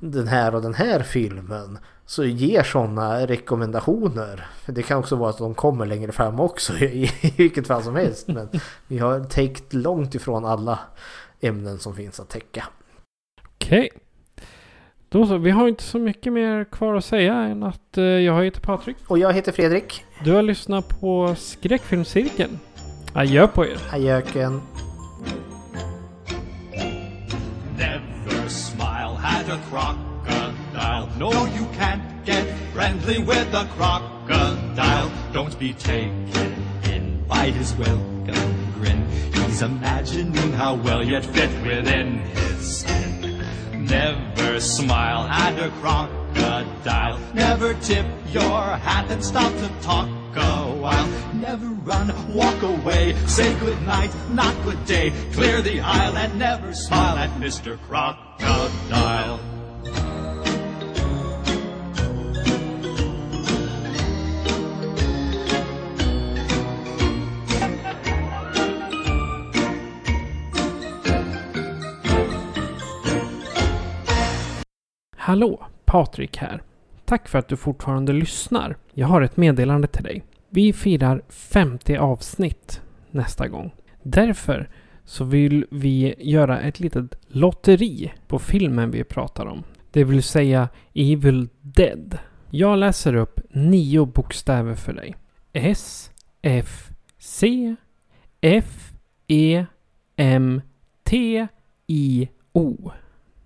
den här och den här filmen. Så ge sådana rekommendationer. Det kan också vara att de kommer längre fram också i, (laughs) i vilket fall som helst. Men vi har täckt långt ifrån alla ämnen som finns att täcka. Okej. Då så, vi har inte så mycket mer kvar att säga än att eh, jag heter Patrik. Och jag heter Fredrik. Du har lyssnat på Skräckfilmscirkeln. Adjö på er. Adjöken. Never smile at a crocodile. No, you can't get friendly with a crocodile. Don't be taken in by his welcome grin. He's imagining how well you'd fit within his skin. Never smile at a crocodile. Never tip your hat and stop to talk a while. Never run, walk away. Say good night, not good day. Clear the aisle and never smile at Mr. Crocodile. Hallå, Patrik här. Tack för att du fortfarande lyssnar. Jag har ett meddelande till dig. Vi firar 50 avsnitt nästa gång. Därför så vill vi göra ett litet lotteri på filmen vi pratar om. Det vill säga Evil Dead. Jag läser upp nio bokstäver för dig. S, F, C, F, E, M, T, I, O.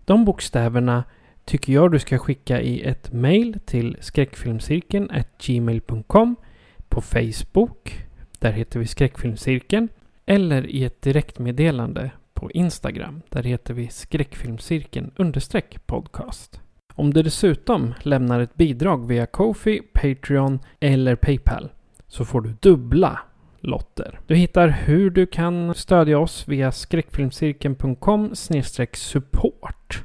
De bokstäverna tycker jag du ska skicka i ett mail till skräckfilmscirkeln gmail.com på Facebook, där heter vi skräckfilmscirkeln, eller i ett direktmeddelande på Instagram, där heter vi skräckfilmscirkeln understreck podcast. Om du dessutom lämnar ett bidrag via Kofi, Patreon eller Paypal så får du dubbla lotter. Du hittar hur du kan stödja oss via skräckfilmscirkeln.com support.